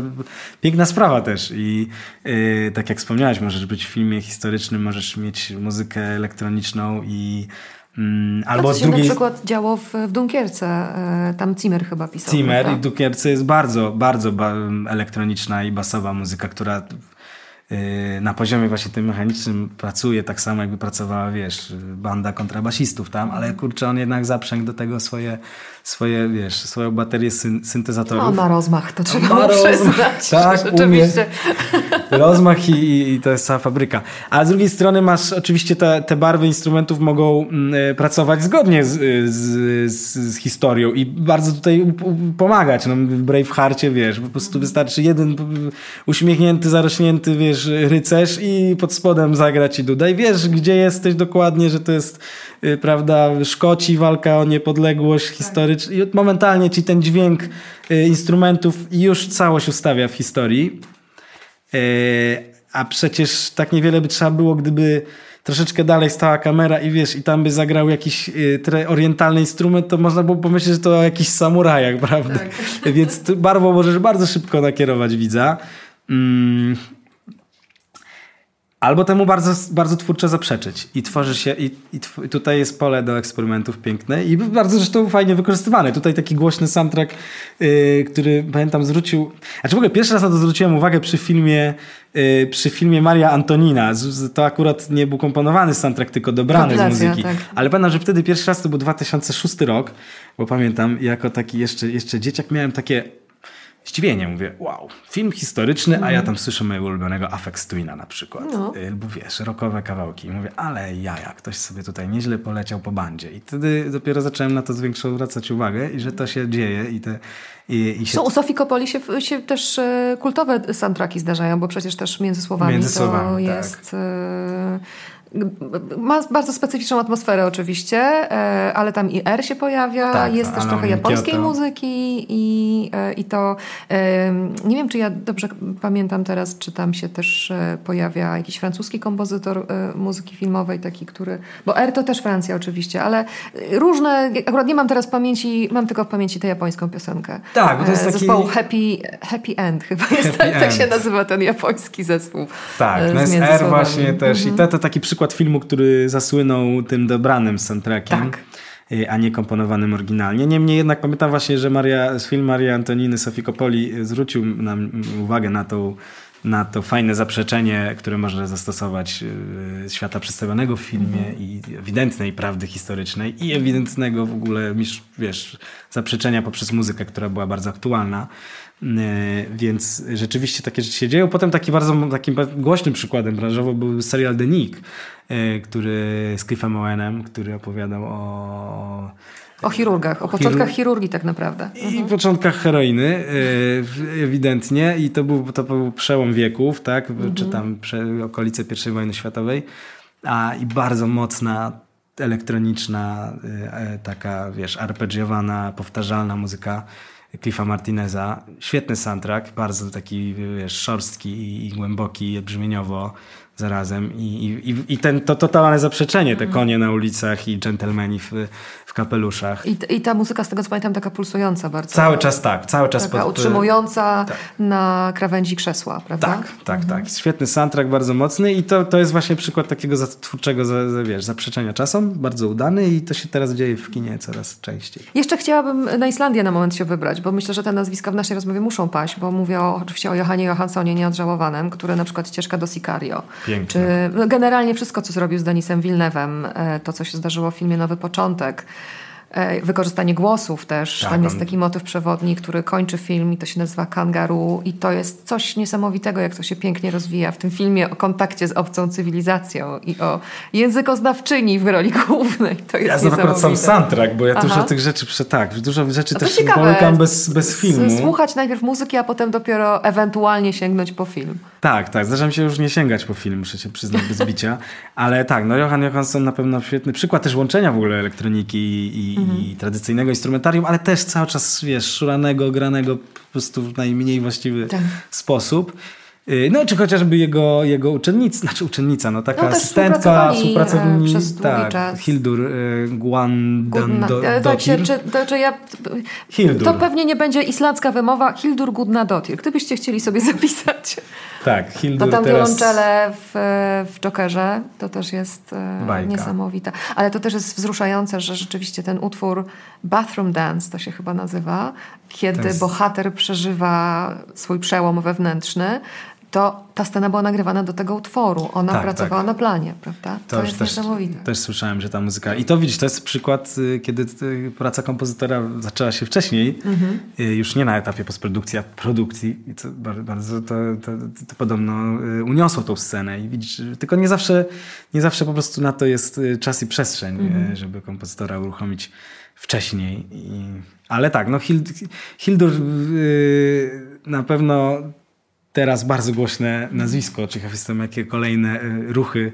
piękna sprawa też. I yy, tak jak wspomniałeś, możesz być w filmie historycznym, możesz mieć muzykę elektroniczną i Mm, albo to się drugiej... na przykład działo w, w Dunkierce. E, tam Zimmer chyba pisał. Zimmer i w Dunkierce jest bardzo, bardzo ba elektroniczna i basowa muzyka, która na poziomie właśnie tym mechanicznym pracuje tak samo jakby pracowała, wiesz, banda kontrabasistów tam, ale kurczę, on jednak zaprzęgł do tego swoje, swoje wiesz, swoją baterię syn syntezatorów. No, ma rozmach, to trzeba ma przyznać. Tak, rzeczywiście. Rozmach i, i, to jest cała fabryka. A z drugiej strony masz, oczywiście te, te barwy instrumentów mogą mm, y, pracować zgodnie z, z, z, z, historią i bardzo tutaj pomagać. No, w Bravehearcie, wiesz, po prostu wystarczy jeden uśmiechnięty, zarośnięty, wiesz, rycerz i pod spodem zagra ci Duda i wiesz, gdzie jesteś dokładnie, że to jest, prawda, Szkoci, walka o niepodległość tak. historyczna momentalnie ci ten dźwięk y, instrumentów już całość ustawia w historii. Y, a przecież tak niewiele by trzeba było, gdyby troszeczkę dalej stała kamera i wiesz, i tam by zagrał jakiś orientalny instrument, to można było pomyśleć, że to o jakichś samurajach, prawda? Tak. Więc barwą możesz bardzo szybko nakierować widza. Albo temu bardzo, bardzo twórczo zaprzeczyć i tworzy się, i, i, tw tutaj jest pole do eksperymentów piękne i bardzo zresztą fajnie wykorzystywane. Tutaj taki głośny soundtrack, yy, który pamiętam zwrócił, znaczy w ogóle pierwszy raz na to zwróciłem uwagę przy filmie, yy, przy filmie Maria Antonina. Z, to akurat nie był komponowany soundtrack, tylko dobrany z muzyki. Tak. Ale pamiętam, że wtedy pierwszy raz to był 2006 rok, bo pamiętam, jako taki jeszcze, jeszcze dzieciak miałem takie zdziwienie. Mówię, wow, film historyczny, mm. a ja tam słyszę mojego ulubionego Afex Twina na przykład. No. Albo wiesz, rokowe kawałki. I mówię, ale jaja, ktoś sobie tutaj nieźle poleciał po bandzie. I wtedy dopiero zacząłem na to z większą zwracać uwagę i że to się dzieje i te i, i się... Są u Sofii Kopoli się, się też e, kultowe soundtracki zdarzają, bo przecież też między słowami między słowami, to tak. jest... E, ma bardzo specyficzną atmosferę oczywiście, e, ale tam i R się pojawia, tak, jest też trochę japońskiej muzyki i, e, i to nie wiem, czy ja dobrze pamiętam teraz, czy tam się też e, pojawia jakiś francuski kompozytor muzyki filmowej, taki, który, bo R to też Francja oczywiście, ale różne, akurat nie mam teraz pamięci, mam tylko w pamięci tę japońską piosenkę. Tak, bo to jest taki... Happy, Happy End chyba jest, tak, tak, się nazywa ten japoński zespół. Tak, no jest R właśnie też mhm. i to, to taki przykład przykład filmu, który zasłynął tym dobranym soundtrackiem. Tak y, a nie komponowanym oryginalnie. Niemniej jednak pamiętam właśnie, że Maria, film Maria Antoniny Sofii Coppoli zwrócił nam uwagę na tą na to fajne zaprzeczenie, które można zastosować y, świata przedstawionego w filmie mm i ewidentnej prawdy historycznej i ewidentnego w ogóle, wiesz, zaprzeczenia poprzez muzykę, która była bardzo aktualna. E, więc rzeczywiście takie rzeczy się dzieją. Potem taki bardzo takim głośnym przykładem branżowo był serial The Nick, e, który z Cliffem Owenem, który opowiadał o o chirurgach, o początkach chirurgii tak naprawdę. I mhm. początkach heroiny, e, ewidentnie. I to był, to był przełom wieków, tak? Mhm. Czy tam okolice I wojny światowej. A, I bardzo mocna elektroniczna, taka, wiesz, arpeggiowana, powtarzalna muzyka Cliffa Martineza. Świetny soundtrack, bardzo taki wiesz, szorstki i, i głęboki, brzmieniowo zarazem. I, i, i ten, to totalne zaprzeczenie, te konie na ulicach i dżentelmeni w, w kapeluszach. I, I ta muzyka, z tego co pamiętam, taka pulsująca bardzo. Cały czas tak, cały czas. Taka pod, utrzymująca tak. na krawędzi krzesła, prawda? Tak, tak, mhm. tak. Świetny soundtrack, bardzo mocny i to, to jest właśnie przykład takiego twórczego wiesz, zaprzeczenia czasom, bardzo udany i to się teraz dzieje w kinie coraz częściej. Jeszcze chciałabym na Islandię na moment się wybrać, bo myślę, że te nazwiska w naszej rozmowie muszą paść, bo mówię o, oczywiście o Johanie Johanssonie nieodżałowanym, który na przykład ścieżka do Sicario. Piękne. Czy generalnie wszystko, co zrobił z Denisem Villeneuve'em, e, to, co się zdarzyło w filmie Nowy Początek, wykorzystanie głosów też. Tak, Tam jest taki motyw przewodni, który kończy film i to się nazywa Kangaroo i to jest coś niesamowitego, jak to się pięknie rozwija w tym filmie o kontakcie z obcą cywilizacją i o językoznawczyni w roli głównej. To jest Ja znam akurat sam soundtrack, bo ja Aha. dużo tych rzeczy, tak, dużo rzeczy też ciekawe. połykam bez, bez filmu. Słuchać najpierw muzyki, a potem dopiero ewentualnie sięgnąć po film. Tak, tak. Zdarza mi się już nie sięgać po film, muszę się przyznać bez bicia. Ale tak, no Johan Johansson na pewno świetny przykład też łączenia w ogóle elektroniki i, i tradycyjnego instrumentarium, ale też cały czas, wiesz, szuranego, granego po prostu w najmniej właściwy Tak. sposób. Y, No czy chociażby jego, jego uczennica, znaczy uczennica, no taka No, asystentka, e, współpracowni, przez długi tak, czas. Hildur y, Guandando- E, Tak się, czy, to, czy ja, Hildur. to pewnie nie będzie islandzka wymowa. Hildur Gudnadotir. Gdybyście chcieli sobie zapisać. Tak, To Hildur tam teraz... wiolonczele w, w Jokerze to też jest e, Bajka. niesamowite. Ale to też jest wzruszające, że rzeczywiście ten utwór Bathroom Dance to się chyba nazywa, kiedy jest- bohater przeżywa swój przełom wewnętrzny. To ta scena była nagrywana do tego utworu. Ona Tak, pracowała tak. na planie, prawda? To, już jest też, niesamowite. Też słyszałem, że ta muzyka. I to widzisz, to jest przykład, y, kiedy y, praca kompozytora zaczęła się wcześniej, Mhm. y, już nie na etapie postprodukcji, a produkcji. I to bardzo, to, to, to podobno uniosło tą scenę. I widzisz, tylko nie zawsze, nie zawsze po prostu na to jest czas i przestrzeń, Mhm. żeby kompozytora uruchomić wcześniej. I, ale tak, no Hild, Hildur y, na pewno teraz bardzo głośne nazwisko. Ciekaw jestem, jakie kolejne y, ruchy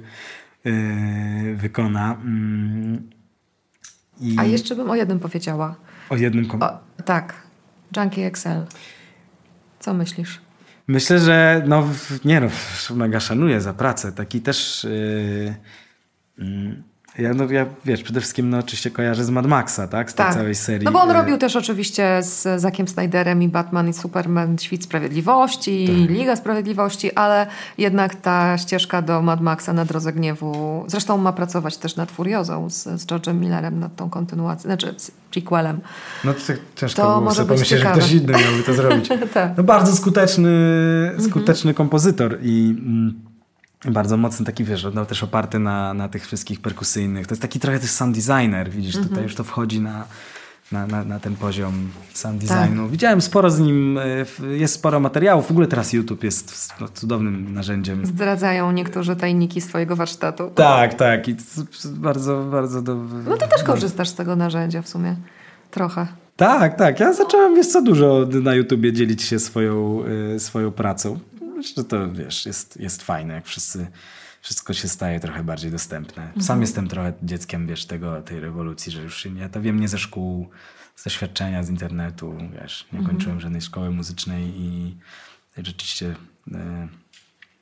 y, wykona. Mm, I A jeszcze bym o jednym powiedziała. o jednym kom- O, tak, Junkie XL. Co myślisz? Myślę, że no, nie no, mega szanuję za pracę. Taki też... Yy, mm, ja, no, ja, wiesz, przede wszystkim no, oczywiście kojarzę z Mad Maxa, tak? Z tej całej serii. No bo on y, robił też oczywiście z Zakiem Snyderem i Batman i Superman Świt Sprawiedliwości, Tak. Liga Sprawiedliwości, ale jednak ta ścieżka do Mad Maxa na Drodze Gniewu, zresztą ma pracować też nad Furiozą z, z George'em Millerem, nad tą kontynuacją, znaczy z prequelem. No to tak ciężko To było sobie pomyśleć, że ktoś inny miałby to zrobić. Tak. No bardzo skuteczny, skuteczny kompozytor i mm, bardzo mocny taki, wiesz, no też oparty na, na tych wszystkich perkusyjnych. To jest taki trochę też sound designer, widzisz, tutaj już to wchodzi na, na, na, na ten poziom sound designu. Widziałem sporo z nim, w- jest sporo materiałów. W ogóle teraz YouTube jest no, cudownym narzędziem. Zdradzają niektórzy tajniki swojego warsztatu. Tak, tak. I bardzo, bardzo do... No ty też korzystasz z tego narzędzia w sumie. Trochę. Tak, tak. Ja zacząłem, wiesz co, dużo na YouTubie dzielić się swoją, y, swoją pracą. Myślę, że to, wiesz, jest, jest fajne, jak wszyscy, wszystko się staje trochę bardziej dostępne. Sam jestem trochę dzieckiem, wiesz, tego, tej rewolucji, że już ja to wiem nie ze szkół, z doświadczenia z internetu, wiesz, nie kończyłem żadnej szkoły muzycznej i rzeczywiście y,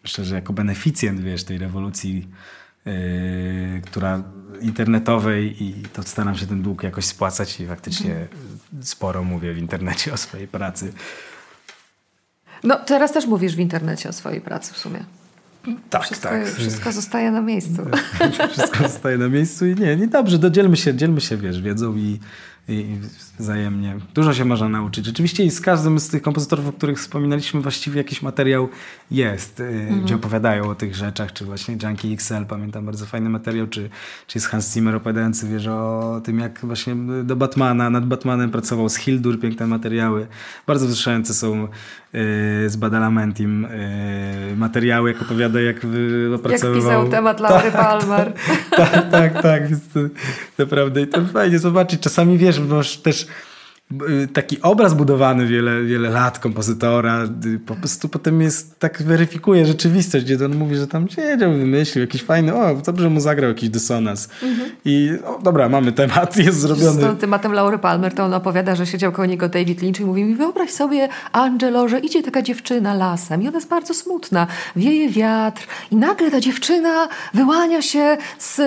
myślę, że jako beneficjent, wiesz, tej rewolucji yy, która internetowej i to staram się ten dług jakoś spłacać i faktycznie sporo mówię w internecie o swojej pracy. No teraz też mówisz w internecie o swojej pracy w sumie. Tak, Wszystko, tak. wszystko zostaje na miejscu. Wszystko zostaje na miejscu i nie, nie dobrze, to dzielmy się, dzielmy się, wiesz, wiedzą i, i wzajemnie. Dużo się można nauczyć. Rzeczywiście i z każdym z tych kompozytorów, o których wspominaliśmy, właściwie jakiś materiał jest, y, gdzie opowiadają o tych rzeczach, czy właśnie Junkie XL, pamiętam bardzo fajny materiał, czy, czy jest Hans Zimmer opowiadający, wiesz, o tym, jak właśnie do Batmana, nad Batmanem pracował z Hildur, piękne materiały. Bardzo wzruszające są y, z Badalamentim y, materiały, jak opowiada, jak y, Jak opracowywał... pisał temat Laury Palmer. tak, tak, tak. Jest to, naprawdę. I to fajnie zobaczyć. Czasami wiesz, masz też y, taki obraz budowany wiele, wiele lat kompozytora, y, po prostu potem jest, tak weryfikuje rzeczywistość, gdzie on mówi, że tam siedział, wymyślił jakiś fajny, o, dobrze mu zagrał jakiś dysonans. I o, dobra, mamy temat, jest Z zrobiony. tą tematem Laury Palmer, to on opowiada, że siedział koło niego David Lynch i mówi mi, wyobraź sobie, Angelo, że idzie taka dziewczyna lasem i ona jest bardzo smutna. Wieje wiatr i nagle ta dziewczyna wyłania się, z,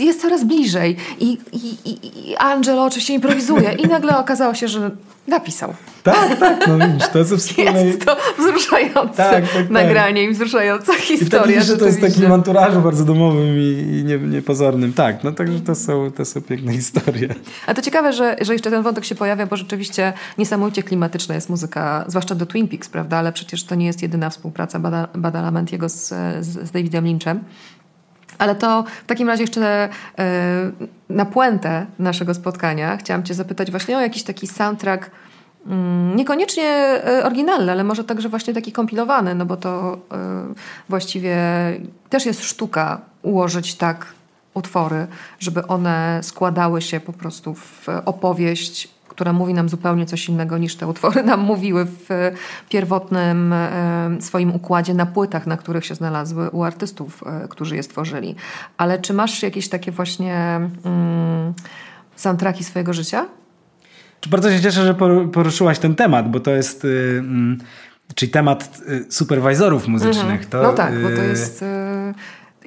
jest coraz bliżej. I, i, i, Angelo oczywiście improwizuje i nagle okazało się, że napisał. Tak, tak, no widzisz, to ze wspólnej... Jest to wzruszające tak, tak, tak. nagranie i wzruszająca historia. I że to jest takim anturażu bardzo domowym i, nie, niepozornym. Tak, no także to są, to są piękne historie. A to ciekawe, że, że jeszcze ten wątek się pojawia, bo rzeczywiście niesamowicie klimatyczna jest muzyka, zwłaszcza do Twin Peaks, prawda? Ale przecież to nie jest jedyna współpraca Badalamentiego z, z, z Davidem Lynchem. Ale to w takim razie jeszcze e, na puentę naszego spotkania chciałam Cię zapytać właśnie o jakiś taki soundtrack, mm, niekoniecznie e, oryginalny, ale może także właśnie taki kompilowany, no bo to e, właściwie też jest sztuka ułożyć tak utwory, żeby one składały się po prostu w opowieść która mówi nam zupełnie coś innego niż te utwory nam mówiły w pierwotnym swoim układzie na płytach, na których się znalazły u artystów, e, którzy je stworzyli. Ale czy masz jakieś takie właśnie mm, soundtracki swojego życia? Bardzo się cieszę, że poruszyłaś ten temat, bo to jest... Yy, czyli temat y, superwizorów muzycznych. Mhm. To, no tak, bo to y, jest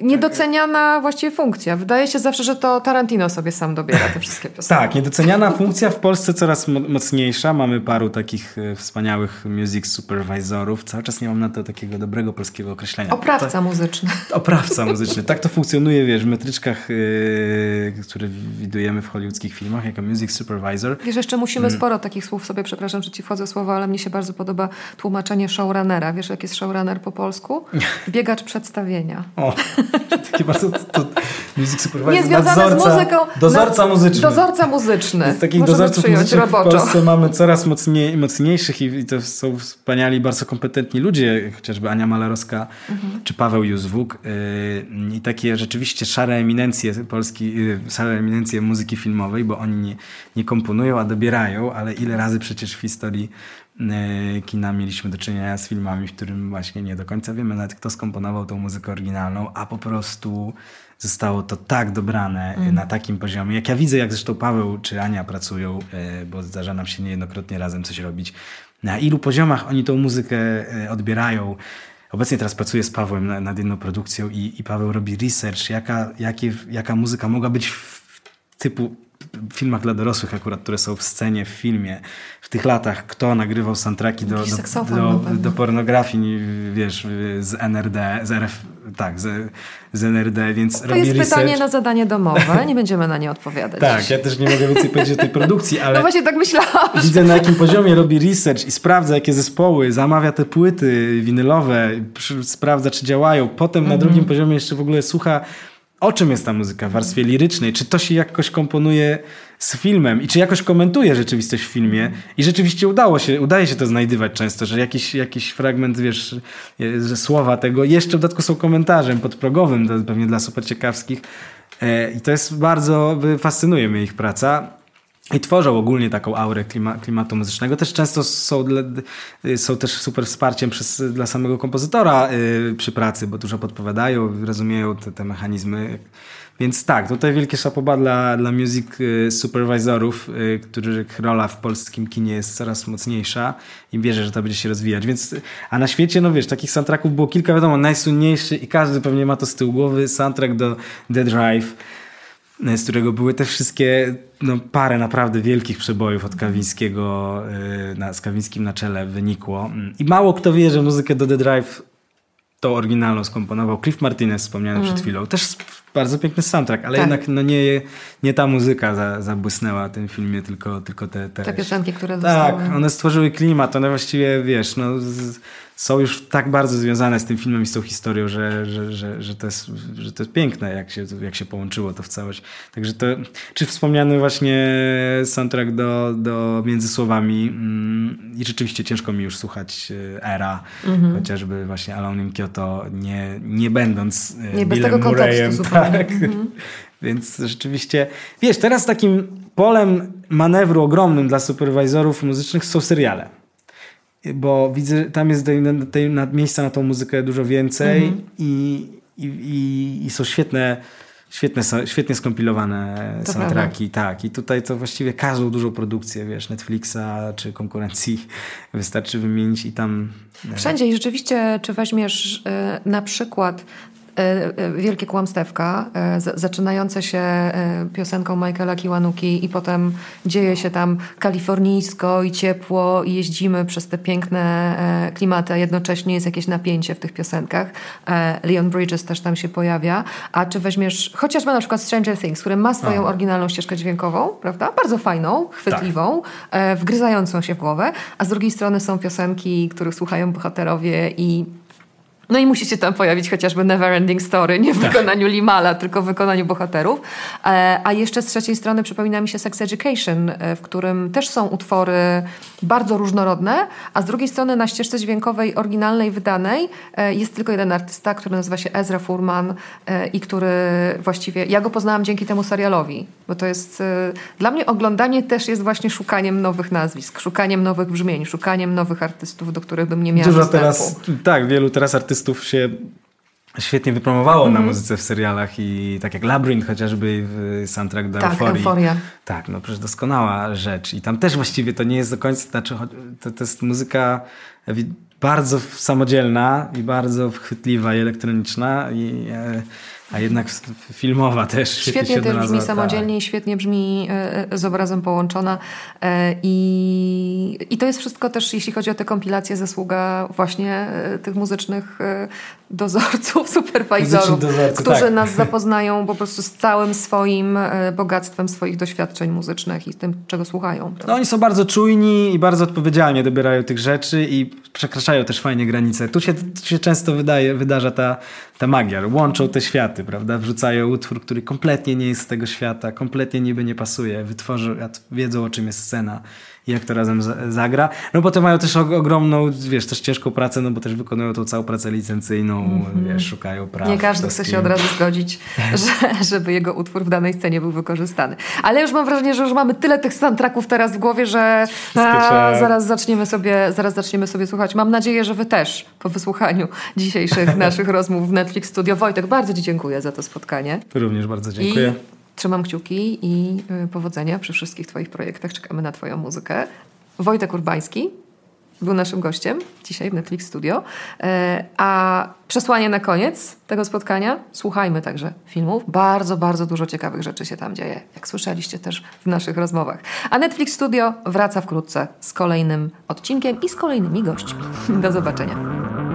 Niedoceniana właściwie funkcja. Wydaje się zawsze, że to Tarantino sobie sam dobiera te wszystkie piosenki. Tak, niedoceniana funkcja w Polsce coraz mocniejsza. Mamy paru takich e, wspaniałych music supervisorów. Cały czas nie mam na to takiego dobrego polskiego określenia. Oprawca to, muzyczny. Oprawca muzyczny. Tak to funkcjonuje, wiesz, w metryczkach, yy, które widujemy w hollywoodzkich filmach jako music supervisor. Wiesz, jeszcze musimy hmm. sporo takich słów sobie, przepraszam, że ci wchodzę słowa, ale mnie się bardzo podoba tłumaczenie showrunnera. Wiesz, jak jest showrunner po polsku? Biegacz przedstawienia. O. Takie bardzo to, music supervisor, Nie związane z muzyką. Dozorca muzyczny. Dozorca muzyczny. Z takich dozorców muzycznych roboczo. w Polsce mamy coraz mocniej, mocniejszych i, i to są wspaniali, bardzo kompetentni ludzie, chociażby Ania Malarowska mhm. czy Paweł Józwuk. Yy, I takie rzeczywiście szare eminencje Polski, yy, szare eminencje muzyki filmowej, bo oni nie, nie komponują, a dobierają, ale ile razy przecież w historii kina mieliśmy do czynienia z filmami, w którym właśnie nie do końca wiemy nawet kto skomponował tą muzykę oryginalną, a po prostu zostało to tak dobrane mm. na takim poziomie. Jak ja widzę, jak zresztą Paweł czy Ania pracują, e, bo zdarza nam się niejednokrotnie razem coś robić, na ilu poziomach oni tą muzykę e, odbierają. Obecnie teraz pracuję z Pawłem nad jedną produkcją i, i Paweł robi research, jaka, jakie, jaka muzyka mogła być w typu filmach dla dorosłych akurat, które są w scenie, w filmie, w tych latach, kto nagrywał soundtracki do, do, do, do, pornografii, wiesz, z NRD, z RF, tak, z, z NRD, więc To jest research. pytanie na zadanie domowe, nie będziemy na nie odpowiadać. tak, ja też nie mogę więcej powiedzieć o tej produkcji, ale... No właśnie tak myślałam. Widzę na jakim poziomie robi research i sprawdza jakie zespoły, zamawia te płyty winylowe, sprawdza czy działają, potem na mhm. drugim poziomie jeszcze w ogóle słucha o czym jest ta muzyka w warstwie lirycznej, czy to się jakoś komponuje z filmem? I czy jakoś komentuje rzeczywistość w filmie? I rzeczywiście udało się, udaje się to znajdywać często, że jakiś, jakiś fragment, wiesz, że słowa tego jeszcze w dodatku są komentarzem podprogowym, to pewnie dla super ciekawskich e, i to jest bardzo, fascynuje mnie ich praca. I tworzą ogólnie taką aurę klima, klimatu muzycznego. Też często są, dla, są też super wsparciem przez, dla samego kompozytora yy, przy pracy, bo dużo podpowiadają, rozumieją te, te mechanizmy. Więc tak, tutaj wielkie szapoba dla, dla music y, supervisorów, yy, których rola w polskim kinie jest coraz mocniejsza i wierzę, że to będzie się rozwijać. Więc, a na świecie, no wiesz, takich soundtracków było kilka, wiadomo, najsłynniejszy i każdy pewnie ma to z tyłu głowy, soundtrack do The Drive z którego były te wszystkie, no parę naprawdę wielkich przebojów od Kawińskiego, y, na, z Kawińskim na czele wynikło. I mało kto wie, że muzykę do The Drive tą oryginalną skomponował Cliff Martinez, wspomniany mm. przed chwilą. Też bardzo piękny soundtrack, ale tak. jednak no nie, nie ta muzyka za, zabłysnęła w tym filmie, tylko, tylko te, te... Te piosenki, które Tak, one stworzyły klimat, one właściwie, wiesz, no... Z, są już tak bardzo związane z tym filmem i z tą historią, że, że, że, że, to, jest, że to jest piękne, jak się, jak się połączyło to w całość. Także to, czy wspomniany właśnie soundtrack do, do Między Słowami mm, i rzeczywiście ciężko mi już słuchać e, Era, mhm. chociażby właśnie Alone in Kyoto, nie, nie będąc e, nie, Billem Murrayem. Tak. Mhm. Więc rzeczywiście, wiesz, teraz takim polem manewru ogromnym dla superwizorów muzycznych są seriale bo widzę, tam jest tej, tej, na, miejsca na tą muzykę dużo więcej mm -hmm. i, i, i, są świetne, świetne, świetnie skompilowane to soundtracki. Tak, i tutaj to właściwie każdą dużą produkcję, wiesz, Netflixa czy konkurencji wystarczy wymienić i tam... E, Wszędzie i rzeczywiście, czy weźmiesz y, na przykład wielkie kłamstewka, zaczynające się piosenką Michaela Kiwanuki i potem dzieje się tam kalifornijsko i ciepło i jeździmy przez te piękne klimaty, a jednocześnie jest jakieś napięcie w tych piosenkach. Leon Bridges też tam się pojawia. A czy weźmiesz chociażby na przykład Stranger Things, który ma swoją Aha. oryginalną ścieżkę dźwiękową, prawda? Bardzo fajną, chwytliwą, tak. wgryzającą się w głowę, a z drugiej strony są piosenki, których słuchają bohaterowie i no i musi się tam pojawić chociażby Neverending Story, nie w tak. wykonaniu Limala, tylko w wykonaniu bohaterów. E, a jeszcze z trzeciej strony przypomina mi się Sex Education, e, w którym też są utwory bardzo różnorodne, a z drugiej strony na ścieżce dźwiękowej oryginalnej, wydanej e, jest tylko jeden artysta, który nazywa się Ezra Furman i który właściwie, ja go poznałam dzięki temu serialowi, bo to jest, dla mnie oglądanie też jest właśnie szukaniem nowych nazwisk, szukaniem nowych brzmień, szukaniem nowych artystów, do których bym nie miała Dużo dostępu. teraz, tak, wielu teraz artystów artystów się świetnie wypromowało mm na mhm. muzyce w serialach i tak jak Labyrinth chociażby w soundtrack do tak, Euforii. Euforia. Tak, no przecież doskonała rzecz i tam też właściwie to nie jest do końca, znaczy to, to jest muzyka bardzo samodzielna i bardzo chwytliwa i elektroniczna i e, a jednak filmowa też. Świetnie też brzmi tak. samodzielnie i świetnie brzmi e, e, z obrazem połączona. E, I, I to jest wszystko też, jeśli chodzi o te kompilacje, zasługa właśnie tych muzycznych dozorców, superwajzorów, którzy tak. nas zapoznają po prostu z całym swoim bogactwem swoich doświadczeń muzycznych i z tym, czego słuchają. No oni są bardzo czujni i bardzo odpowiedzialnie dobierają tych rzeczy i przekraczają też fajnie granice. Tu się, tu się często wydaje, wydarza ta, ta magia. Łączą te światy, prawda? Wrzucają utwór, który kompletnie nie jest z tego świata, kompletnie niby nie pasuje. Wytworzą, wiedzą o czym jest scena jak to razem zagra. No potem mają też ogromną, wiesz, też ciężką pracę, no bo też wykonują tą całą pracę licencyjną, mm -hmm. wiesz, szukają praw. Nie każdy chce się od razu zgodzić, że, żeby jego utwór w danej scenie był wykorzystany. Ale już mam wrażenie, że już mamy tyle tych soundtracków teraz w głowie, że a, zaraz, zaczniemy sobie, zaraz zaczniemy sobie słuchać. Mam nadzieję, że wy też po wysłuchaniu dzisiejszych naszych rozmów w Netflix Studio. Wojtek, bardzo ci dziękuję za to spotkanie. Również bardzo dziękuję. I Trzymam kciuki i y, powodzenia przy wszystkich Twoich projektach. Czekamy na Twoją muzykę. Wojtek Urbański był naszym gościem dzisiaj w Netflix Studio. E, a przesłanie na koniec tego spotkania. Słuchajmy także filmów. Bardzo, bardzo dużo ciekawych rzeczy się tam dzieje, jak słyszeliście też w naszych rozmowach. A Netflix Studio wraca wkrótce z kolejnym odcinkiem i z kolejnymi gośćmi. Do zobaczenia.